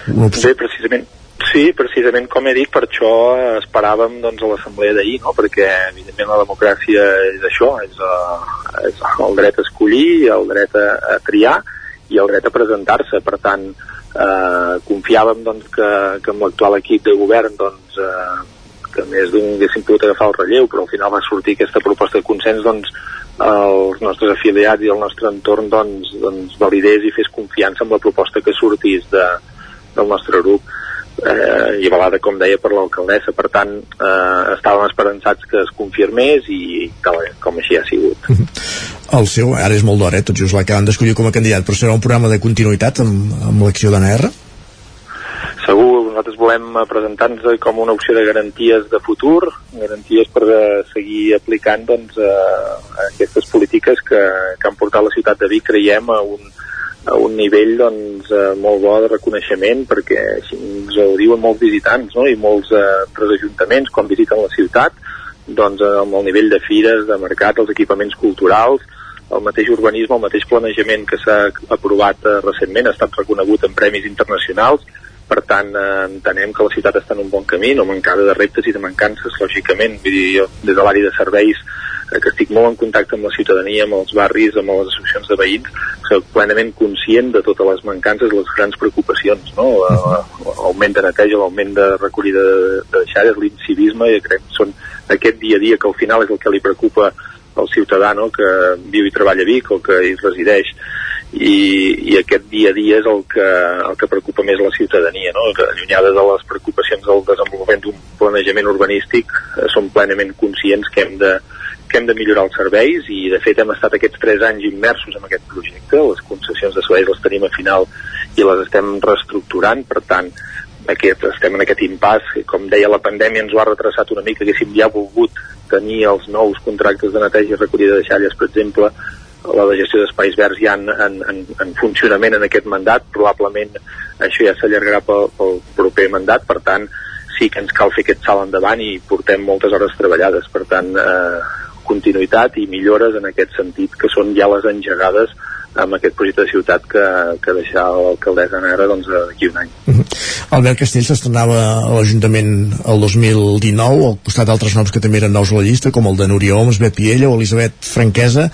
Una Bé, precisament, Sí, precisament com he dit, per això esperàvem doncs, a l'assemblea d'ahir, no? perquè evidentment la democràcia és això, és, uh, és el dret a escollir, el dret a, a triar i el dret a presentar-se. Per tant, uh, confiàvem doncs, que, que amb l'actual equip de govern doncs, uh, que més d'un haguéssim pogut agafar el relleu, però al final va sortir aquesta proposta de consens, doncs els nostres afiliats i el nostre entorn doncs, doncs validés i fes confiança amb la proposta que sortís de, del nostre grup eh, i avalada, com deia, per l'alcaldessa. Per tant, eh, estàvem esperançats que es confirmés i tal, com així ha sigut. El seu, ara és molt d'hora, eh? tot just l'acaben d'escollir com a candidat, però serà un programa de continuïtat amb, amb l'acció d'ANR? Segur, nosaltres volem presentar-nos com una opció de garanties de futur, garanties per eh, seguir aplicant doncs, eh, aquestes polítiques que, que han portat la ciutat de Vic, creiem, a un, a un nivell doncs, eh, molt bo de reconeixement perquè així ens ho diuen molts visitants no? i molts eh, altres ajuntaments quan visiten la ciutat doncs, eh, amb el nivell de fires, de mercat, els equipaments culturals el mateix urbanisme, el mateix planejament que s'ha aprovat eh, recentment ha estat reconegut en premis internacionals per tant eh, entenem que la ciutat està en un bon camí, no mancada de reptes i de mancances, lògicament, vull dir, jo, des de l'àrea de serveis que estic molt en contacte amb la ciutadania, amb els barris, amb les associacions de veïns, soc plenament conscient de totes les mancances, les grans preocupacions, no? l'augment de neteja, l'augment de recollida de, de deixalles, l'incivisme, i crec que són aquest dia a dia que al final és el que li preocupa al ciutadà no? que viu i treballa a Vic o que hi resideix i, i aquest dia a dia és el que, el que preocupa més la ciutadania no? que allunyada de les preocupacions del desenvolupament d'un planejament urbanístic eh, som plenament conscients que hem de, que hem de millorar els serveis i de fet hem estat aquests 3 anys immersos en aquest projecte, les concessions de serveis les tenim a final i les estem reestructurant, per tant aquest, estem en aquest impàs, com deia la pandèmia ens ho ha retrasat una mica, haguéssim ja volgut tenir els nous contractes de neteja i recollida de xalles, per exemple la de gestió d'espais verds ja en, en, en, en funcionament en aquest mandat, probablement això ja s'allargarà pel, pel proper mandat, per tant sí que ens cal fer aquest salt endavant i portem moltes hores treballades, per tant eh, continuïtat i millores en aquest sentit que són ja les engegades amb aquest projecte de ciutat que, que deixa l'alcaldessa Nera doncs, d'aquí un any. Uh -huh. Albert Castell s'estrenava a l'Ajuntament el 2019 al costat d'altres noms que també eren nous a la llista com el de Núria Oms, Bet Piella o Elisabet Franquesa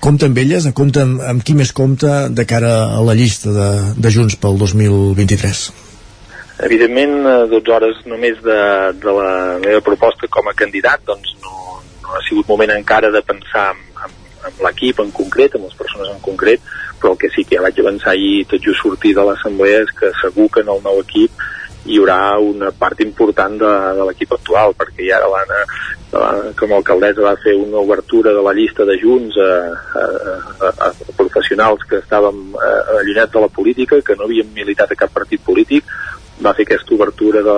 compta amb elles, compta amb, amb qui més compta de cara a la llista de, de Junts pel 2023? Evidentment, 12 hores només de, de la meva proposta com a candidat, doncs no ha sigut moment encara de pensar en, en, en l'equip en concret, amb les persones en concret, però el que sí que ja vaig avançar ahir tot just sortir de l'assemblea és que segur que en el nou equip hi haurà una part important de, de l'equip actual, perquè ja l'Anna com a alcaldessa va fer una obertura de la llista de Junts a, a, a, a professionals que estàvem allunyats de la política, que no havien militat a cap partit polític, va fer aquesta obertura de,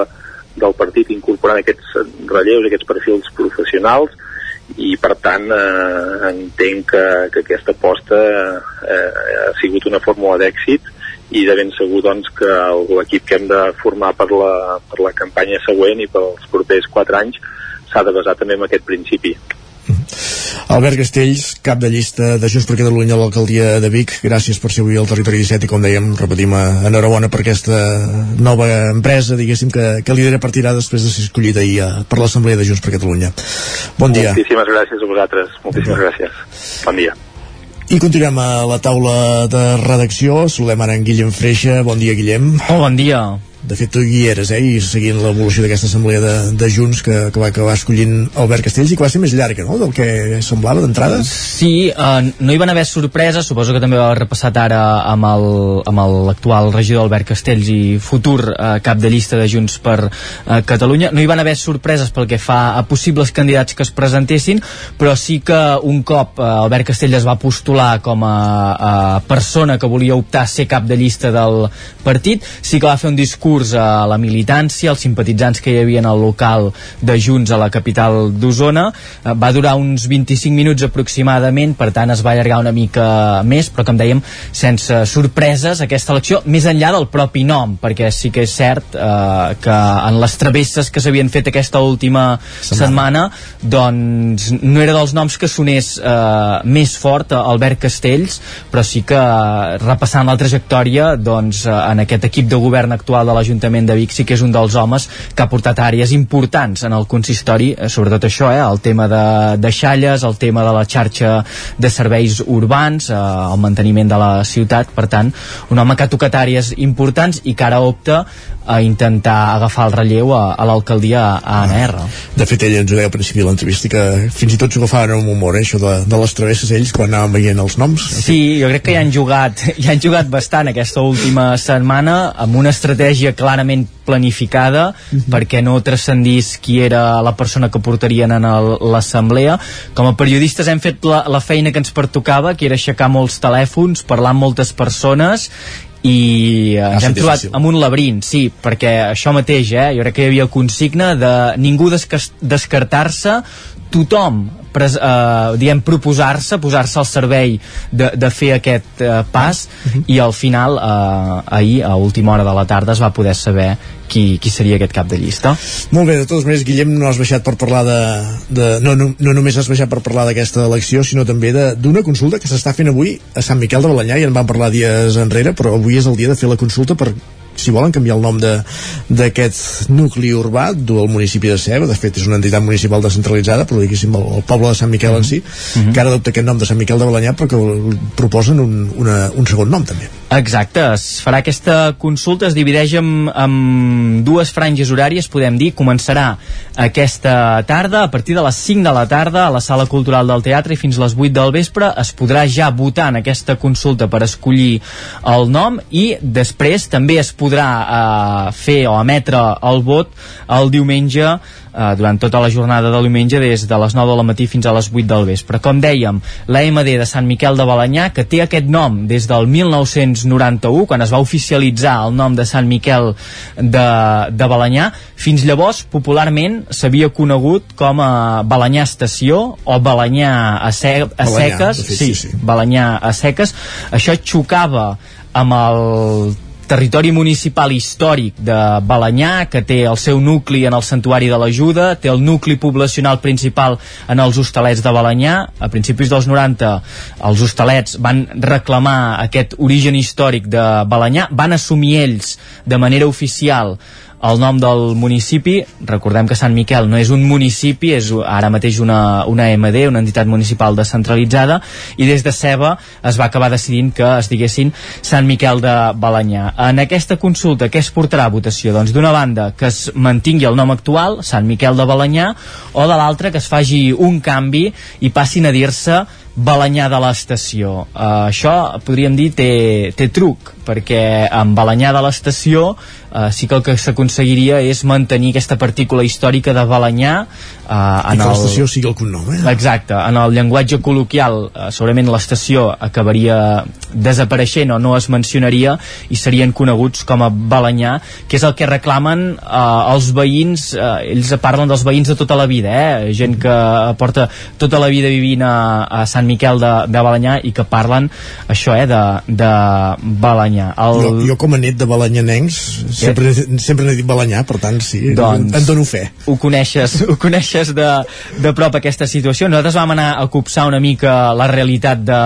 del partit incorporant aquests relleus, aquests perfils professionals i per tant eh, entenc que, que aquesta aposta eh, ha sigut una fórmula d'èxit i de ben segur doncs, que l'equip que hem de formar per la, per la campanya següent i pels propers 4 anys s'ha de basar també en aquest principi. Albert Castells, cap de llista de Junts per Catalunya a l'alcaldia de Vic, gràcies per ser avui al Territori 17 i com dèiem, repetim, eh, enhorabona per aquesta nova empresa, diguéssim, que, que lidera partirà després de ser escollida ahir eh, per l'Assemblea de Junts per Catalunya. Bon dia. Moltíssimes gràcies a vosaltres, moltíssimes gràcies. Bon dia. I continuem a la taula de redacció. Saludem ara en Guillem Freixa. Bon dia, Guillem. Oh, bon dia de fet tu hi eres, eh, i seguint l'evolució d'aquesta assemblea de, de Junts que, que va acabar escollint Albert Castells i que va ser més llarga, no?, del que semblava d'entrada. Sí, eh, no hi van haver sorpreses, suposo que també ha repassat ara amb l'actual regidor Albert Castells i futur eh, cap de llista de Junts per eh, Catalunya. No hi van haver sorpreses pel que fa a possibles candidats que es presentessin, però sí que un cop eh, Albert Castells es va postular com a, a persona que volia optar a ser cap de llista del partit, sí que va fer un discurs discurs a la militància, als simpatitzants que hi havia en el local de Junts a la capital d'Osona. Eh, va durar uns 25 minuts aproximadament, per tant es va allargar una mica més, però com dèiem, sense sorpreses aquesta elecció, més enllà del propi nom, perquè sí que és cert eh, que en les travesses que s'havien fet aquesta última setmana. setmana, doncs no era dels noms que sonés eh, més fort Albert Castells, però sí que repassant la trajectòria doncs, en aquest equip de govern actual de la l'Ajuntament de Vic sí que és un dels homes que ha portat àrees importants en el consistori, eh, sobretot això, eh, el tema de, de xalles, el tema de la xarxa de serveis urbans, eh, el manteniment de la ciutat, per tant, un home que ha tocat àrees importants i que ara opta a intentar agafar el relleu a, a l'alcaldia a ANR. De fet, ell ens ho deia al principi de l'entrevista que fins i tot s'ho agafaven amb humor, eh, això de, de les travesses ells quan anaven veient els noms. Sí, jo crec que hi han jugat, hi han jugat bastant aquesta última setmana amb una estratègia clarament planificada mm -hmm. perquè no transcendís qui era la persona que portarien en l'assemblea. Com a periodistes hem fet la, la feina que ens pertocava, que era aixecar molts telèfons, parlar amb moltes persones i eh, ens hem trobat difícil. amb un laberint, sí, perquè això mateix, eh, jo crec que hi havia consigna de ningú descartar-se, tothom pres, eh, diem proposar-se, posar-se al servei de, de fer aquest eh, pas uh -huh. i al final eh, ahir a última hora de la tarda es va poder saber qui, qui seria aquest cap de llista. Molt bé, de totes maneres, Guillem, no has baixat per parlar de... de no, no, no només has baixat per parlar d'aquesta elecció, sinó també d'una consulta que s'està fent avui a Sant Miquel de Balanyà, i en vam parlar dies enrere, però avui és el dia de fer la consulta per si volen canviar el nom d'aquest nucli urbà del municipi de Ceba, de fet és una entitat municipal descentralitzada, però diguéssim el, el poble de Sant Miquel en si, mm -hmm. que ara adopta aquest nom de Sant Miquel de Balanyà però que proposen un, una, un segon nom també. Exacte, es farà aquesta consulta, es divideix en, en dues franges horàries, podem dir, començarà aquesta tarda, a partir de les 5 de la tarda, a la Sala Cultural del Teatre i fins a les 8 del vespre, es podrà ja votar en aquesta consulta per escollir el nom i després també es podrà eh, fer o emetre el vot el diumenge eh, durant tota la jornada de diumenge des de les 9 del matí fins a les 8 del vespre. Com dèiem, la MD de Sant Miquel de Balanyà, que té aquest nom des del 1991, quan es va oficialitzar el nom de Sant Miquel de, de Balanyà, fins llavors popularment s'havia conegut com a Balanyà Estació o Balanyà a, se a Balanyà, seques, fet, sí, sí. Balanyà a seques. Això xocava amb el territori municipal històric de Balanyà, que té el seu nucli en el Santuari de l'Ajuda, té el nucli poblacional principal en els hostalets de Balanyà. A principis dels 90 els hostalets van reclamar aquest origen històric de Balanyà, van assumir ells de manera oficial el nom del municipi, recordem que Sant Miquel no és un municipi, és ara mateix una, una MD, una entitat municipal descentralitzada, i des de Ceba es va acabar decidint que es diguessin Sant Miquel de Balanyà. En aquesta consulta, què es portarà a votació? Doncs d'una banda, que es mantingui el nom actual, Sant Miquel de Balanyà, o de l'altra, que es faci un canvi i passin a dir-se Balanyà de l'estació. Uh, això, podríem dir, té, té truc, perquè amb Balanyà de l'estació uh, sí que el que s'aconseguiria és mantenir aquesta partícula històrica de Balanyà uh, en I que l'estació sigui el cognom, eh? Exacte, en el llenguatge col·loquial uh, segurament l'estació acabaria desapareixent o no es mencionaria i serien coneguts com a Balanyà, que és el que reclamen uh, els veïns, uh, ells parlen dels veïns de tota la vida, eh? gent que porta tota la vida vivint a, a Sant Miquel de, de Balanyà i que parlen això, eh, de, de Balanyà. El... Jo, jo com a net de balanyanencs sempre, sempre n'he dit Balanyà, per tant sí, doncs, en dono fe. Ho coneixes, ho coneixes de, de prop aquesta situació. Nosaltres vam anar a copsar una mica la realitat de,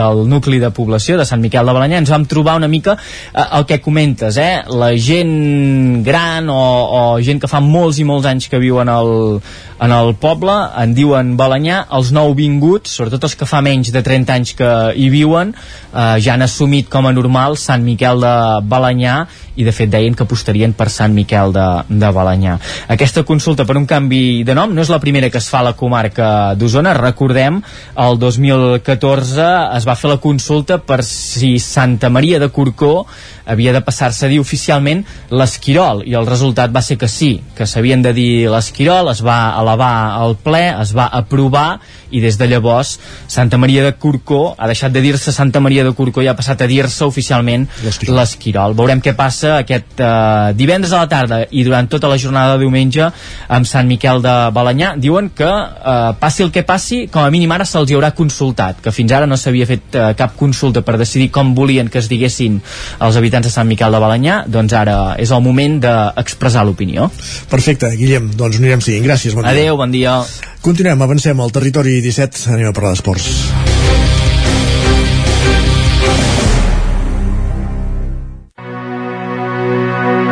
del nucli de població de Sant Miquel de Balanyà. Ens vam trobar una mica eh, el que comentes, eh? la gent gran o, o gent que fa molts i molts anys que viuen al, en el poble, en diuen Balanyà, els nouvinguts, sobretot els que fa menys de 30 anys que hi viuen, eh, ja han assumit com a normal Sant Miquel de Balanyà i de fet deien que apostarien per Sant Miquel de, de Balanyà. Aquesta consulta per un canvi de nom no és la primera que es fa a la comarca d'Osona, recordem, el 2014 es va fer la consulta per si Santa Maria de Corcó havia de passar-se a dir oficialment l'Esquirol i el resultat va ser que sí, que s'havien de dir l'Esquirol, es va elevar al ple, es va aprovar i des de llavors Santa Maria de Corcó ha deixat de dir-se Santa Maria de Corcó i ha passat a dir-se oficialment l'Esquirol. Veurem què passa aquest eh, divendres a la tarda i durant tota la jornada de diumenge amb Sant Miquel de Balanyà. Diuen que eh, passi el que passi, com a mínim ara se'ls hi haurà consultat, que fins ara no s'havia fet eh, cap consulta per decidir com volien que es diguessin els habitants de Sant Miquel de Balanyà, doncs ara és el moment d'expressar l'opinió. Perfecte, Guillem, doncs anirem seguint. Gràcies, bon dia. Adéu, bon dia. Continuem, avancem al territori 17, anem a parlar d'esports.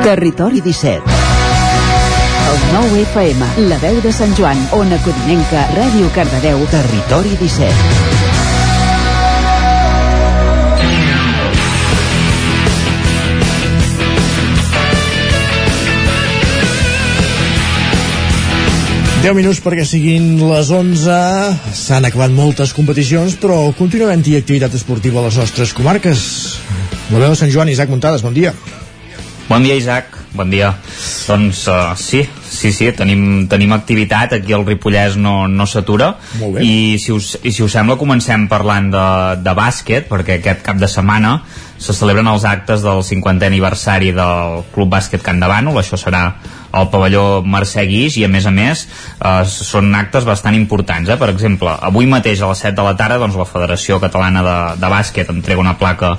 Territori 17 el 9 FM, la veu de Sant Joan, Ona Codinenca, Ràdio Cardedeu, Territori 17. Deu minuts perquè siguin les 11 s'han acabat moltes competicions però continua havent-hi activitat esportiva a les nostres comarques. La veu de Sant Joan, Isaac Muntades, bon dia Bon dia Isaac, bon dia. Doncs uh, sí, sí, sí, tenim, tenim activitat, aquí el Ripollès no, no s'atura. I, si us, i si us sembla comencem parlant de, de bàsquet perquè aquest cap de setmana se celebren els actes del 50è aniversari del Club Bàsquet Can de Bànol, això serà al pavelló Mercè Guix i a més a més eh, són actes bastant importants eh? per exemple, avui mateix a les 7 de la tarda doncs, la Federació Catalana de, de Bàsquet entrega una placa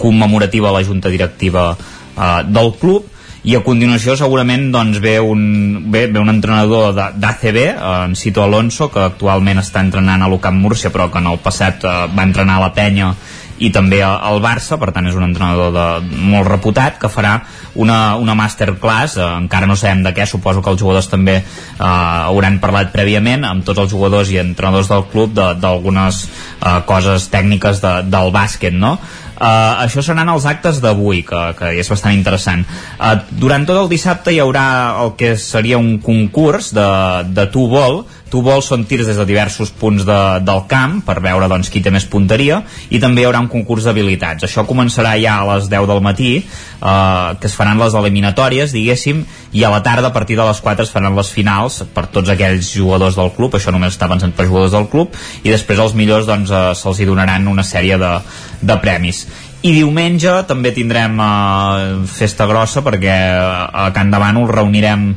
commemorativa a la Junta Directiva eh, del club i a continuació segurament doncs, ve, un, ve, ve un entrenador d'ACB, eh, en Cito Alonso, que actualment està entrenant a l'UCAM Múrcia, però que en el passat eh, va entrenar a la penya i també al Barça, per tant és un entrenador de, molt reputat que farà una, una masterclass, eh, encara no sabem de què, suposo que els jugadors també eh, hauran parlat prèviament amb tots els jugadors i entrenadors del club d'algunes eh, coses tècniques de, del bàsquet, no? Uh, això seran els actes d'avui, que, que és bastant interessant. Uh, durant tot el dissabte hi haurà el que seria un concurs de, de tu-vol, tu vols són tirs des de diversos punts de, del camp per veure doncs, qui té més punteria i també hi haurà un concurs d'habilitats. Això començarà ja a les 10 del matí eh, que es faran les eliminatòries diguéssim, i a la tarda a partir de les 4 es faran les finals per tots aquells jugadors del club, això només està pensant per jugadors del club i després els millors doncs, eh, se'ls hi donaran una sèrie de, de premis. I diumenge també tindrem eh, festa grossa perquè a Can Bànol reunirem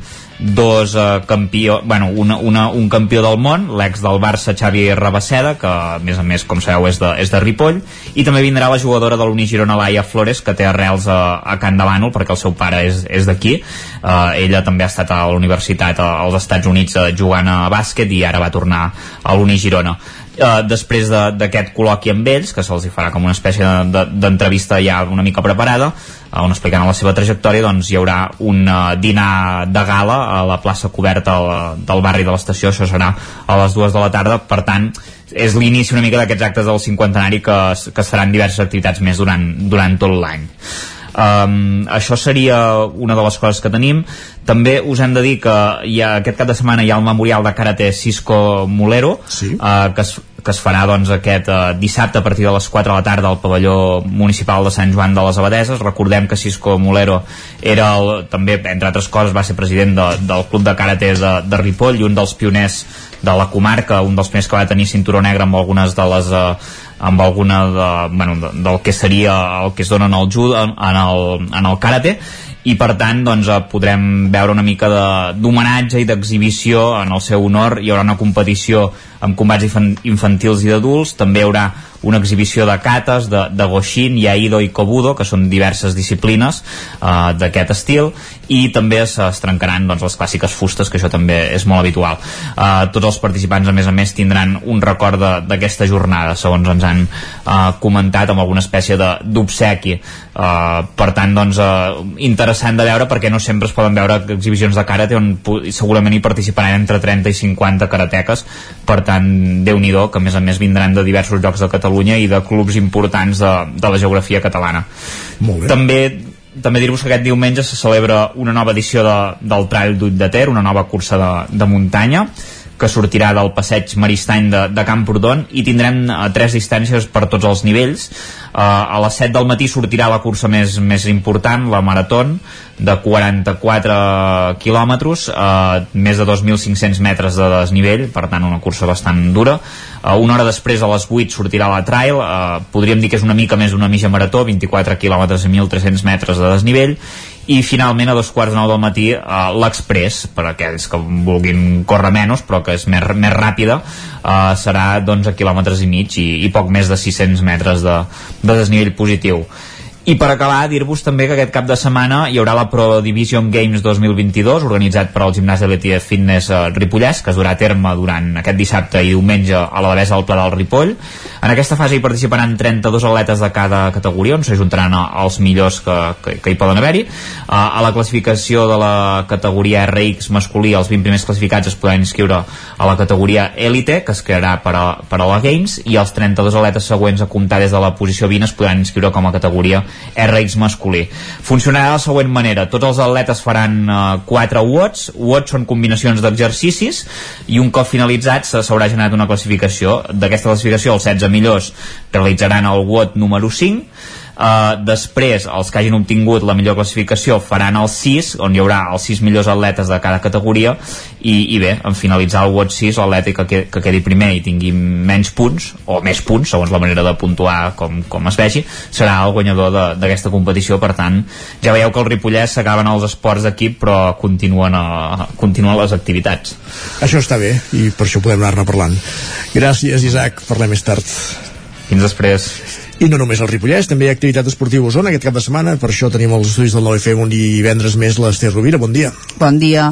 dos eh, campió, bueno, una, una, un campió del món, l'ex del Barça Xavi Rabasseda, que a més a més, com sabeu, és de, és de Ripoll, i també vindrà la jugadora de l'Uni Girona, Laia Flores, que té arrels a, a Can de Bànol, perquè el seu pare és, és d'aquí. Eh, ella també ha estat a la universitat als Estats Units eh, jugant a bàsquet i ara va tornar a l'Uni Girona. Uh, després d'aquest de, col·loqui amb ells, que se'ls farà com una espècie d'entrevista de, de, ja una mica preparada, on explicaran la seva trajectòria doncs hi haurà un uh, dinar de gala a la plaça coberta del barri de l'estació, això serà a les dues de la tarda, per tant és l'inici una mica d'aquests actes del cinquantenari que, que seran diverses activitats més durant, durant tot l'any Um, això seria una de les coses que tenim també us hem de dir que hi ha, aquest cap de setmana hi ha el memorial de karate Cisco Molero sí. uh, que es, que es farà doncs, aquest eh, dissabte a partir de les 4 de la tarda al pavelló municipal de Sant Joan de les Abadeses. Recordem que Cisco Molero era el, també, entre altres coses, va ser president de, del Club de Karate de, de Ripoll i un dels pioners de la comarca, un dels primers que va tenir cinturó negre amb algunes de les eh, amb alguna de, bueno, de, del que seria el que es dona en el judo, en el, en el karate. I per tant doncs, eh, podrem veure una mica d'homenatge i d'exhibició en el seu honor. Hi haurà una competició amb combats infantils i d'adults també hi haurà una exhibició de cates, de, de Goshin, Yaido i Kobudo, que són diverses disciplines uh, d'aquest estil, i també es, es trencaran doncs, les clàssiques fustes, que això també és molt habitual. Uh, tots els participants, a més a més, tindran un record d'aquesta jornada, segons ens han uh, comentat, amb alguna espècie d'obsequi. Uh, per tant, doncs, uh, interessant de veure, perquè no sempre es poden veure exhibicions de karate on segurament hi participaran entre 30 i 50 karateques, per tant, déu nhi que a més a més vindran de diversos llocs de Catalunya i de clubs importants de, de la geografia catalana. També també dir-vos que aquest diumenge se celebra una nova edició de, del Trail d'Ull de Ter, una nova cursa de, de muntanya que sortirà del passeig Maristany de, de Camprodon i tindrem uh, tres distàncies per tots els nivells uh, a les 7 del matí sortirà la cursa més, més important, la Maratón de 44 quilòmetres, eh, més de 2.500 metres de desnivell, per tant una cursa bastant dura. Eh, una hora després, a les 8, sortirà la trail, eh, podríem dir que és una mica més d'una mitja marató, 24 quilòmetres i 1.300 metres de desnivell, i finalment a dos quarts de nou del matí eh, l'Express, per aquells que vulguin córrer menys però que és més, més ràpida eh, serà d'11 quilòmetres i mig i, i poc més de 600 metres de, de desnivell positiu I per acabar, dir-vos també que aquest cap de setmana hi haurà la Pro Division Games 2022 organitzat per al gimnàs Elite Fitness eh, Ripollès que es durà a terme durant aquest dissabte i diumenge a la Devesa del Pla del Ripoll. En aquesta fase hi participaran 32 atletes de cada categoria on s'ajuntaran els millors que, que, que hi poden haver-hi. Uh, a la classificació de la categoria RX masculí els 20 primers classificats es podran inscriure a la categoria Elite que es crearà per a, per a la Games i els 32 atletes següents a comptar des de la posició 20 es podran inscriure com a categoria RX masculí. Funcionarà de la següent manera. Tots els atletes faran eh, 4 watts. Watts són combinacions d'exercicis i un cop finalitzats s'haurà generat una classificació. D'aquesta classificació els 16 millors realitzaran el watt número 5 Uh, després, els que hagin obtingut la millor classificació faran el 6, on hi haurà els 6 millors atletes de cada categoria, i, i bé, en finalitzar el WOT 6, l'atleta que, que quedi primer i tingui menys punts, o més punts, segons la manera de puntuar com, com es vegi, serà el guanyador d'aquesta competició, per tant, ja veieu que el Ripollès s'acaben els esports d'equip, però continuen, a, continuen les activitats. Això està bé, i per això podem anar-ne parlant. Gràcies, Isaac, parlem més tard. Fins després. I no només al Ripollès, també hi ha activitat esportiva a Osona aquest cap de setmana, per això tenim els estudis del 9FM un divendres més l'Ester Rovira, bon dia. Bon dia.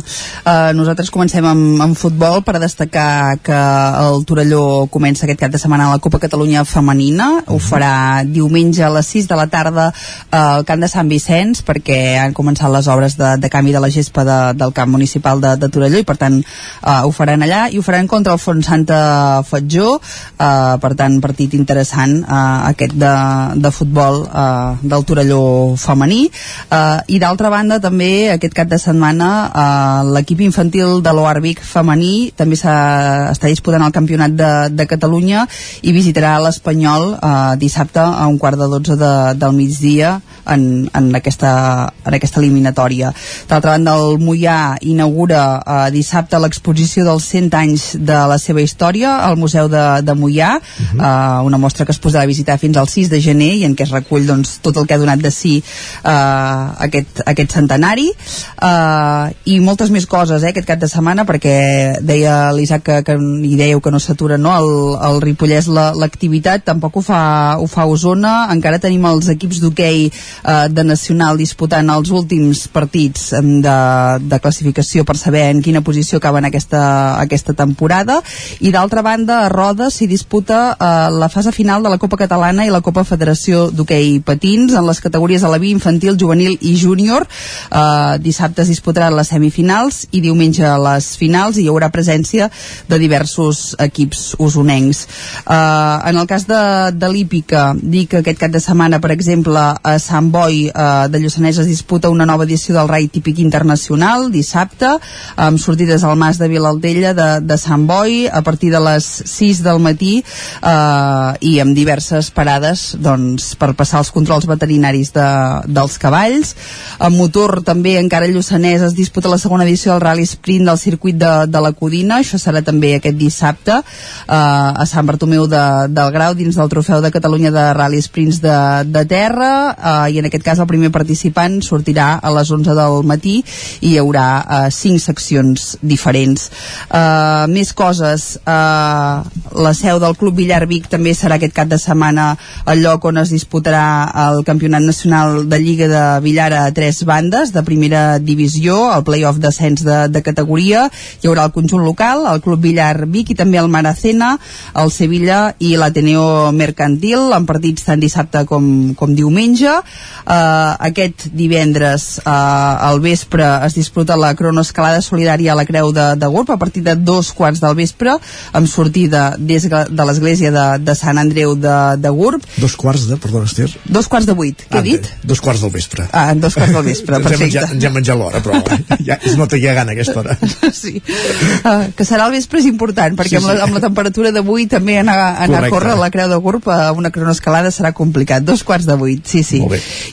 Uh, nosaltres comencem amb, amb futbol per destacar que el Torelló comença aquest cap de setmana la Copa Catalunya Femenina, uh -huh. ho farà diumenge a les 6 de la tarda uh, al camp de Sant Vicenç perquè han començat les obres de, de canvi de la gespa de, del camp municipal de, de Torelló i per tant uh, ho faran allà i ho faran contra el Font Santa Fatjó, uh, per tant partit interessant uh, aquest de, de futbol eh, del Torelló femení eh, i d'altra banda també aquest cap de setmana eh, l'equip infantil de l'Oarbic femení també està disputant el campionat de, de Catalunya i visitarà l'Espanyol eh, dissabte a un quart de dotze de, del migdia en, en, aquesta, en aquesta eliminatòria. D'altra banda, el Mollà inaugura eh, dissabte l'exposició dels 100 anys de la seva història al Museu de, de Mollà, uh -huh. eh, una mostra que es podrà visitar fins al 6 de gener i en què es recull doncs, tot el que ha donat de si eh, aquest, aquest centenari eh, i moltes més coses eh, aquest cap de setmana perquè deia l'Isaac que, que hi dèieu que no s'atura no? el, el Ripollès l'activitat tampoc ho fa, ho fa Osona encara tenim els equips d'hoquei eh, de Nacional disputant els últims partits de, de classificació per saber en quina posició acaben aquesta, aquesta temporada i d'altra banda a Roda s'hi disputa eh, la fase final de la Copa Catalana i la Copa Federació d'Hockey Patins en les categories a la vi infantil, juvenil i júnior. Eh, dissabte es disputaran les semifinals i diumenge les finals i hi haurà presència de diversos equips usonencs. Eh, en el cas de, de l'Hípica dic que aquest cap de setmana per exemple a Sant Boi eh, de Lluçanès es disputa una nova edició del Rai Típic Internacional dissabte, amb sortides al Mas de Vilaldella de, de Sant Boi a partir de les 6 del matí eh, i amb diverses parades doncs, per passar els controls veterinaris de, dels cavalls. En motor també encara Lluçanès es disputa la segona edició del Rally Sprint del circuit de, de la Codina, això serà també aquest dissabte eh, a Sant Bartomeu de, del Grau dins del Trofeu de Catalunya de Rally Sprints de, de terra eh, i en aquest cas el primer participant sortirà a les 11 del matí i hi haurà uh, cinc seccions diferents. Uh, més coses, uh, la seu del Club Villar Vic també serà aquest cap de setmana el lloc on es disputarà el Campionat Nacional de Lliga de Villar a tres bandes de primera divisió, el playoff descens de, de categoria, hi haurà el conjunt local, el Club Villar Vic i també el Maracena, el Sevilla i l'Ateneo Mercantil, en partits tant dissabte com, com diumenge. Eh, aquest divendres eh, al vespre es disputa la cronoescalada solidària a la Creu de, de Gurb a partir de dos quarts del vespre amb sortida des de l'església de, de Sant Andreu de, de Gurb dos quarts de, perdona Esther. Dos quarts de vuit, què ah, he dit? Dos quarts del vespre. Ah, dos quarts del vespre, perfecte. ens hem menjat, menjat l'hora però ja es nota que hi ha gana aquesta hora. Sí, uh, que serà el vespre és important perquè sí, sí. Amb, la, amb la temperatura d'avui també anar, anar a córrer a la Creu de Gurb a una cronoescalada serà complicat, dos quarts de vuit sí, sí,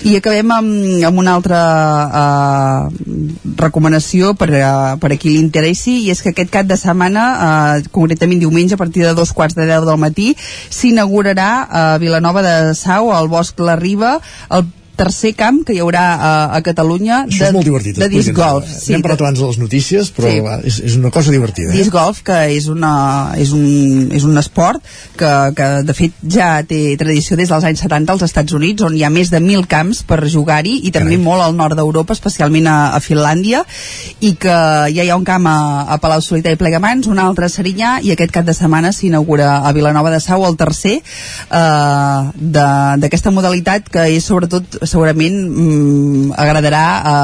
i acabem amb, amb una altra uh, recomanació per, uh, per a qui li interessi i és que aquest cap de setmana uh, concretament diumenge a partir de dos quarts de deu del matí s'inaugurarà a Vilanova de Sau al Bosc La Riba el tercer camp que hi haurà a, a Catalunya Això de, és molt divertit. de disc golf. Sí, N'hem parlat abans de les notícies, però Sí. va, és, és una cosa divertida. Eh? Disc golf, que és, una, és, un, és un esport que, que de fet ja té tradició des dels anys 70 als Estats Units, on hi ha més de 1.000 camps per jugar-hi, i també molt al nord d'Europa, especialment a, a Finlàndia, i que ja hi ha un camp a, a Palau Solità i Plegamans, un altre a Serinyà, i aquest cap de setmana s'inaugura a Vilanova de Sau el tercer eh, de- d'aquesta modalitat que és sobretot segurament mm, agradarà a,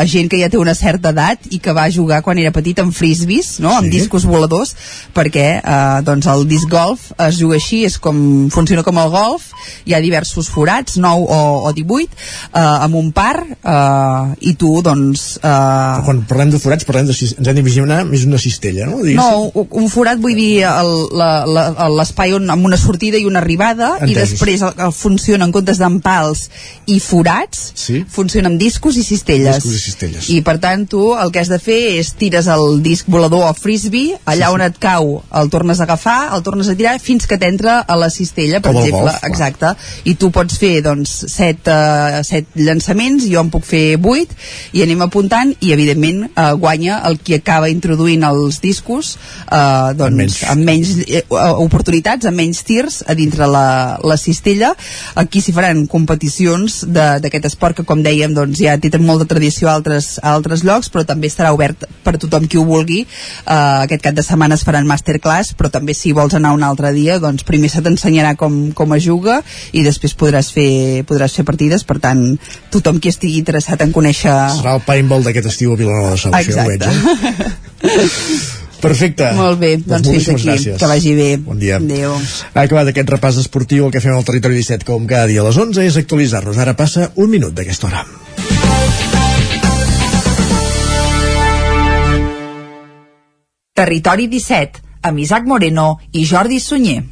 a gent que ja té una certa edat i que va jugar quan era petit amb frisbees, no? amb Sí. discos voladors perquè eh, doncs el disc golf es juga així, és com, funciona com el golf hi ha diversos forats 9 o, o 18 eh, amb un par eh, i tu doncs eh, Quan parlem de forats, parlem de, ens hem d'imaginar més una cistella, no? Diguéssim. no, un- forat vull dir l'espai on amb una sortida i una arribada i Entesos. després el, el funciona en comptes d'empals i forats sí? funciona amb discos i cistelles Discos i cistelles. i per tant tu el que has de fer és tires el disc volador o frisbee allà on et cau el tornes a agafar el tornes a tirar fins que t'entra a la cistella per Com exemple, golf, clar. exacte i tu pots fer doncs set, uh, set llançaments jo en puc fer vuit i anem apuntant i evidentment uh, guanya el qui acaba introduint els discos uh, doncs, amb menys, amb menys eh, oportunitats, amb menys tirs a dintre la, la cistella aquí s'hi faran competicions d'aquest esport que com dèiem doncs, ja té molta tradició a altres, a altres llocs però també estarà obert per tothom qui ho vulgui uh, aquest cap de setmana es faran masterclass però també si vols anar un altre dia doncs primer se t'ensenyarà com, com es juga i després podràs fer, podràs fer partides per tant tothom qui estigui interessat en conèixer Serà el paintball d'aquest estiu a Vilanova de Sau, això ja ho veig, Exacte. eh? Perfecte. Molt bé, doncs, fins moltíssimes aquí. gràcies. Que vagi bé. Bon dia. Adéu. Ha acabat aquest repàs esportiu, el que fem al Territori 17 com cada dia a les 11 és actualitzar-nos. Ara passa un minut d'aquesta hora. Territori 17, amb Isaac Moreno i Jordi Sunyer.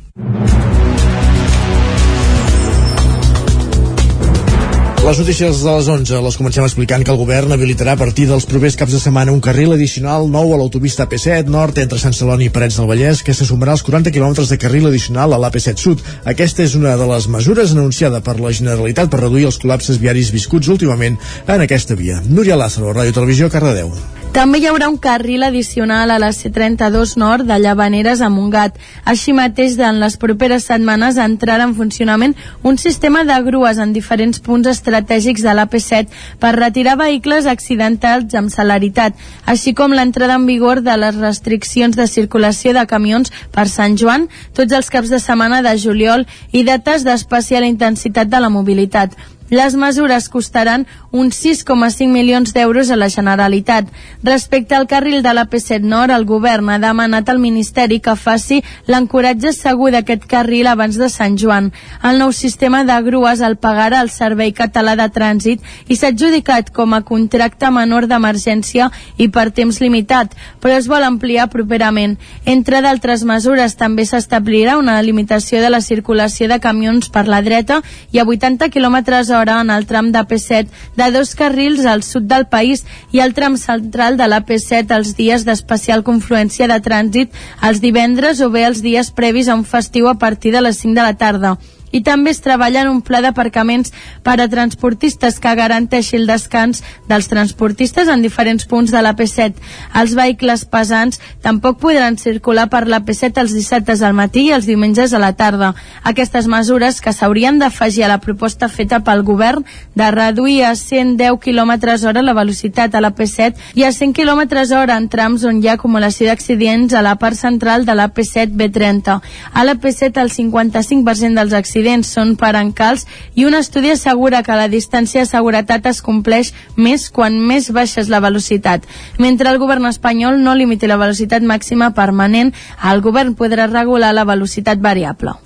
Les notícies de les 11 les comencem explicant que el govern habilitarà a partir dels propers caps de setmana un carril addicional nou a l'autopista AP7 Nord entre Sant Celoni i Parets del Vallès que se sumarà als 40 quilòmetres de carril addicional a l'AP7 Sud. Aquesta és una de les mesures anunciada per la Generalitat per reduir els col·lapses viaris viscuts últimament en aquesta via. Núria Lázaro, Ràdio Televisió, Cardedeu. També hi haurà un carril addicional a la C32 Nord de Llavaneres a Montgat. Així mateix, en les properes setmanes entrarà en funcionament un sistema de grues en diferents punts estratègics de l'AP7 per retirar vehicles accidentats amb celeritat, així com l'entrada en vigor de les restriccions de circulació de camions per Sant Joan tots els caps de setmana de juliol i dates d'especial intensitat de la mobilitat. Les mesures costaran uns 6,5 milions d'euros a la Generalitat. Respecte al carril de la P7 Nord, el govern ha demanat al Ministeri que faci l'ancoratge segur d'aquest carril abans de Sant Joan. El nou sistema de grues el pagarà el Servei Català de Trànsit i s'ha adjudicat com a contracte menor d'emergència i per temps limitat, però es vol ampliar properament. Entre d'altres mesures, també s'establirà una limitació de la circulació de camions per la dreta i a 80 km hora en el tram de P7 de dos carrils al sud del país i el tram central de la P7 els dies d'especial confluència de trànsit. Els divendres o bé els dies previs a un festiu a partir de les 5 de la tarda i també es treballa en un pla d'aparcaments per a transportistes que garanteixi el descans dels transportistes en diferents punts de la P7. Els vehicles pesants tampoc podran circular per la P7 els dissabtes al matí i els diumenges a la tarda. Aquestes mesures que s'haurien d'afegir a la proposta feta pel govern de reduir a 110 km hora la velocitat a la P7 i a 100 km hora en trams on hi ha acumulació d'accidents a la part central de la P7 B30. A la P7 el 55% dels accidents són per encals i un estudi assegura que la distància de seguretat es compleix més quan més baixa és la velocitat. Mentre el govern espanyol no limiti la velocitat màxima permanent, el govern podrà regular la velocitat variable.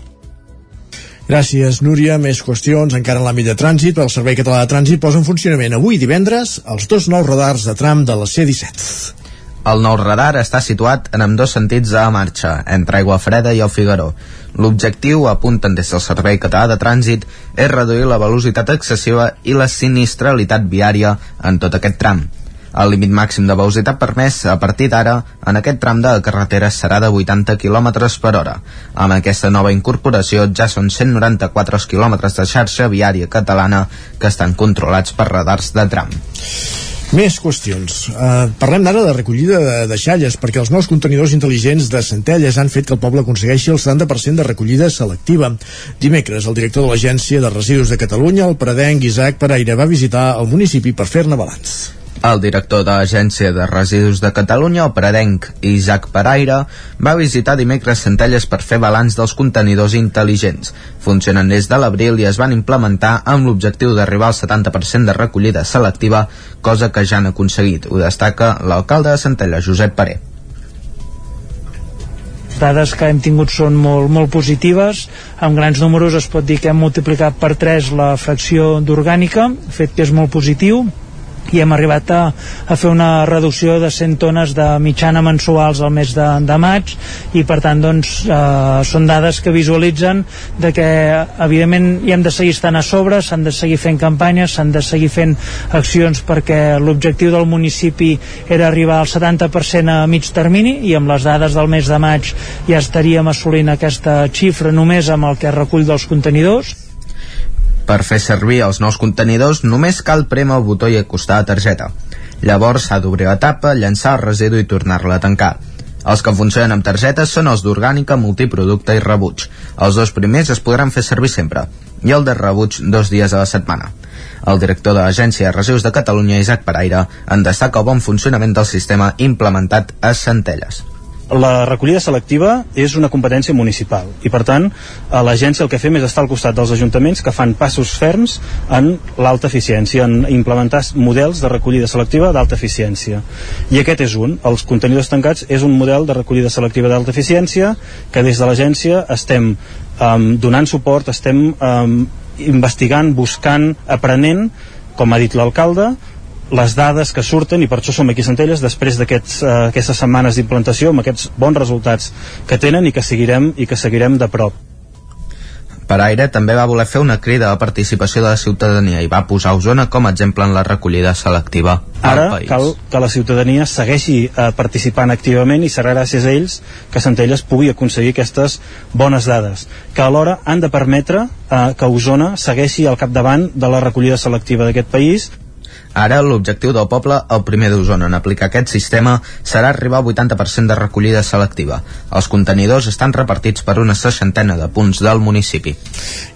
Gràcies, Núria. Més qüestions encara en l'àmbit de trànsit. El Servei Català de Trànsit posa en funcionament avui divendres els dos nous radars de tram de la C-17. El nou radar està situat en ambdós sentits de marxa, entre Aigua Freda i el Figaró. L'objectiu, apunten des del Servei Català de Trànsit, és reduir la velocitat excessiva i la sinistralitat viària en tot aquest tram. El límit màxim de velocitat permès a partir d'ara en aquest tram de carretera serà de 80 km per hora. Amb aquesta nova incorporació ja són 194 km de xarxa viària catalana que estan controlats per radars de tram. Més qüestions. Uh, parlem d'ara de recollida de deixalles, perquè els nous contenidors intel·ligents de Centelles han fet que el poble aconsegueixi el 70% de recollida selectiva. Dimecres, el director de l'Agència de Residus de Catalunya, el predenc Isaac Pereira, va visitar el municipi per fer-ne balanç. El director de l'Agència de Residus de Catalunya, el predenc Isaac Paraire, va visitar dimecres Centelles per fer balanç dels contenidors intel·ligents. Funcionen des de l'abril i es van implementar amb l'objectiu d'arribar al 70% de recollida selectiva, cosa que ja han aconseguit. Ho destaca l'alcalde de Centelles, Josep Paré dades que hem tingut són molt, molt positives amb grans números es pot dir que hem multiplicat per 3 la fracció d'orgànica fet que és molt positiu i hem arribat a, a fer una reducció de 100 tones de mitjana mensuals al mes de, de maig i per tant doncs eh, són dades que visualitzen de que evidentment hi hem de seguir estant a sobre, s'han de seguir fent campanyes, s'han de seguir fent accions perquè l'objectiu del municipi era arribar al 70% a mig termini i amb les dades del mes de maig ja estaríem assolint aquesta xifra només amb el que recull dels contenidors per fer servir els nous contenidors només cal prémer el botó i acostar la targeta. Llavors s'ha d'obrir la tapa, llançar el residu i tornar-la a tancar. Els que funcionen amb targetes són els d'orgànica, multiproducte i rebuig. Els dos primers es podran fer servir sempre, i el de rebuig dos dies a la setmana. El director de l'Agència de Residus de Catalunya, Isaac Paraire, en destaca el bon funcionament del sistema implementat a Centelles la recollida selectiva és una competència municipal i per tant a l'agència el que fem és estar al costat dels ajuntaments que fan passos ferms en l'alta eficiència en implementar models de recollida selectiva d'alta eficiència. I aquest és un, els contenidors tancats és un model de recollida selectiva d'alta eficiència que des de l'agència estem um, donant suport, estem um, investigant, buscant, aprenent com ha dit l'alcalde les dades que surten i per això som aquí a Centelles després d'aquestes uh, setmanes d'implantació amb aquests bons resultats que tenen i que seguirem i que seguirem de prop. Per aire també va voler fer una crida a la participació de la ciutadania i va posar Osona com a exemple en la recollida selectiva Ara cal que la ciutadania segueixi eh, participant activament i serà gràcies a ells que Centelles pugui aconseguir aquestes bones dades, que alhora han de permetre eh, que Osona segueixi al capdavant de la recollida selectiva d'aquest país Ara, l'objectiu del poble, el primer d'Osona en aplicar aquest sistema, serà arribar al 80% de recollida selectiva. Els contenidors estan repartits per una seixantena de punts del municipi.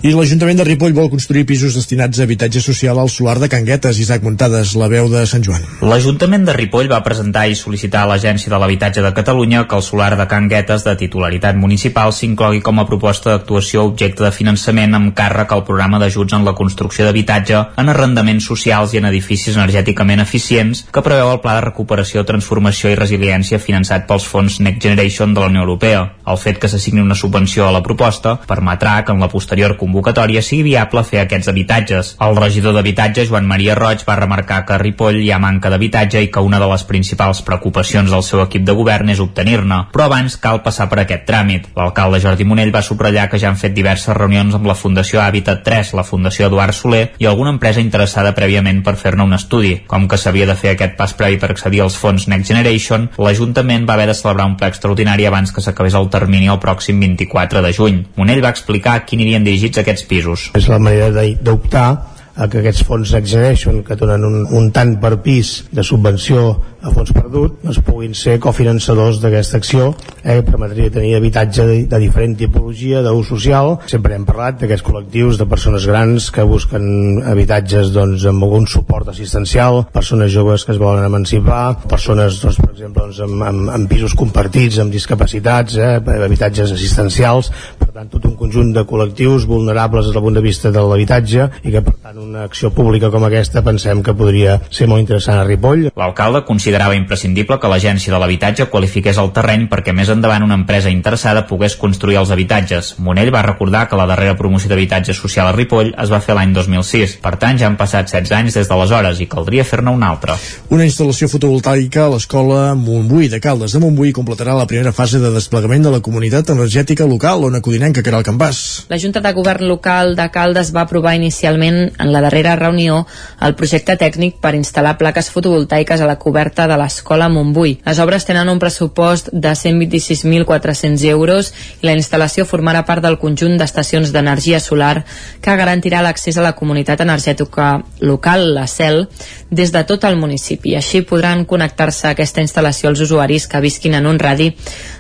I l'Ajuntament de Ripoll vol construir pisos destinats a habitatge social al solar de Canguetes. Isaac Muntades, la veu de Sant Joan. L'Ajuntament de Ripoll va presentar i sol·licitar a l'Agència de l'Habitatge de Catalunya que el solar de Canguetes de titularitat municipal s'inclogui com a proposta d'actuació objecte de finançament amb càrrec al programa d'ajuts en la construcció d'habitatge en arrendaments socials i en edificis edificis energèticament eficients que preveu el Pla de Recuperació, Transformació i Resiliència finançat pels fons Next Generation de la Unió Europea. El fet que s'assigni una subvenció a la proposta permetrà que en la posterior convocatòria sigui viable fer aquests habitatges. El regidor d'habitatge, Joan Maria Roig, va remarcar que a Ripoll hi ha manca d'habitatge i que una de les principals preocupacions del seu equip de govern és obtenir-ne, però abans cal passar per aquest tràmit. L'alcalde Jordi Monell va subratllar que ja han fet diverses reunions amb la Fundació Habitat 3, la Fundació Eduard Soler i alguna empresa interessada prèviament per fer-ne un estudi. Com que s'havia de fer aquest pas previ per accedir als fons Next Generation, l'Ajuntament va haver de celebrar un ple extraordinari abans que s'acabés el termini el pròxim 24 de juny. Monell va explicar a qui anirien dirigits aquests pisos. És la manera d'optar a que aquests fons Next que donen un, un tant per pis de subvenció a fons perdut es puguin ser cofinançadors d'aquesta acció eh, que permetria tenir habitatge de, de diferent tipologia d'ús social. Sempre hem parlat d'aquests col·lectius de persones grans que busquen habitatges doncs, amb algun suport assistencial persones joves que es volen emancipar persones doncs, per exemple doncs, amb, amb, amb pisos compartits amb discapacitats eh, habitatges assistencials. Per tant tot un conjunt de col·lectius vulnerables des del punt de vista de l'habitatge i que per tant una acció pública com aquesta pensem que podria ser molt interessant a Ripoll. L'alcalde considera considerava imprescindible que l'Agència de l'Habitatge qualifiqués el terreny perquè més endavant una empresa interessada pogués construir els habitatges. Monell va recordar que la darrera promoció d'habitatge social a Ripoll es va fer l'any 2006. Per tant, ja han passat 16 anys des d'aleshores i caldria fer-ne una altra. Una instal·lació fotovoltaica a l'escola Montbui de Caldes de Montbui completarà la primera fase de desplegament de la comunitat energètica local, on Codinenca, que era el Campàs. La Junta de Govern Local de Caldes va aprovar inicialment en la darrera reunió el projecte tècnic per instal·lar plaques fotovoltaiques a la coberta de l'escola Montbui. Les obres tenen un pressupost de 126.400 euros i la instal·lació formarà part del conjunt d'estacions d'energia solar que garantirà l'accés a la comunitat energètica local, la CEL, des de tot el municipi. Així podran connectar-se a aquesta instal·lació els usuaris que visquin en un radi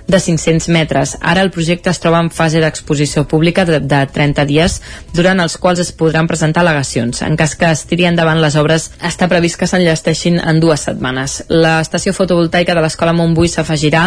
de 500 metres. Ara el projecte es troba en fase d'exposició pública de, de 30 dies, durant els quals es podran presentar al·legacions. En cas que es tiri endavant les obres, està previst que s'enllesteixin en dues setmanes. L'estació fotovoltaica de l'Escola Montbui s'afegirà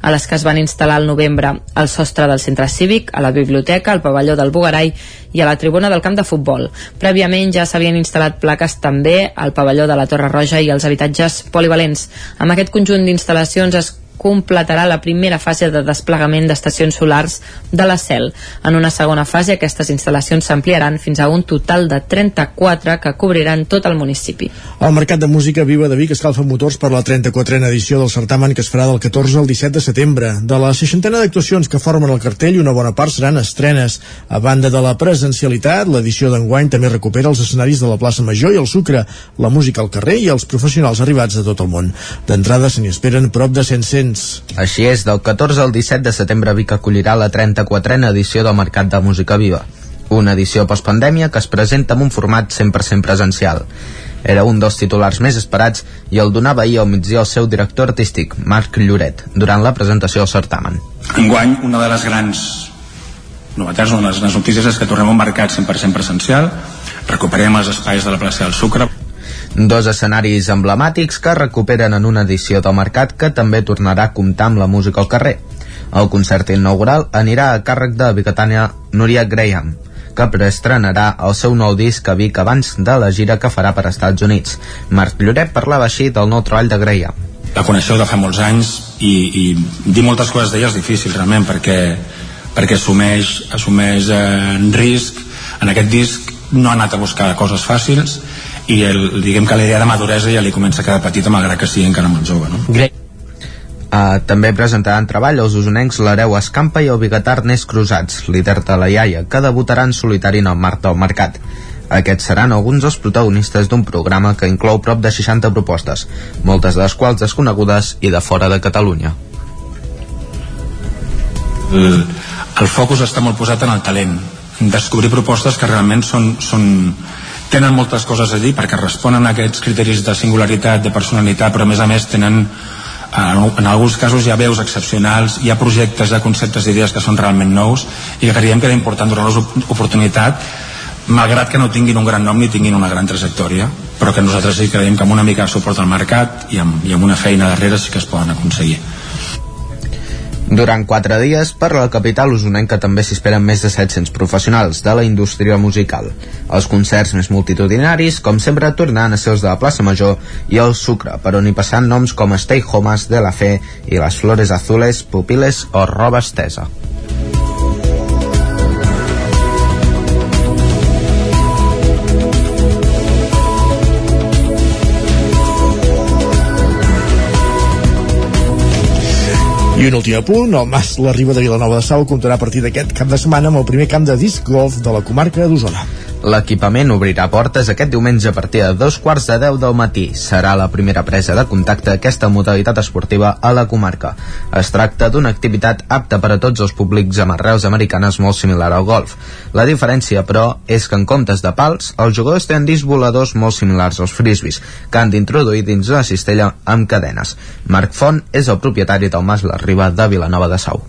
a les que es van instal·lar al novembre al sostre del centre cívic, a la biblioteca, al pavelló del Bugarai i a la tribuna del camp de futbol. Prèviament ja s'havien instal·lat plaques també al pavelló de la Torre Roja i als habitatges polivalents. Amb aquest conjunt d'instal·lacions es completarà la primera fase de desplegament d'estacions solars de la CEL. En una segona fase, aquestes instal·lacions s'ampliaran fins a un total de 34 que cobriran tot el municipi. El Mercat de Música Viva de Vic escalfa motors per la 34a edició del certamen que es farà del 14 al 17 de setembre. De la seixantena d'actuacions que formen el cartell, una bona part seran estrenes. A banda de la presencialitat, l'edició d'enguany també recupera els escenaris de la plaça Major i el Sucre, la música al carrer i els professionals arribats de tot el món. D'entrada se n'hi esperen prop de 100 Vicenç. Així és, del 14 al 17 de setembre Vic acollirà la 34a edició del Mercat de Música Viva, una edició postpandèmia que es presenta en un format 100% presencial. Era un dels titulars més esperats i el donava ahir al migdia el seu director artístic, Marc Lloret, durant la presentació del certamen. Enguany, una de les grans novetats, una de les notícies és que tornem a un mercat 100% presencial, recuperem els espais de la plaça del Sucre, Dos escenaris emblemàtics que recuperen en una edició del mercat que també tornarà a comptar amb la música al carrer. El concert inaugural anirà a càrrec de bicatània Núria Graham, que preestrenarà el seu nou disc a Vic abans de la gira que farà per Estats Units. Marc Lloret parlava així del nou treball de Graham. La coneixeu de fa molts anys i, i dir moltes coses d'ella és difícil realment perquè, perquè assumeix, assumeix eh, en risc. En aquest disc no ha anat a buscar coses fàcils i el, diguem que la idea de maduresa ja li comença a quedar petita malgrat que sigui encara molt jove no? Grec. Uh, també presentaran treball els usonencs l'Hereu Escampa i el biguetar Nes Cruzats, líder de la iaia, que debutarà en solitari en el marc del mercat. Aquests seran alguns dels protagonistes d'un programa que inclou prop de 60 propostes, moltes de les quals desconegudes i de fora de Catalunya. El, el focus està molt posat en el talent, en descobrir propostes que realment són, són, tenen moltes coses a dir perquè responen a aquests criteris de singularitat, de personalitat, però a més a més tenen en alguns casos hi ha veus excepcionals, hi ha projectes, hi ha conceptes d'idees que són realment nous i que creiem que era important donar-los oportunitat malgrat que no tinguin un gran nom ni tinguin una gran trajectòria però que nosaltres sí creiem que amb una mica de suport al mercat i amb, i amb una feina darrere sí que es poden aconseguir durant quatre dies, per la capital usonenca també s'esperen més de 700 professionals de la indústria musical. Els concerts més multitudinaris, com sempre, tornaran a ser els de la plaça Major i el Sucre, per on hi passaran noms com Stay Homes, De La Fe i Les Flores Azules, Pupiles o Roba Estesa. I un últim apunt, el Mas La Riba de Vilanova de Sau comptarà a partir d'aquest cap de setmana amb el primer camp de disc golf de la comarca d'Osona. L'equipament obrirà portes aquest diumenge a partir de dos quarts de deu del matí. Serà la primera presa de contacte d'aquesta modalitat esportiva a la comarca. Es tracta d'una activitat apta per a tots els públics amb arrels americanes molt similar al golf. La diferència, però, és que en comptes de pals, els jugadors tenen discs voladors molt similars als frisbis, que han d'introduir dins una cistella amb cadenes. Marc Font és el propietari del Mas La Riba de Vilanova de Sau.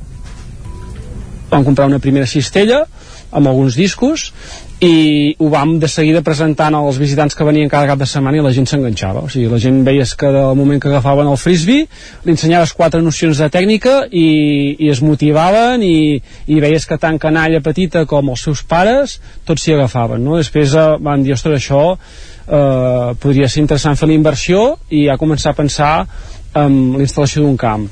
Vam comprar una primera cistella amb alguns discos i ho vam de seguida presentant als visitants que venien cada cap de setmana i la gent s'enganxava, o sigui, la gent veies que del moment que agafaven el frisbee li ensenyaves quatre nocions de tècnica i, i es motivaven i, i veies que tant canalla petita com els seus pares tots s'hi agafaven, no? després eh, van dir, ostres, això eh, podria ser interessant fer la inversió i ja començar a pensar en la instal·lació d'un camp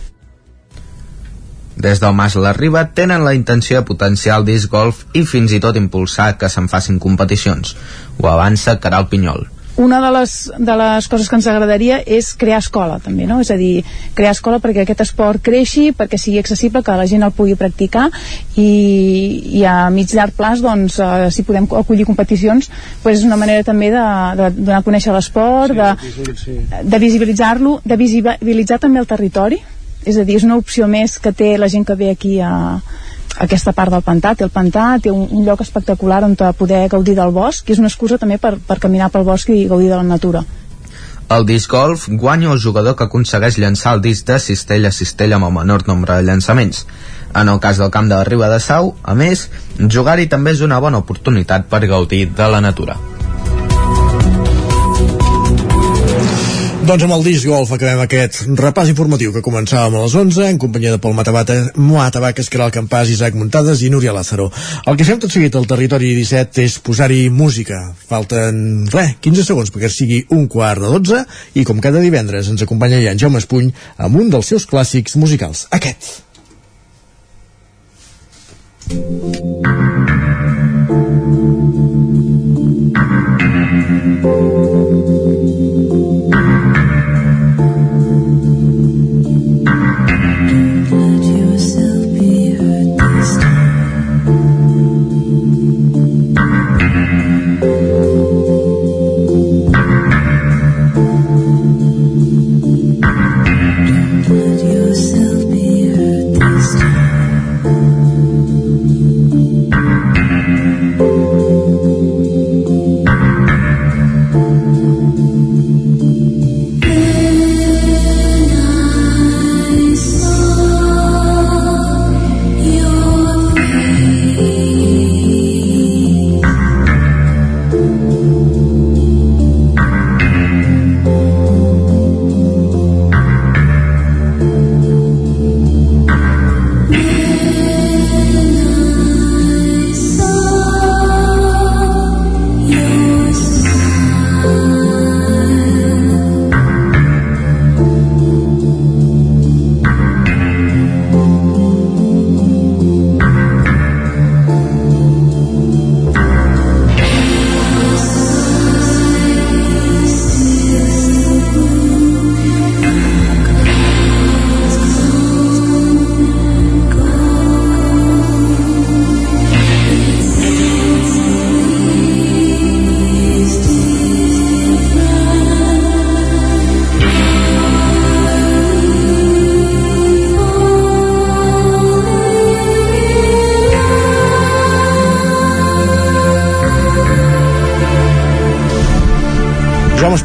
des del Mas la Riba tenen la intenció de potenciar el disc golf i fins i tot impulsar que se'n facin competicions. Ho avança Caral Pinyol. una de les, de les coses que ens agradaria és crear escola també, no? és a dir, crear escola perquè aquest esport creixi, perquè sigui accessible que la gent el pugui practicar i, i a mig llarg plaç doncs, eh, si podem acollir competicions doncs és una manera també de, de donar a conèixer l'esport sí, de, sí. de visibilitzar-lo de visibilitzar també el territori és a dir, és una opció més que té la gent que ve aquí a, aquesta part del pantà, té el pantà, té un, un lloc espectacular on poder gaudir del bosc, que és una excusa també per, per caminar pel bosc i gaudir de la natura. El disc golf guanya el jugador que aconsegueix llançar el disc de cistella a cistella amb el menor nombre de llançaments. En el cas del camp de la Riba de Sau, a més, jugar-hi també és una bona oportunitat per gaudir de la natura. Doncs amb el disc golf acabem aquest repàs informatiu que començàvem a les 11 en companyia de Pol Matabata, Moatabaques, Caral Campàs, Isaac Muntades i Núria Lázaro. El que fem tot seguit al territori 17 és posar-hi música. Falten, res, 15 segons perquè sigui un quart de 12 i com cada divendres ens acompanya ja en Jaume Espuny amb un dels seus clàssics musicals, aquest.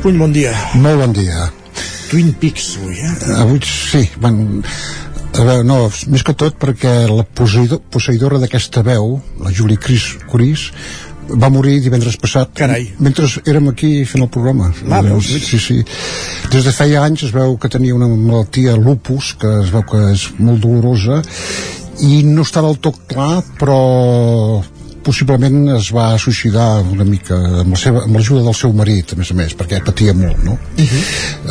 Espuny, bon dia. Molt bon dia. Twin Peaks, avui, eh? Avui sí, van... A veure, no, més que tot perquè la posseïdor, posseïdora d'aquesta veu, la Julie Chris Curis, va morir divendres passat Carai. mentre érem aquí fent el programa Va, veus? sí, sí. des de feia anys es veu que tenia una malaltia lupus que es veu que és molt dolorosa i no està del tot clar però possiblement es va suïcidar una mica amb la l'ajuda del seu marit a més a més, perquè patia molt no? Uh -huh.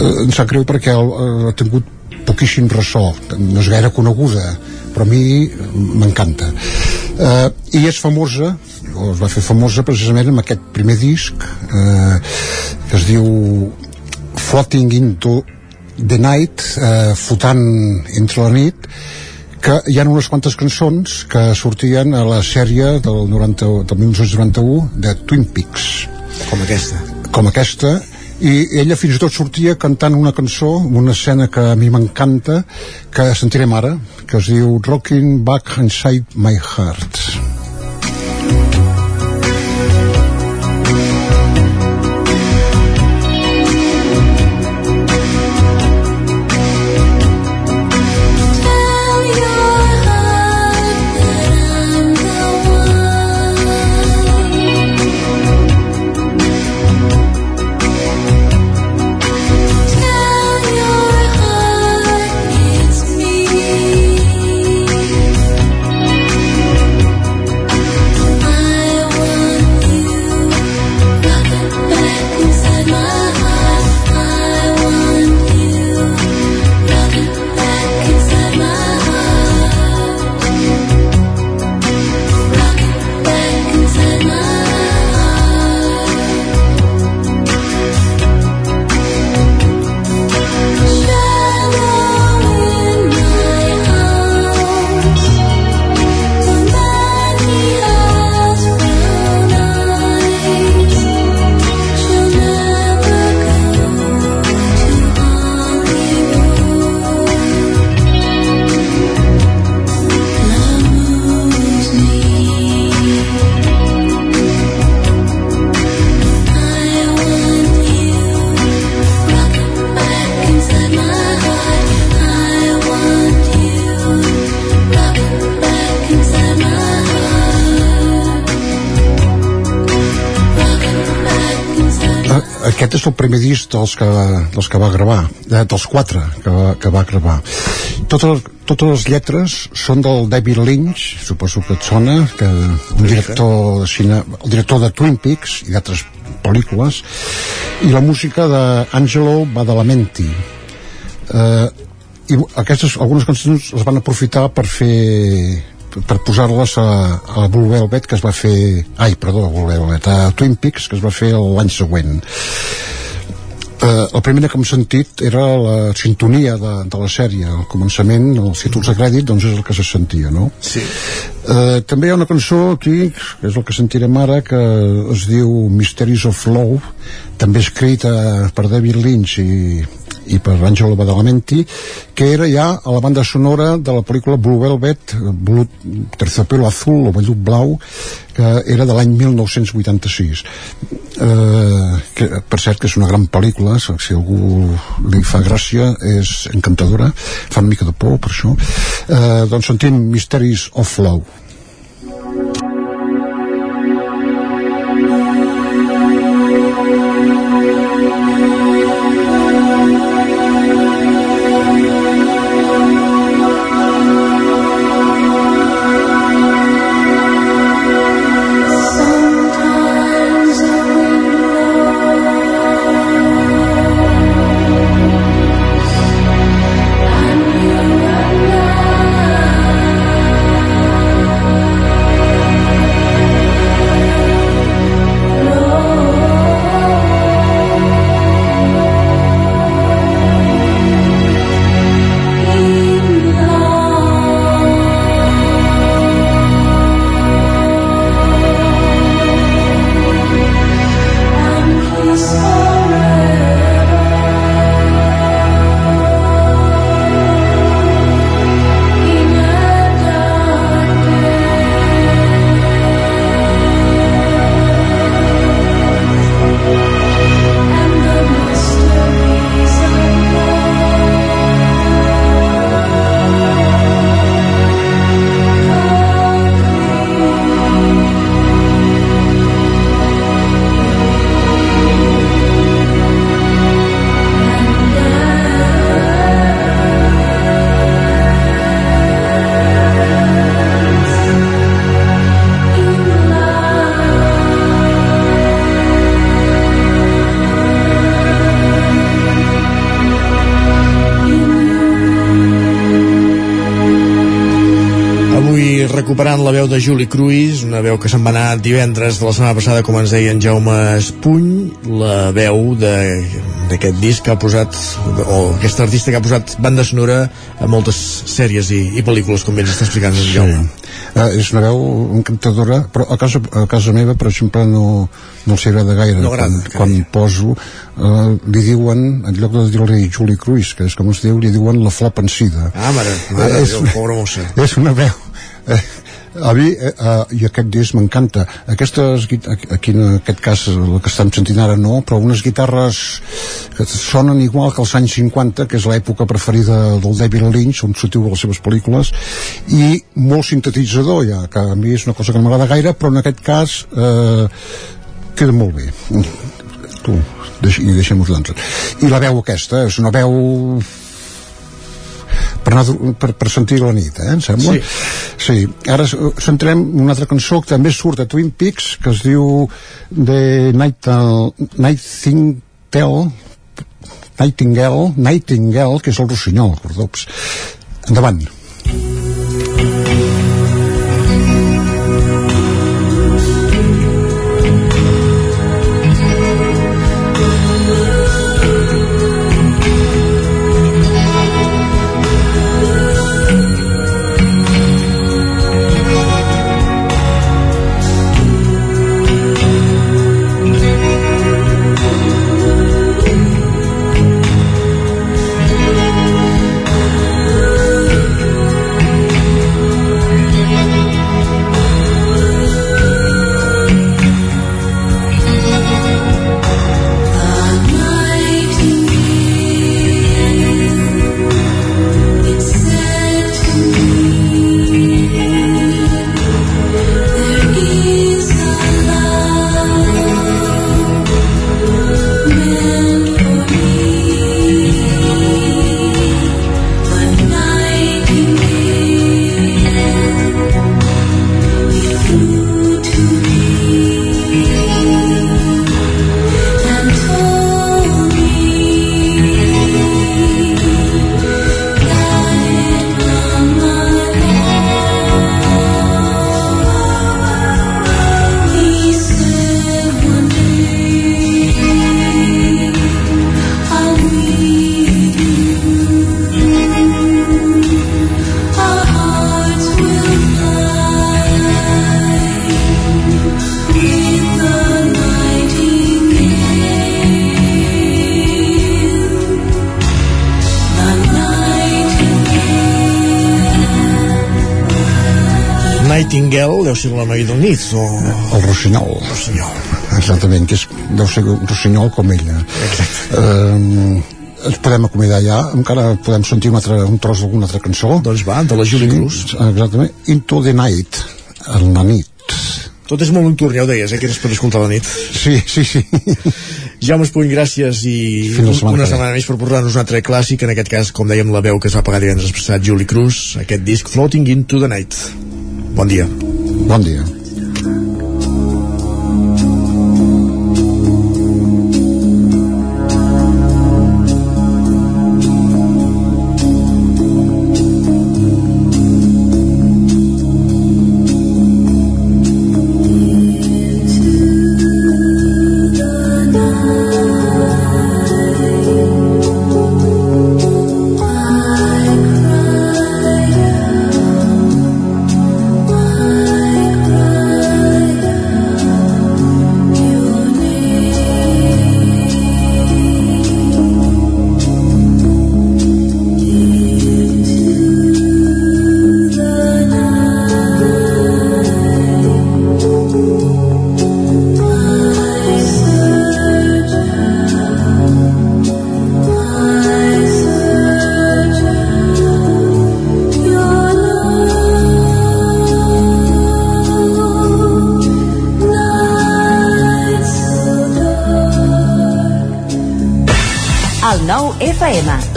eh, em sap greu perquè el, eh, ha tingut poquíssim ressò no és gaire coneguda però a mi m'encanta eh, i és famosa o es va fer famosa precisament amb aquest primer disc eh, que es diu Floating into the Night eh, flotant entre la nit que hi ha unes quantes cançons que sortien a la sèrie del, 90, del 1991 de Twin Peaks. Com aquesta. Com aquesta. I ella fins i tot sortia cantant una cançó una escena que a mi m'encanta que sentirem ara que es diu Rocking Back Inside My Heart primer disc dels que, dels que va gravar, eh, dels quatre que va, que va gravar. Totes, totes les lletres són del David Lynch, suposo que et sona, que un director de cine, el director de Twin Peaks i d'altres pel·lícules, i la música d'Angelo Badalamenti. Eh, i aquestes, algunes cançons les van aprofitar per fer per posar-les a, a Blue Velvet que es va fer, ai perdó, a Blue Velvet a Twin Peaks que es va fer l'any següent eh, la primera que hem sentit era la sintonia de, de la sèrie al començament, els títols de crèdit doncs és el que se sentia, no? Sí. Eh, també hi ha una cançó aquí que és el que sentirem ara que es diu Mysteries of Love també escrita per David Lynch i, i per Angelo Badalamenti que era ja a la banda sonora de la pel·lícula Blue Velvet Blue, Terciopelo Azul o Vellut Blau que era de l'any 1986 eh, que per cert que és una gran pel·lícula si algú li fa gràcia és encantadora fa una mica de por per això. Eh, doncs sentim Mysteries of Love la veu de Juli Cruis, una veu que se'n va anar divendres de la setmana passada, com ens deia en Jaume Espuny, la veu d'aquest disc que ha posat, o aquest artista que ha posat banda sonora a moltes sèries i, i pel·lícules, com bé ens està explicant en Jaume. Uh, és una veu encantadora, però a casa, a casa meva, per exemple, no, no els agrada gaire. No agrada, quan, quan poso, uh, li diuen, en lloc de dir-li Juli Cruis, que és com es diu, li diuen la flor pensida. Ah, mare, mare de Déu, pobra mossa. És una veu... A mi, eh, eh, i aquest disc m'encanta aquestes, aquí en aquest cas el que estem sentint ara no, però unes guitarres que sonen igual que els anys 50 que és l'època preferida del David Lynch on sortiu les seves pel·lícules i molt sintetitzador ja, que a mi és una cosa que no m'agrada gaire però en aquest cas eh, queda molt bé tu, deix, i deixem-ho i la veu aquesta, és una veu per, anar, per, per sentir la nit, eh, em sembla? Sí. Sí. Ara centrem una altra cançó que també surt a Twin Peaks, que es diu The Nightingale, Nightingale, Nightingale, Nightingale, que és el rossinyol, cordops. Endavant. Thank Nightingale deu ser la noia del nit, o... El rossinyol. El rossinyol. Exactament, que és, deu ser un rossinyol com ella. Exacte. Eh, ens podem acomiadar ja, encara podem sentir un, altre, un tros d'alguna altra cançó. Doncs va, de la Julie sí, Cruz. Exactament, Into the Night, en la nit. Tot és molt nocturn, ja ho deies, eh, que eres per escoltar la nit. Sí, sí, sí. Jaume Espuny, gràcies i Fins setmana una setmana més per portar-nos un altre clàssic, en aquest cas, com dèiem, la veu que es va pagar divendres passat Julie Cruz, aquest disc Floating into the Night. Bon dia. Bon dia.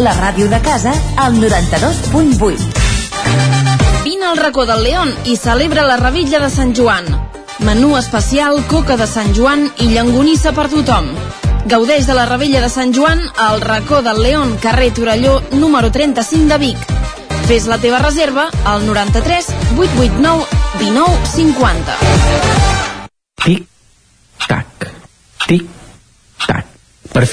La ràdio de casa, al 92.8. Vine al racó del León i celebra la revitlla de Sant Joan. Menú especial, coca de Sant Joan i llangonissa per tothom. Gaudeix de la revella de Sant Joan al racó del León, carrer Torelló, número 35 de Vic. Fes la teva reserva al 93 889 19 50. Tic, tac, tic, tac.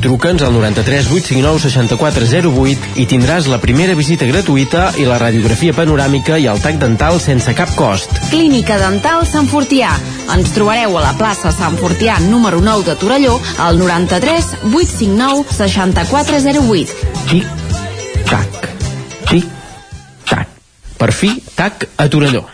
Truca'ns al 93 859 6408 i tindràs la primera visita gratuïta i la radiografia panoràmica i el tac dental sense cap cost. Clínica Dental Sant Fortià. Ens trobareu a la plaça Sant Fortià número 9 de Torelló al 93 859 6408. Tic, tac, tic, tac. Per fi, tac a Torelló.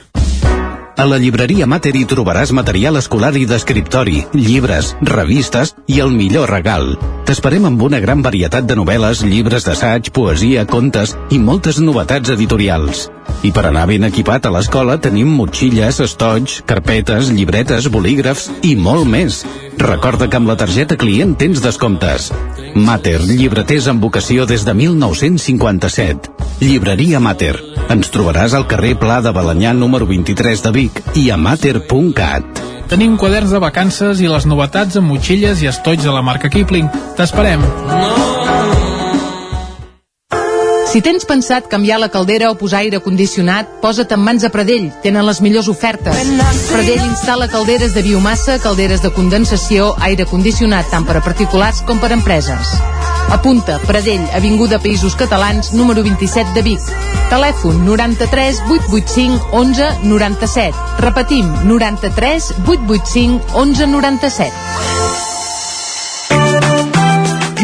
A la llibreria Mater hi trobaràs material escolar i d'escriptori, llibres, revistes i el millor regal. T'esperem amb una gran varietat de novel·les, llibres d'assaig, poesia, contes i moltes novetats editorials. I per anar ben equipat a l'escola tenim motxilles, estoig, carpetes, llibretes, bolígrafs i molt més. Recorda que amb la targeta client tens descomptes. Mater, llibreters amb vocació des de 1957. Llibreria Mater. Ens trobaràs al carrer Pla de Balanyà número 23 de Vic i a mater.cat. Tenim quaderns de vacances i les novetats amb motxilles i estoig de la marca Kipling. T'esperem. Si tens pensat canviar la caldera o posar aire condicionat, posa't en mans a Pradell. Tenen les millors ofertes. Pradell instal·la calderes de biomassa, calderes de condensació, aire condicionat tant per a particulars com per a empreses. Apunta, Pradell, Avinguda Països Catalans, número 27 de Vic. Telèfon 93 885 11 97. Repetim, 93 885 11 97.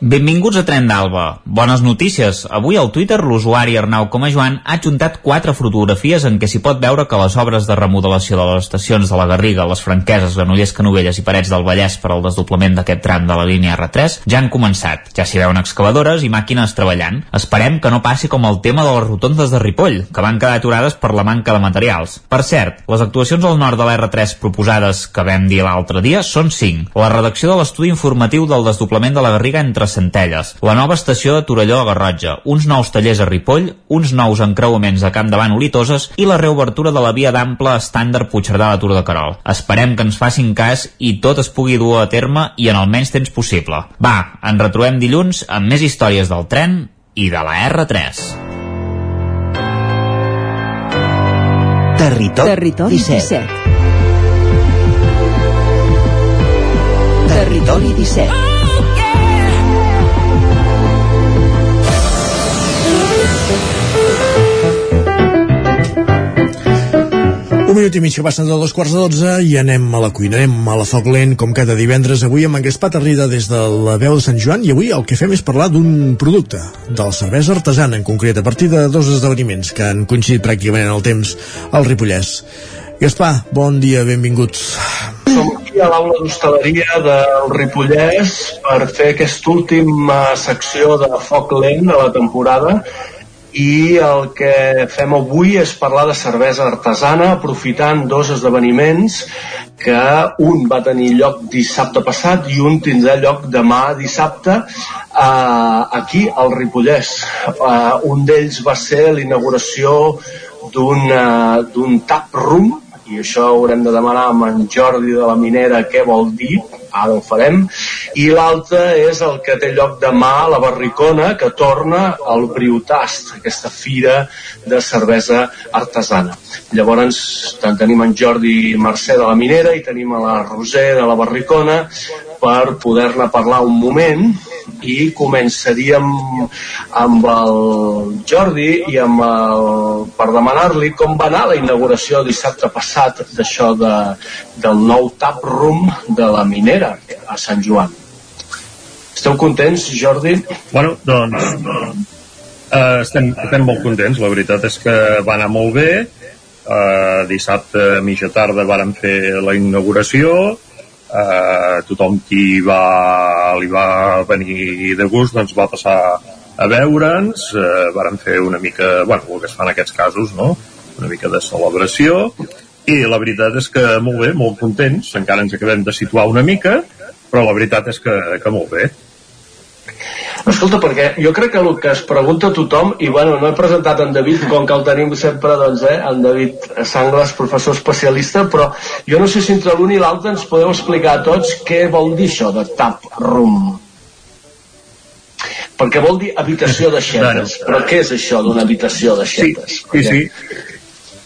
Benvinguts a Tren d'Alba. Bones notícies. Avui al Twitter l'usuari Arnau Comajoan ha adjuntat quatre fotografies en què s'hi pot veure que les obres de remodelació de les estacions de la Garriga, les Franqueses, Granollers, Canovelles i Parets del Vallès per al desdoblament d'aquest tram de la línia R3 ja han començat. Ja s'hi veuen excavadores i màquines treballant. Esperem que no passi com el tema de les rotondes de Ripoll, que van quedar aturades per la manca de materials. Per cert, les actuacions al nord de la R3 proposades que vam dir l'altre dia són 5. La redacció de l'estudi informatiu del desdoblament de la Garriga entre Centelles, la nova estació de Torelló a Garrotja, uns nous tallers a Ripoll, uns nous encreuaments a Camp Davant Olitoses i la reobertura de la via d'ample estàndard Puigcerdà de Tour de Carol. Esperem que ens facin cas i tot es pugui dur a terme i en el menys temps possible. Va, ens retrobem dilluns amb més històries del tren i de la R3. Territori, Territori 17. 17. Territori 17. Un minut i mig que passen de dos quarts de dotze i anem a la cuina, anem a la foc lent com cada divendres avui amb en Gaspar Arrida des de la veu de Sant Joan i avui el que fem és parlar d'un producte, de la cervesa artesana en concret, a partir de dos esdeveniments que han coincidit pràcticament en el temps al Ripollès. Gaspar, bon dia, benvinguts. Som aquí a l'aula d'hostaleria del Ripollès per fer aquesta última secció de foc lent de la temporada i el que fem avui és parlar de cervesa artesana aprofitant dos esdeveniments que un va tenir lloc dissabte passat i un tindrà lloc demà dissabte eh, aquí al Ripollès. Eh, un d'ells va ser l'inauguració d'un d'un tap room i això haurem de demanar amb en Jordi de la Minera què vol dir, ara ho farem, i l'altre és el que té lloc demà a la Barricona, que torna al Briutast, aquesta fira de cervesa artesana. Llavors tant tenim en Jordi Mercè de la Minera i tenim a la Roser de la Barricona per poder-ne parlar un moment i començaríem amb el Jordi i amb el, per demanar-li com va anar la inauguració dissabte passat d'això de, del nou tap room de la minera a Sant Joan. Esteu contents, Jordi? Bueno, doncs eh, estem, estem molt contents, la veritat és que va anar molt bé eh, dissabte a mitja tarda vàrem fer la inauguració eh, tothom qui va, li va venir de gust doncs va passar a veure'ns. Eh, vàrem fer una mica, bueno, el que es fa en aquests casos no? una mica de celebració. I la veritat és que molt bé, molt contents. Encara ens acabem de situar una mica però la veritat és que, que molt bé Escolta, perquè jo crec que el que es pregunta tothom, i bueno, no he presentat en David, com que el tenim sempre, doncs, eh, en David Sangles, professor especialista, però jo no sé si entre l'un i l'altre ens podeu explicar a tots què vol dir això de tap room. Perquè vol dir habitació de xetes, però què és això d'una habitació de xetes? Sí, sí, sí.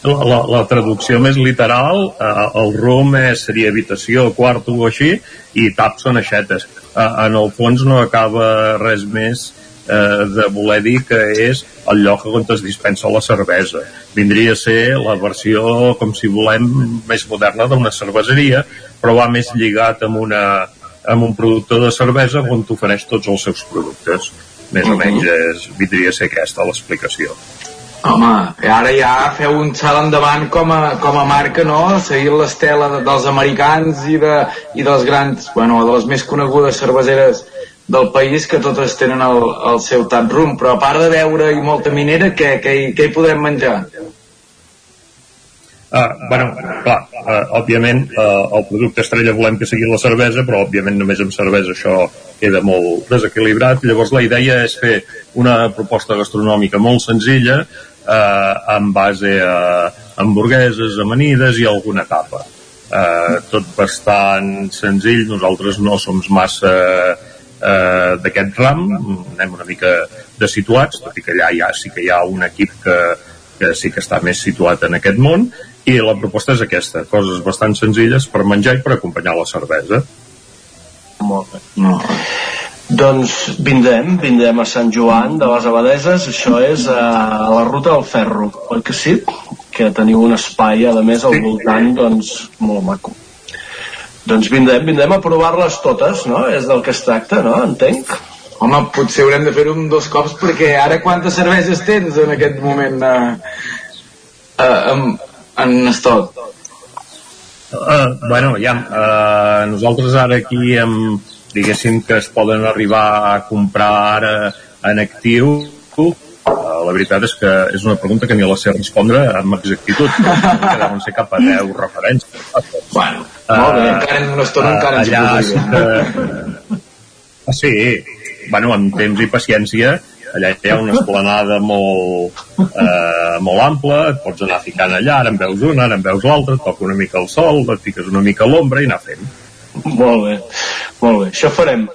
La, la, la traducció més literal, eh, el room és, seria habitació, quarto o així, i tap són aixetes. En el fons no acaba res més eh, de voler dir que és el lloc on es dispensa la cervesa. Vindria a ser la versió, com si volem, més moderna d'una cerveseria, però va més lligat amb, una, amb un productor de cervesa on t'ofereix tots els seus productes. Més o menys és, vindria a ser aquesta l'explicació. Home, ara ja feu un salt endavant com a, com a marca, no? Seguint l'estela de, dels americans i de, i dels grans, bueno, de les més conegudes cerveseres del país que totes tenen el, el seu tap room, però a part de beure i molta minera, què, què, què hi podem menjar? Ah, bueno, clar, uh, òbviament uh, el producte estrella volem que sigui la cervesa, però òbviament només amb cervesa això queda molt desequilibrat. Llavors la idea és fer una proposta gastronòmica molt senzilla, eh, en base a hamburgueses, amanides i alguna tapa. Eh, tot bastant senzill, nosaltres no som massa eh, d'aquest ram, anem una mica de situats, tot i que allà ja sí que hi ha un equip que, que sí que està més situat en aquest món, i la proposta és aquesta, coses bastant senzilles per menjar i per acompanyar la cervesa. Molt bé. No. Doncs vindrem, vindrem a Sant Joan de les Abadeses, això és a la ruta del ferro, oi que sí? Que teniu un espai, a més, al voltant, doncs, molt maco. Doncs vindrem, vindrem a provar-les totes, no? És del que es tracta, no? Entenc? home, potser haurem de fer-ho dos cops perquè ara quantes cerveses tens en aquest moment eh, eh, en, en estot? Uh, bueno, ja, uh, nosaltres ara aquí amb, diguéssim que es poden arribar a comprar ara en actiu. Uh, la veritat és que és una pregunta que ni la sé respondre amb exactitud. Que deuen ser cap a 10 referències bueno, molt bé, encara en una estona encara ens allà hi sí bueno, amb temps i paciència allà hi ha una esplanada molt, eh, molt ampla, et pots anar ficant allà, ara en veus una, ara en veus l'altra, et toca una mica el sol, et fiques una mica a l'ombra i anar fent. Molt bé, molt bé, això farem.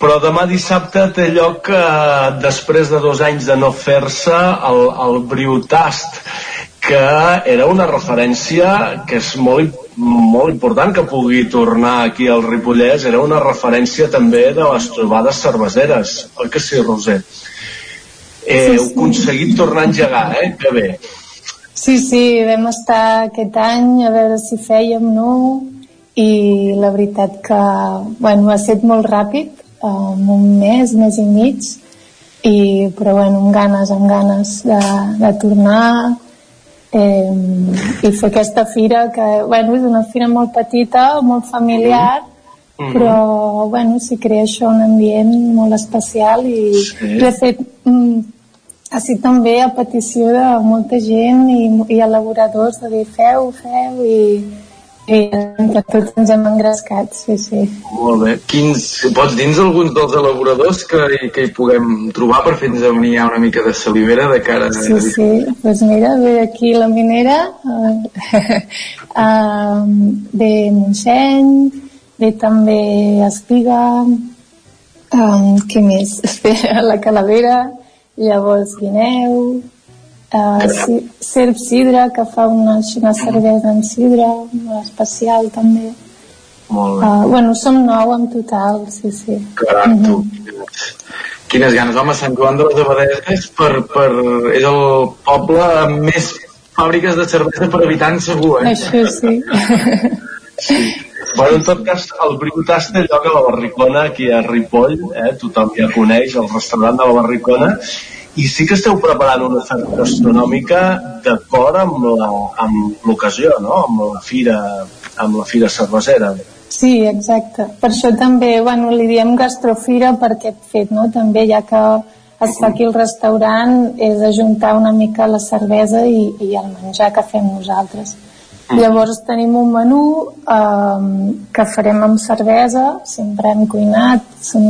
Però demà dissabte té lloc, eh, després de dos anys de no fer-se, el, el Briutast, que era una referència que és molt, molt important que pugui tornar aquí al Ripollès, era una referència també de les trobades cerveseres, oi que sí, Roser? Eh, Sí, heu sí. aconseguit tornar a engegar, eh? Que bé. Sí, sí, vam estar aquest any a veure si fèiem, no? I la veritat que, bueno, ha estat molt ràpid, um, un mes, mes i mig, i, però bueno, amb ganes, amb ganes de, de tornar eh, i fer aquesta fira que, bueno, és una fira molt petita, molt familiar, Mhm. però, bueno, s'hi crea això un ambient molt especial i, Sí. de fet, mm, així també a petició de molta gent i, i elaboradors de dir feu, feu i, i entre tots ens hem engrescat, sí, sí. Molt bé. Quins, pots dir alguns dels elaboradors que, que hi puguem trobar per fer-nos venir una mica de salivera de cara a... Sí, sí, doncs mira, ve aquí la minera, eh, ve Montseny, ve també Espiga, eh, què més? Espera, la Calavera, llavors Guineu, eh, si, Serp Sidra, que fa una, una cervesa en sidra, molt especial també. Molt bé. Uh, bueno, som nou en total, sí, sí. Caram, tu. Quines ganes. Home, Sant Joan de les Abadeses per, per, és el poble amb més fàbriques de cervesa per habitant segur, eh? Això sí. Bueno, en tot cas, el Briutàs té lloc a la Barricona, aquí a Ripoll, eh? tothom ja coneix el restaurant de la Barricona, i sí que esteu preparant una oferta gastronòmica d'acord amb l'ocasió, no? amb la fira amb la fira cervesera. Sí, exacte. Per això també, bueno, li diem gastrofira per aquest fet, no? També ja que es fa aquí el restaurant és ajuntar una mica la cervesa i, i el menjar que fem nosaltres. Llavors tenim un menú eh, que farem amb cervesa, sempre hem cuinat, són,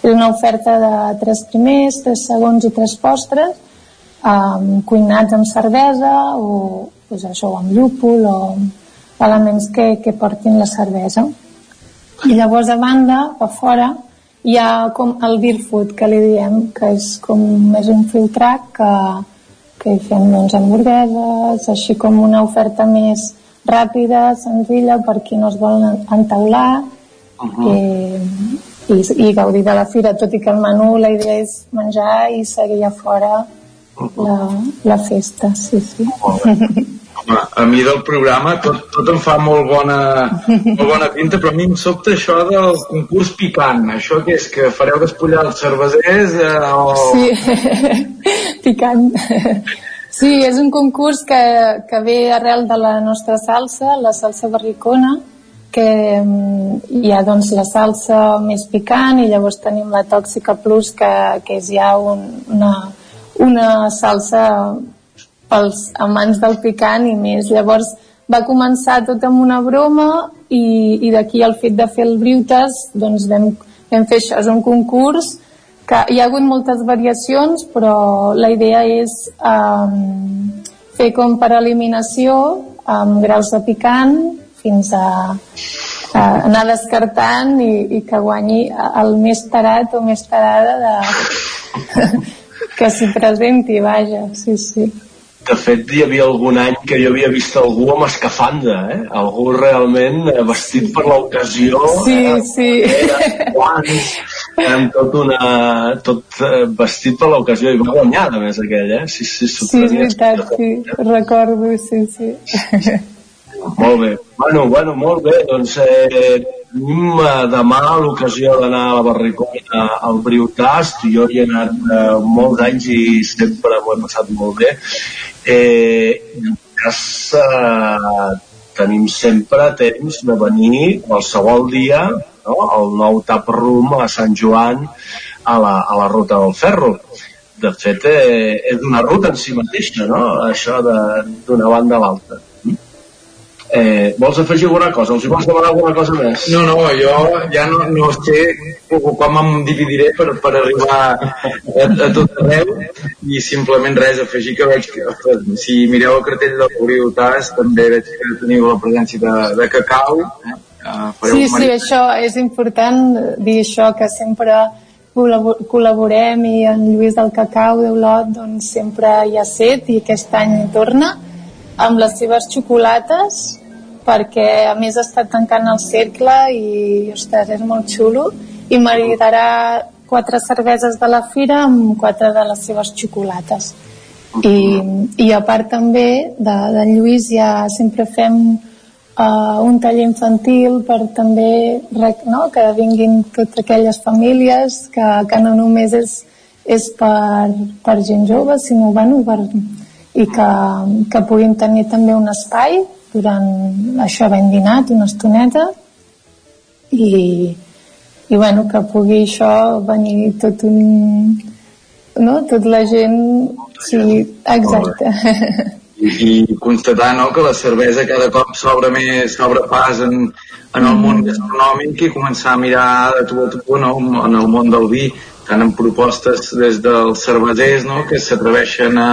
és una oferta de tres primers, tres segons i tres postres, eh, cuinats amb cervesa o pues això, amb llúpol o elements que, que portin la cervesa. I llavors a banda, a fora, hi ha com el beer food que li diem, que és com més un filtrac que, que hi fem doncs, hamburgueses, així com una oferta més ràpida, senzilla, per qui no es vol entaular eh, i, i gaudir de la fira, tot i que el menú la idea és menjar i seguir a fora la, la festa, sí, sí. Home, a mi del programa tot, tot em fa molt bona, molt bona pinta, però a mi em sobta això del concurs picant. Això que és que fareu despullar els cervesers eh, o... Sí, picant. Sí, és un concurs que, que ve arrel de la nostra salsa, la salsa barricona, que mm, hi ha doncs la salsa més picant i llavors tenim la tòxica plus que, que és ja un, una, una salsa pels amants del picant i més. Llavors va començar tot amb una broma i, i d'aquí el fet de fer el Briutes doncs vam, vam fer això, és un concurs que hi ha hagut moltes variacions però la idea és um, fer com per eliminació amb graus de picant fins a, a anar descartant i, i que guanyi el més tarat o més tarada de, que s'hi presenti, vaja, sí, sí. De fet, hi havia algun any que jo havia vist algú amb escafanda, eh? Algú realment eh, vestit per l'ocasió. Sí, eh? sí. Guants, amb tot, una, tot eh, vestit per l'ocasió. I va guanyar, a més, aquell, eh? Sí, sí, Sí, és veritat, sí, recordo, sí, sí. Molt bé. Bueno, bueno, molt bé. Doncs eh, tenim demà l'ocasió d'anar a la Barricona al Briutast. Jo hi he anat eh, molts anys i sempre m'ho he passat molt bé. Eh, cas, eh, tenim sempre temps de venir qualsevol dia no? al nou tap room a Sant Joan a la, a la ruta del ferro de fet eh, és una ruta en si mateixa no? això d'una banda a l'altra Eh, vols afegir alguna cosa? Els vols demanar alguna cosa més? No, no, jo ja no, no sé com em dividiré per, per arribar a, a tot arreu i simplement res, afegir que veig que si mireu el cartell del Coriu Tas també veig que teniu la presència de, de cacau eh? Uh, sí, sí, això és important dir això, que sempre col·laborem i en Lluís del Cacau d'Olot doncs sempre hi ha set i aquest any torna amb les seves xocolates perquè a més està tancant el cercle i ostres, és molt xulo. I m'agradarà quatre cerveses de la fira amb quatre de les seves xocolates. I, i a part també de, de Lluís ja sempre fem uh, un taller infantil per també no, que vinguin totes aquelles famílies que, que no només és, és per, per gent jove sinó bueno, per, i que, que puguin tenir també un espai durant això ben dinat una estoneta i, i bueno, que pugui això venir tot un no? tot la gent sí, exacte. I, i constatar no, que la cervesa cada cop s'obre més s'obre pas en, en el món gastronòmic i començar a mirar de tu a tu no, en el món del vi tant en propostes des dels cervesers no, que s'atreveixen a,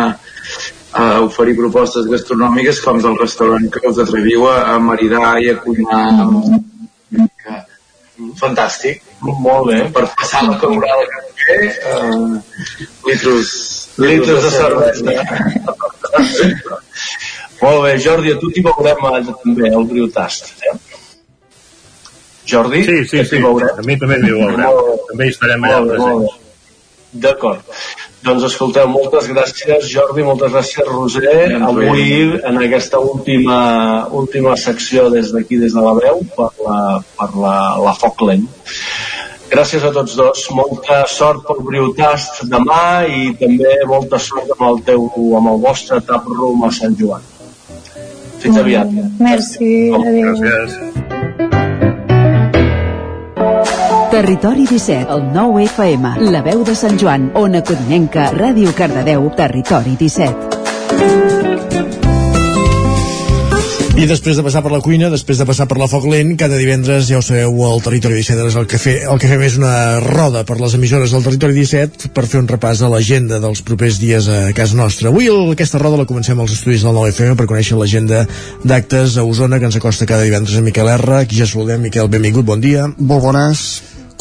a oferir propostes gastronòmiques com del restaurant que us atreviu a, a maridar i a cuinar. Que, fantàstic. Molt bé. Per passar la calorada que té uh, litros, litros de cervesa. Molt bé Jordi a tu t'hi veurem també al Briutast eh? Jordi? Sí, sí, sí, a mi també m'hi veurem. També hi estarem allà presents. D'acord. Doncs escolteu, moltes gràcies Jordi, moltes gràcies Roser, avui en aquesta última, última secció des d'aquí, des de la veu, per la, per la, la Foc Lent. Gràcies a tots dos, molta sort pel Briutast demà i també molta sort amb el teu, amb el vostre tap room a Sant Joan. Fins aviat. Merci, adéu. Gràcies. Territori 17, el 9 FM, la veu de Sant Joan, Ona Codinenca, Ràdio Cardedeu, Territori 17. I després de passar per la cuina, després de passar per la foc lent, cada divendres, ja ho sabeu, al Territori 17 és el que, fe, el que fem és una roda per les emissores del Territori 17 per fer un repàs a l'agenda dels propers dies a casa nostra. Avui el, aquesta roda la comencem als estudis del 9FM per conèixer l'agenda d'actes a Osona que ens acosta cada divendres a Miquel R. Aquí ja saludem. Miquel, benvingut, bon dia. Molt bones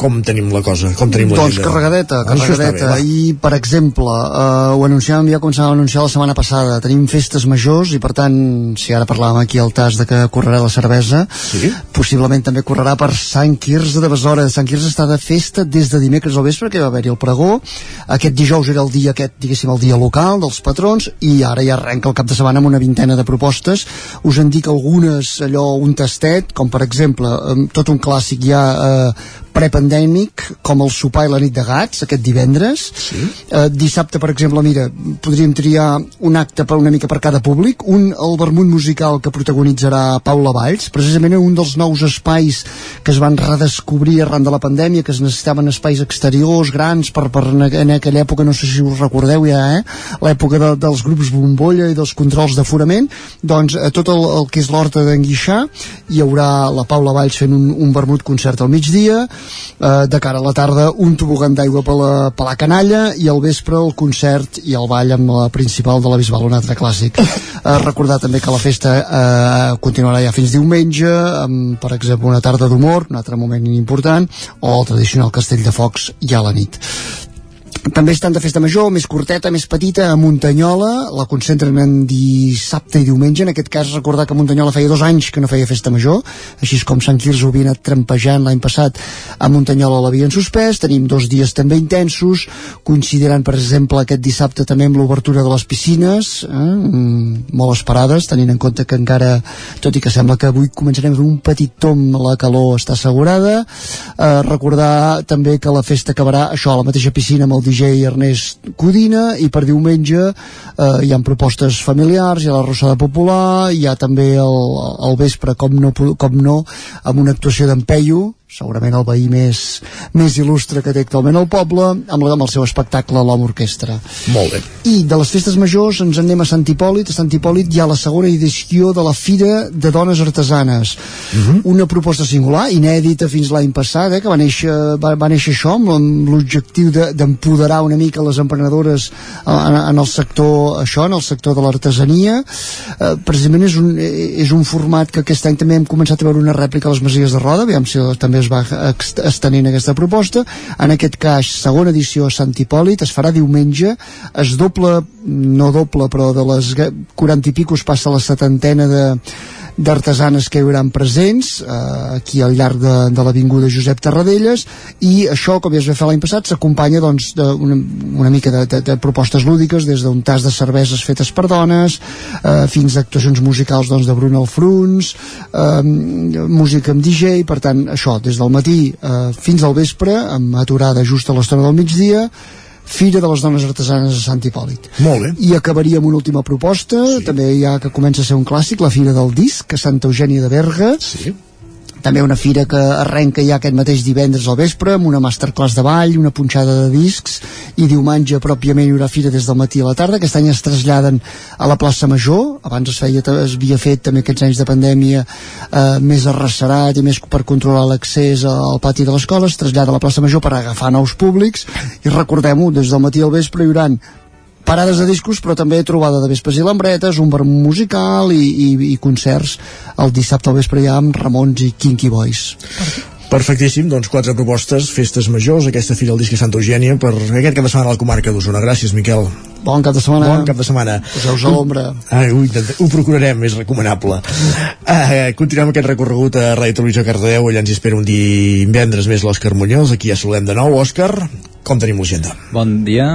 com tenim la cosa? Com tenim la doncs carregadeta, carregadeta. Bé, I, per exemple, eh, ho anunciàvem, ja començàvem a anunciar la setmana passada, tenim festes majors i, per tant, si ara parlàvem aquí al tas de que correrà la cervesa, sí? possiblement també correrà per Sant Quirze de Besora. Sant Quirze està de festa des de dimecres al vespre, que va haver-hi el pregó. Aquest dijous era el dia aquest, diguéssim, el dia local dels patrons, i ara ja arrenca el cap de setmana amb una vintena de propostes. Us en dic algunes, allò, un tastet, com per exemple, tot un clàssic ja eh, prepandèmic com el sopar i la nit de gats aquest divendres sí. eh, dissabte per exemple mira podríem triar un acte per una mica per cada públic un el vermut musical que protagonitzarà Paula Valls precisament un dels nous espais que es van redescobrir arran de la pandèmia que es necessitaven espais exteriors grans per, per en, en aquella època no sé si us recordeu ja eh? l'època de, dels grups bombolla i dels controls d'aforament doncs a tot el, el que és l'horta d'en Guixà hi haurà la Paula Valls fent un, un vermut concert al migdia eh, de cara a la tarda un tobogan d'aigua per, la, per la canalla i al vespre el concert i el ball amb la principal de la Bisbal, un altre clàssic. Eh, recordar també que la festa eh, continuarà ja fins diumenge, amb, per exemple, una tarda d'humor, un altre moment important, o el tradicional castell de focs ja a la nit. També estan de festa major, més curteta, més petita, a Muntanyola, la concentren en dissabte i diumenge, en aquest cas recordar que Muntanyola feia dos anys que no feia festa major, així com Sant Quirze ho havia anat trampejant l'any passat, a Muntanyola. L'havien suspès, tenim dos dies també intensos, considerant per exemple aquest dissabte també amb l'obertura de les piscines, eh, mm, molt esperades, tenint en compte que encara, tot i que sembla que avui començarem un petit tom, la calor està assegurada, eh, recordar també que la festa acabarà això, a la mateixa piscina amb el DJ Ernest Codina i per diumenge eh, hi ha propostes familiars, hi ha la Rossada Popular, hi ha també el, el vespre, com no, com no, amb una actuació d'en Peyu, segurament el veí més, més il·lustre que té actualment el poble, amb, amb el seu espectacle l'Home Orquestra. Molt bé. I de les festes majors ens en anem a Sant Hipòlit. A Sant Hipòlit hi ha la segona edició de la Fira de Dones Artesanes. Uh Mhm. -huh. Una proposta singular, inèdita fins l'any passat, eh, que va néixer, va, va néixer això amb, amb l'objectiu d'empoderar de, una mica les emprenedores en, en el sector això, en el sector de l'artesania. Eh, precisament és un, és un format que aquest any també hem començat a veure una rèplica a les Masies de Roda, aviam si també es va estenent aquesta proposta. En aquest cas segona edició a Sant Hipòlit es farà diumenge es doble, no doble però de les 40 i pico passa a la setantena de d'artesanes que hi hauran presents eh, aquí al llarg de, de l'Avinguda Josep Tarradellas i això, com ja es va fer l'any passat, s'acompanya doncs, una, una mica de, de, de propostes lúdiques des d'un tas de cerveses fetes per dones eh, fins a actuacions musicals doncs, de Bruno Alfruns eh, música amb DJ per tant, això, des del matí eh, fins al vespre, amb aturada just a l'estona del migdia Fira de les Dones Artesanes a Sant Hipòlit. Molt bé. I acabaria amb una última proposta, sí. també ja que comença a ser un clàssic, la Fira del Disc, a Santa Eugènia de Berga. Sí també una fira que arrenca ja aquest mateix divendres al vespre amb una masterclass de ball, una punxada de discs i diumenge pròpiament hi haurà fira des del matí a la tarda, aquest any es traslladen a la plaça Major, abans es, feia, es havia fet també aquests anys de pandèmia eh, més arrecerat i més per controlar l'accés al pati de l'escola. Es trasllada a la plaça Major per agafar nous públics. I recordem-ho, des del matí al vespre hi haurà parades de discos però també trobada de vespres i lambretes un bar musical i, i, i concerts el dissabte al vespre ja amb Ramons i Kinky Boys Perfectíssim, doncs quatre propostes, festes majors, aquesta fira al disc Santa Eugènia per aquest cap de setmana a la comarca d'Osona. Gràcies, Miquel. Bon cap de setmana. Bon cap de setmana. Poseu-vos a l'ombra. Ah, ho, ho procurarem, és recomanable. Ah, continuem aquest recorregut a Ràdio Televisió Cardedeu, allà ens hi espera un divendres més l'Òscar Muñoz, aquí ja saludem de nou. Òscar, com tenim l'agenda? Bon dia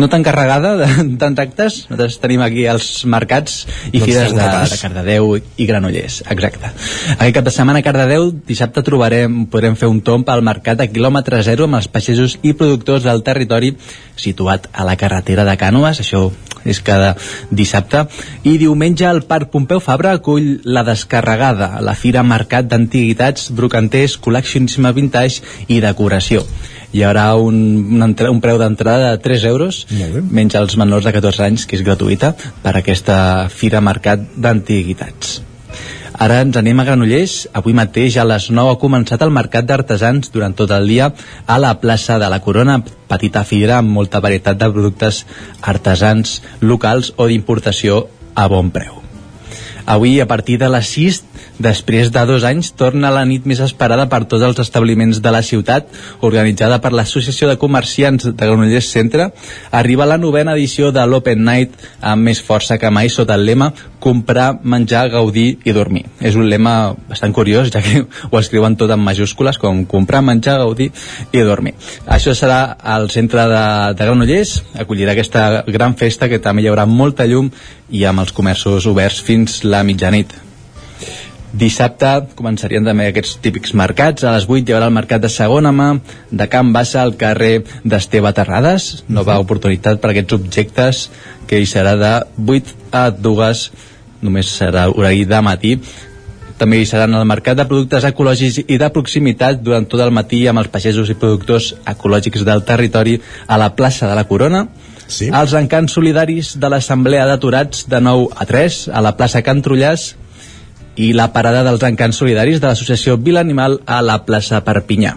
no tan carregada de, tant actes nosaltres tenim aquí els mercats i doncs fires de, de Cardedeu i Granollers exacte. Aquest cap de setmana a Cardedeu dissabte trobarem, podrem fer un tomb al mercat a quilòmetre zero amb els pagesos i productors del territori situat a la carretera de Cànoes això és cada dissabte. I diumenge el Parc Pompeu Fabra acull la descarregada la Fira Mercat d'Antiguitats, Brocanters, Col·leccionisme Vintage i Decoració hi haurà un, un, un preu d'entrada de 3 euros menys als menors de 14 anys que és gratuïta per aquesta Fira Mercat d'Antiguitats Ara ens anem a Granollers. Avui mateix a les 9 ha començat el mercat d'artesans durant tot el dia a la plaça de la Corona, petita fira amb molta varietat de productes artesans locals o d'importació a bon preu. Avui, a partir de les 6, després de dos anys, torna la nit més esperada per tots els establiments de la ciutat, organitzada per l'Associació de Comerciants de Granollers Centre. Arriba la novena edició de l'Open Night amb més força que mai sota el lema comprar, menjar, gaudir i dormir. És un lema bastant curiós, ja que ho escriuen tot en majúscules, com comprar, menjar, gaudir i dormir. Això serà al centre de, de Granollers, acollirà aquesta gran festa que també hi haurà molta llum i amb els comerços oberts fins la mitjanit. Dissabte començarien també aquests típics mercats. A les 8 hi haurà el mercat de segona mà de Can Bassa al carrer d'Esteve Terrades. Nova oportunitat per aquests objectes que hi serà de 8 a 2, només serà horari de matí. També hi seran el mercat de productes ecològics i de proximitat durant tot el matí amb els pagesos i productors ecològics del territori a la plaça de la Corona. Sí. Els encants solidaris de l'Assemblea d'Aturats de 9 a 3 a la plaça Can Trullàs i la parada dels encants solidaris de l'associació Vila Animal a la plaça Perpinyà.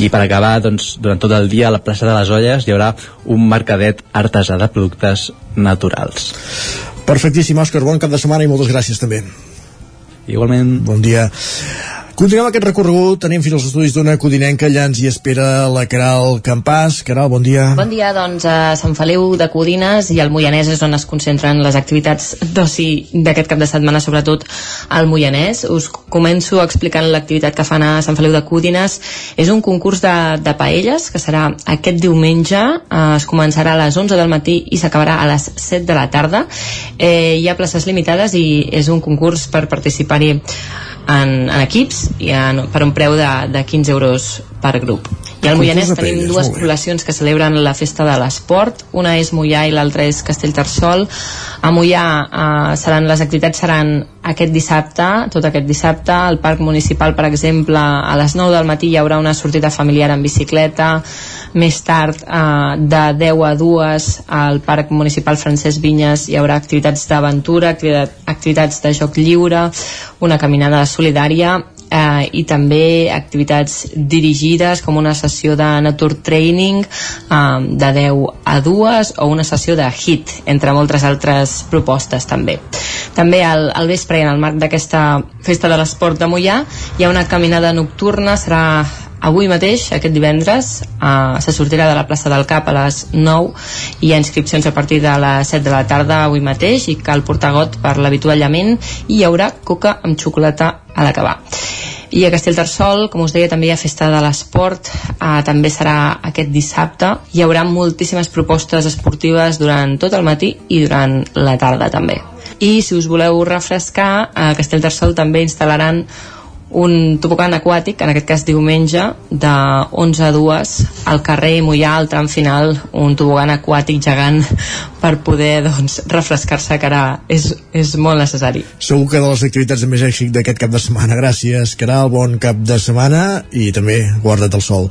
I per acabar, doncs, durant tot el dia a la plaça de les Olles hi haurà un mercadet artesà de productes naturals. Perfectíssim, Òscar, bon cap de setmana i moltes gràcies també. Igualment. Bon dia. Continuem aquest recorregut, tenim fins als estudis d'una codinenca, allà ens hi espera la Caral Campàs. Caral, bon dia. Bon dia, doncs a Sant Feliu de Codines i al Moianès és on es concentren les activitats d'oci d'aquest cap de setmana, sobretot al Moianès. Us començo explicant l'activitat que fan a Sant Feliu de Codines. És un concurs de, de paelles que serà aquest diumenge, eh, es començarà a les 11 del matí i s'acabarà a les 7 de la tarda. Eh, hi ha places limitades i és un concurs per participar-hi en, en equips i en, per un preu de, de 15 euros per grup. I al Moianès tenim dues poblacions que celebren la festa de l'esport, una és Moià i l'altra és Castellterçol. A Moià eh, seran, les activitats seran aquest dissabte, tot aquest dissabte, al Parc Municipal, per exemple, a les 9 del matí hi haurà una sortida familiar en bicicleta, més tard, eh, de 10 a 2, al Parc Municipal Francesc Vinyes hi haurà activitats d'aventura, activitats de joc lliure, una caminada solidària eh, i també activitats dirigides com una sessió de nature training eh, de 10 a 2 o una sessió de HIT entre moltes altres propostes també. També al, al vespre i en el marc d'aquesta festa de l'esport de Mollà hi ha una caminada nocturna serà avui mateix, aquest divendres, eh, se sortirà de la plaça del Cap a les 9 i hi ha inscripcions a partir de les 7 de la tarda avui mateix i cal portar got per l'habituallament i hi haurà coca amb xocolata a l'acabar. I a Castellterçol, com us deia, també hi ha festa de l'esport, eh, també serà aquest dissabte. Hi haurà moltíssimes propostes esportives durant tot el matí i durant la tarda també. I si us voleu refrescar, a Castellterçol també instal·laran un tobogan aquàtic, en aquest cas diumenge, de 11 a 2 al carrer Mollà, al tram final, un tobogan aquàtic gegant per poder doncs, refrescar-se, que ara és, és molt necessari. Segur que de les activitats de més èxit d'aquest cap de setmana. Gràcies, Caral, bon cap de setmana i també guarda't el sol.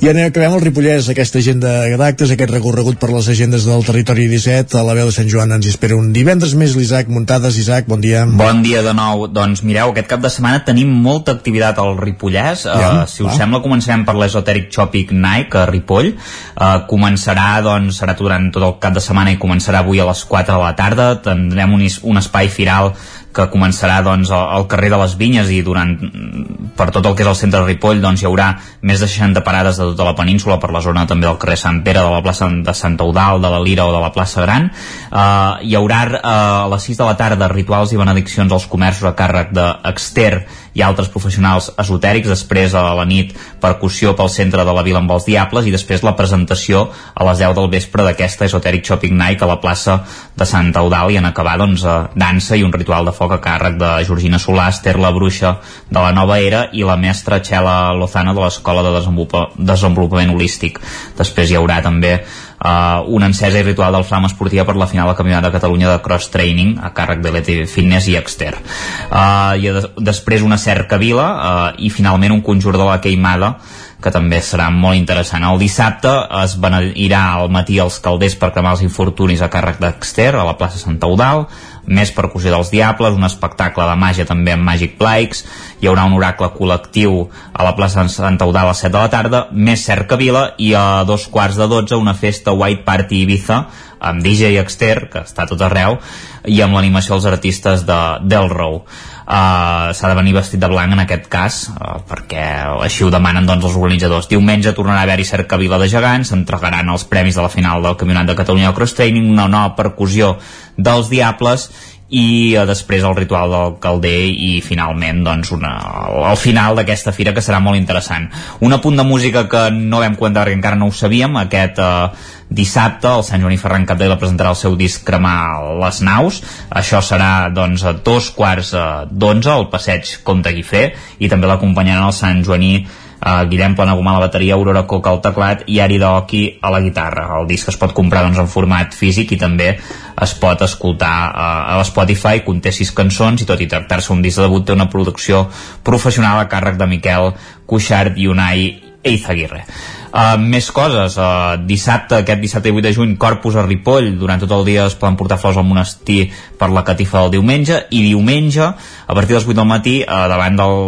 I anem, acabem el Ripollès, aquesta agenda d'actes, aquest recorregut per les agendes del territori 17. A la veu de Sant Joan ens espera un divendres més l'Isaac Muntades. Isaac, bon dia. Bon dia de nou. Doncs mireu, aquest cap de setmana tenim molta activitat al Ripollès. Ja, uh, si us va. sembla, començarem per l'Esoteric Shopping Night a Ripoll. Uh, començarà, doncs, serà durant tot el cap de setmana i començarà avui a les 4 de la tarda. Tindrem un, un espai firal que començarà doncs, al carrer de les Vinyes i durant per tot el que és el centre de Ripoll doncs, hi haurà més de 60 parades de tota la península per la zona també del carrer Sant Pere, de la plaça de Santa Eudal, de la Lira o de la plaça Gran. Uh, hi haurà uh, a les 6 de la tarda rituals i benediccions als comerços a càrrec d'Exter i altres professionals esotèrics, després a la nit percussió pel centre de la vila amb els Diables i després la presentació a les 10 del vespre d'aquesta Esoteric Shopping Night a la plaça de Santa i en acabar doncs, dansa i un ritual de foc a càrrec de Georgina Solà, Esther la Bruixa de la Nova Era i la mestra Txela Lozano de l'Escola de Desenvolupament Holístic. Després hi haurà també uh, una encesa i ritual del flam esportiva per la final del Campionat de Catalunya de Cross Training a càrrec de l'ET Fitness i Exter. Uh, I de després una cerca vila uh, i finalment un conjur de la queimada que també serà molt interessant. El dissabte es beneirà al matí als calders per cremar els infortunis a càrrec d'Exter a la plaça Sant Eudal, més percussió dels Diables, un espectacle de màgia també amb Magic Plaques, hi haurà un oracle col·lectiu a la plaça de Sant Eudal a les 7 de la tarda, més cercavila i a dos quarts de 12 una festa White Party Ibiza amb DJ Exter, que està tot arreu, i amb l'animació dels artistes de Delrow. Uh, s'ha de venir vestit de blanc en aquest cas uh, perquè així ho demanen doncs, els organitzadors diumenge tornarà a haver-hi cercavila de gegants s'entregaran els premis de la final del Campionat de Catalunya de Cross Training una nova percussió dels Diables i eh, després el ritual del calder i finalment doncs una, el final d'aquesta fira que serà molt interessant. Un apunt de música que no vam comentar perquè encara no ho sabíem aquest eh, dissabte el Sant Joaní Ferran Capdevila presentarà el seu disc Cremar les naus. Això serà doncs a dos quarts eh, d'onze al passeig Comte Guifré i també l'acompanyaran el Sant Joaní uh, Guillem Planagumà a la bateria, Aurora Coca al teclat i Ari Daoki a la guitarra. El disc es pot comprar doncs, en format físic i també es pot escoltar uh, a l'Spotify, conté sis cançons i tot i tractar-se un disc de debut té una producció professional a càrrec de Miquel Cuixart i Unai Eizaguirre. Uh, més coses, uh, dissabte, aquest dissabte 8 de juny, Corpus a Ripoll, durant tot el dia es poden portar flors al monestir per la catifa del diumenge, i diumenge, a partir dels 8 del matí, uh, davant del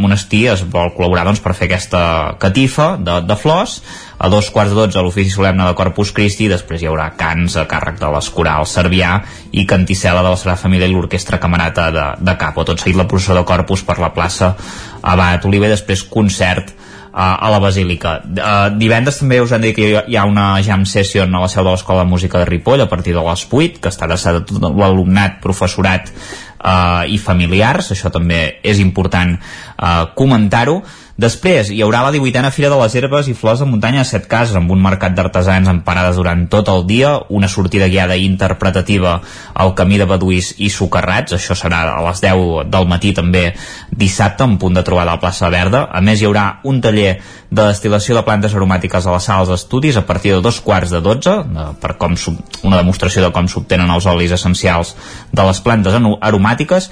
monestir es vol col·laborar doncs, per fer aquesta catifa de, de flors, a dos quarts de dotze a l'ofici solemne de Corpus Christi després hi haurà cants a càrrec de les corals Servià i Canticela de la Sagrada Família i l'Orquestra Camerata de, de Capo. Tot seguit la processó de Corpus per la plaça Abat Oliver, després concert a la Basílica. Uh, divendres també us han dit que hi ha una jam session a la seu de l'Escola de Música de Ripoll a partir de les 8, que adreçada a tot l'alumnat, professorat uh, i familiars, això també és important uh, comentar-ho. Després hi haurà la 18a Fira de les Herbes i Flors de Muntanya a Set Cases amb un mercat d'artesans en parades durant tot el dia, una sortida guiada interpretativa al camí de Baduís i Socarrats, això serà a les 10 del matí també dissabte, en punt de trobada a la plaça Verda. A més hi haurà un taller de destil·lació de plantes aromàtiques a les sales d'estudis a partir de dos quarts de 12 per com una demostració de com s'obtenen els olis essencials de les plantes aromàtiques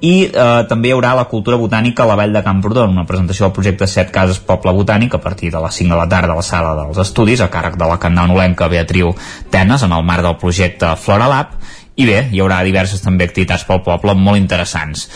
i eh, també hi haurà la cultura botànica a la Vall de Camprodon, una presentació del projecte Set Cases Poble Botànic a partir de les 5 de la tarda a la sala dels estudis a càrrec de la candanolenca Beatriu Tenes en el marc del projecte Flora Lab i bé, hi haurà diverses també activitats pel poble molt interessants.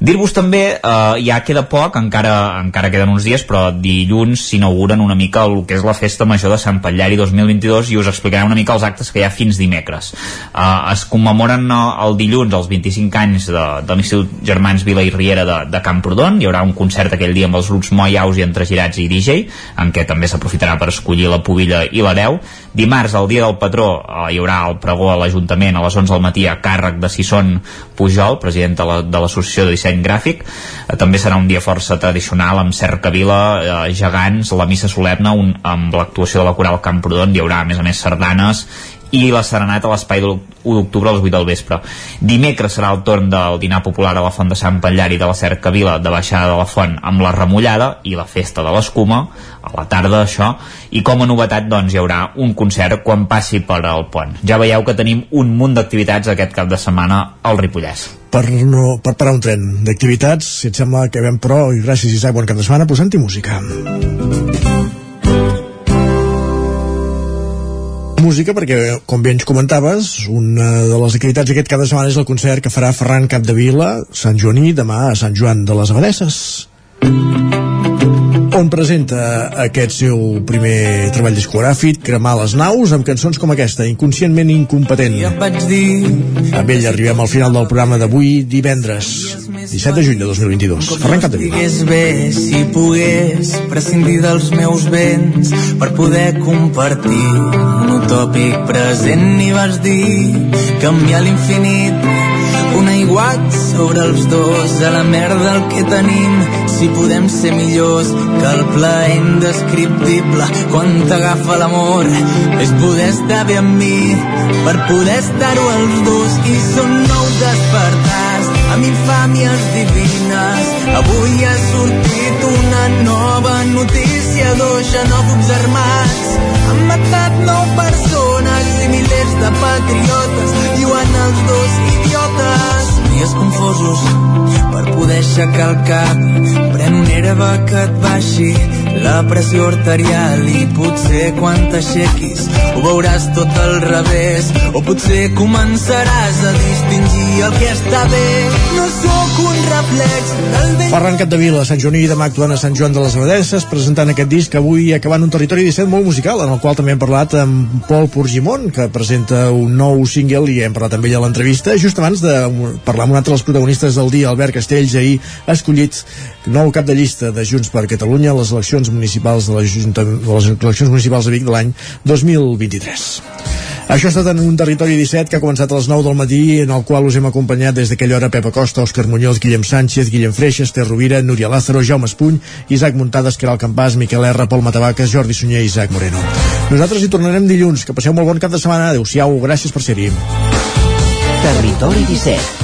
Dir-vos també, eh, ja queda poc, encara, encara queden uns dies, però dilluns s'inauguren una mica el que és la Festa Major de Sant Patllari 2022 i us explicaré una mica els actes que hi ha fins dimecres. Eh, es commemoren eh, el dilluns els 25 anys de, de l'Institut Germans Vila i Riera de, de Camprodon, hi haurà un concert aquell dia amb els grups Moi Aus i Entre Girats i DJ, en què també s'aprofitarà per escollir la pubilla i l'hereu. Dimarts, el dia del patró, eh, hi haurà el pregó a l'Ajuntament a les 11 del matí a càrrec de Sisson Pujol, president de l'Associació de Disseny Gràfic. Eh, també serà un dia força tradicional amb cercavila, eh, gegants, la missa solemne, un, amb l'actuació de la coral Camprodon, hi haurà a més a més sardanes i la serenata a l'espai de l'1 d'octubre a les 8 del vespre. Dimecres serà el torn del dinar popular a la Font de Sant Patllari de la Cercavila de baixada de la Font amb la remullada i la festa de l'escuma a la tarda això i com a novetat doncs hi haurà un concert quan passi per al pont. Ja veieu que tenim un munt d'activitats aquest cap de setmana al Ripollès. Per, no, per parar un tren d'activitats, si et sembla que vam però, i gràcies Isaac, bon cap de setmana, posant-hi música. Música perquè, com bé ens comentaves, una de les activitats d'aquest cap de setmana és el concert que farà Ferran Capdevila, Sant Joaní, demà a Sant Joan de les Abadesses on presenta aquest seu primer treball discogràfic, Cremar les naus, amb cançons com aquesta, Inconscientment incompetent. Ja vaig dir... Amb ell arribem al final del programa d'avui, divendres, 17 de juny de 2022. Ferran Capdevila. Digués bé si pogués prescindir dels meus béns per poder compartir un utòpic present i vas dir canviar l'infinit aiguat sobre els dos a la merda el que tenim. Si podem ser millors que el plaer indescriptible quan t'agafa l'amor és poder estar bé amb mi per poder estar-ho els dos. I són nous despertars amb infàmies divines. Avui ha sortit una nova notícia dos xenòfobs armats. Han matat nou persones i milers de patriotes diuen els dos idiotes dies confosos per poder aixecar el cap. Pren un herba que et baixi la pressió arterial i potser quan t'aixequis ho veuràs tot al revés. O potser començaràs a distingir el que està bé. No sóc un reflex del vent. Ferran Capdevila, Sant Joaní, demà actuant a Sant Joan de les Abadesses, presentant aquest disc avui acabant un territori 17 molt musical, en el qual també hem parlat amb Pol Porgimon, que presenta un nou single i hem parlat amb ell a l'entrevista, just abans de parlar amb un altre dels protagonistes del dia, Albert Castells, ahir escollit nou cap de llista de Junts per Catalunya a les eleccions municipals de, la Junta, de les eleccions municipals de Vic de l'any 2023. Això ha estat en un territori 17 que ha començat a les 9 del matí, en el qual us hem acompanyat des d'aquella hora Pepa Costa, Òscar Muñoz, Guillem Sánchez, Guillem Freixas, Ter Rovira, Núria Lázaro, Jaume Espuny, Isaac Muntades, Caral Campàs, Miquel R, Pol Matavaques, Jordi Sunyer i Isaac Moreno. Nosaltres hi tornarem dilluns. Que passeu molt bon cap de setmana. Adéu-siau, gràcies per ser-hi. Territori 17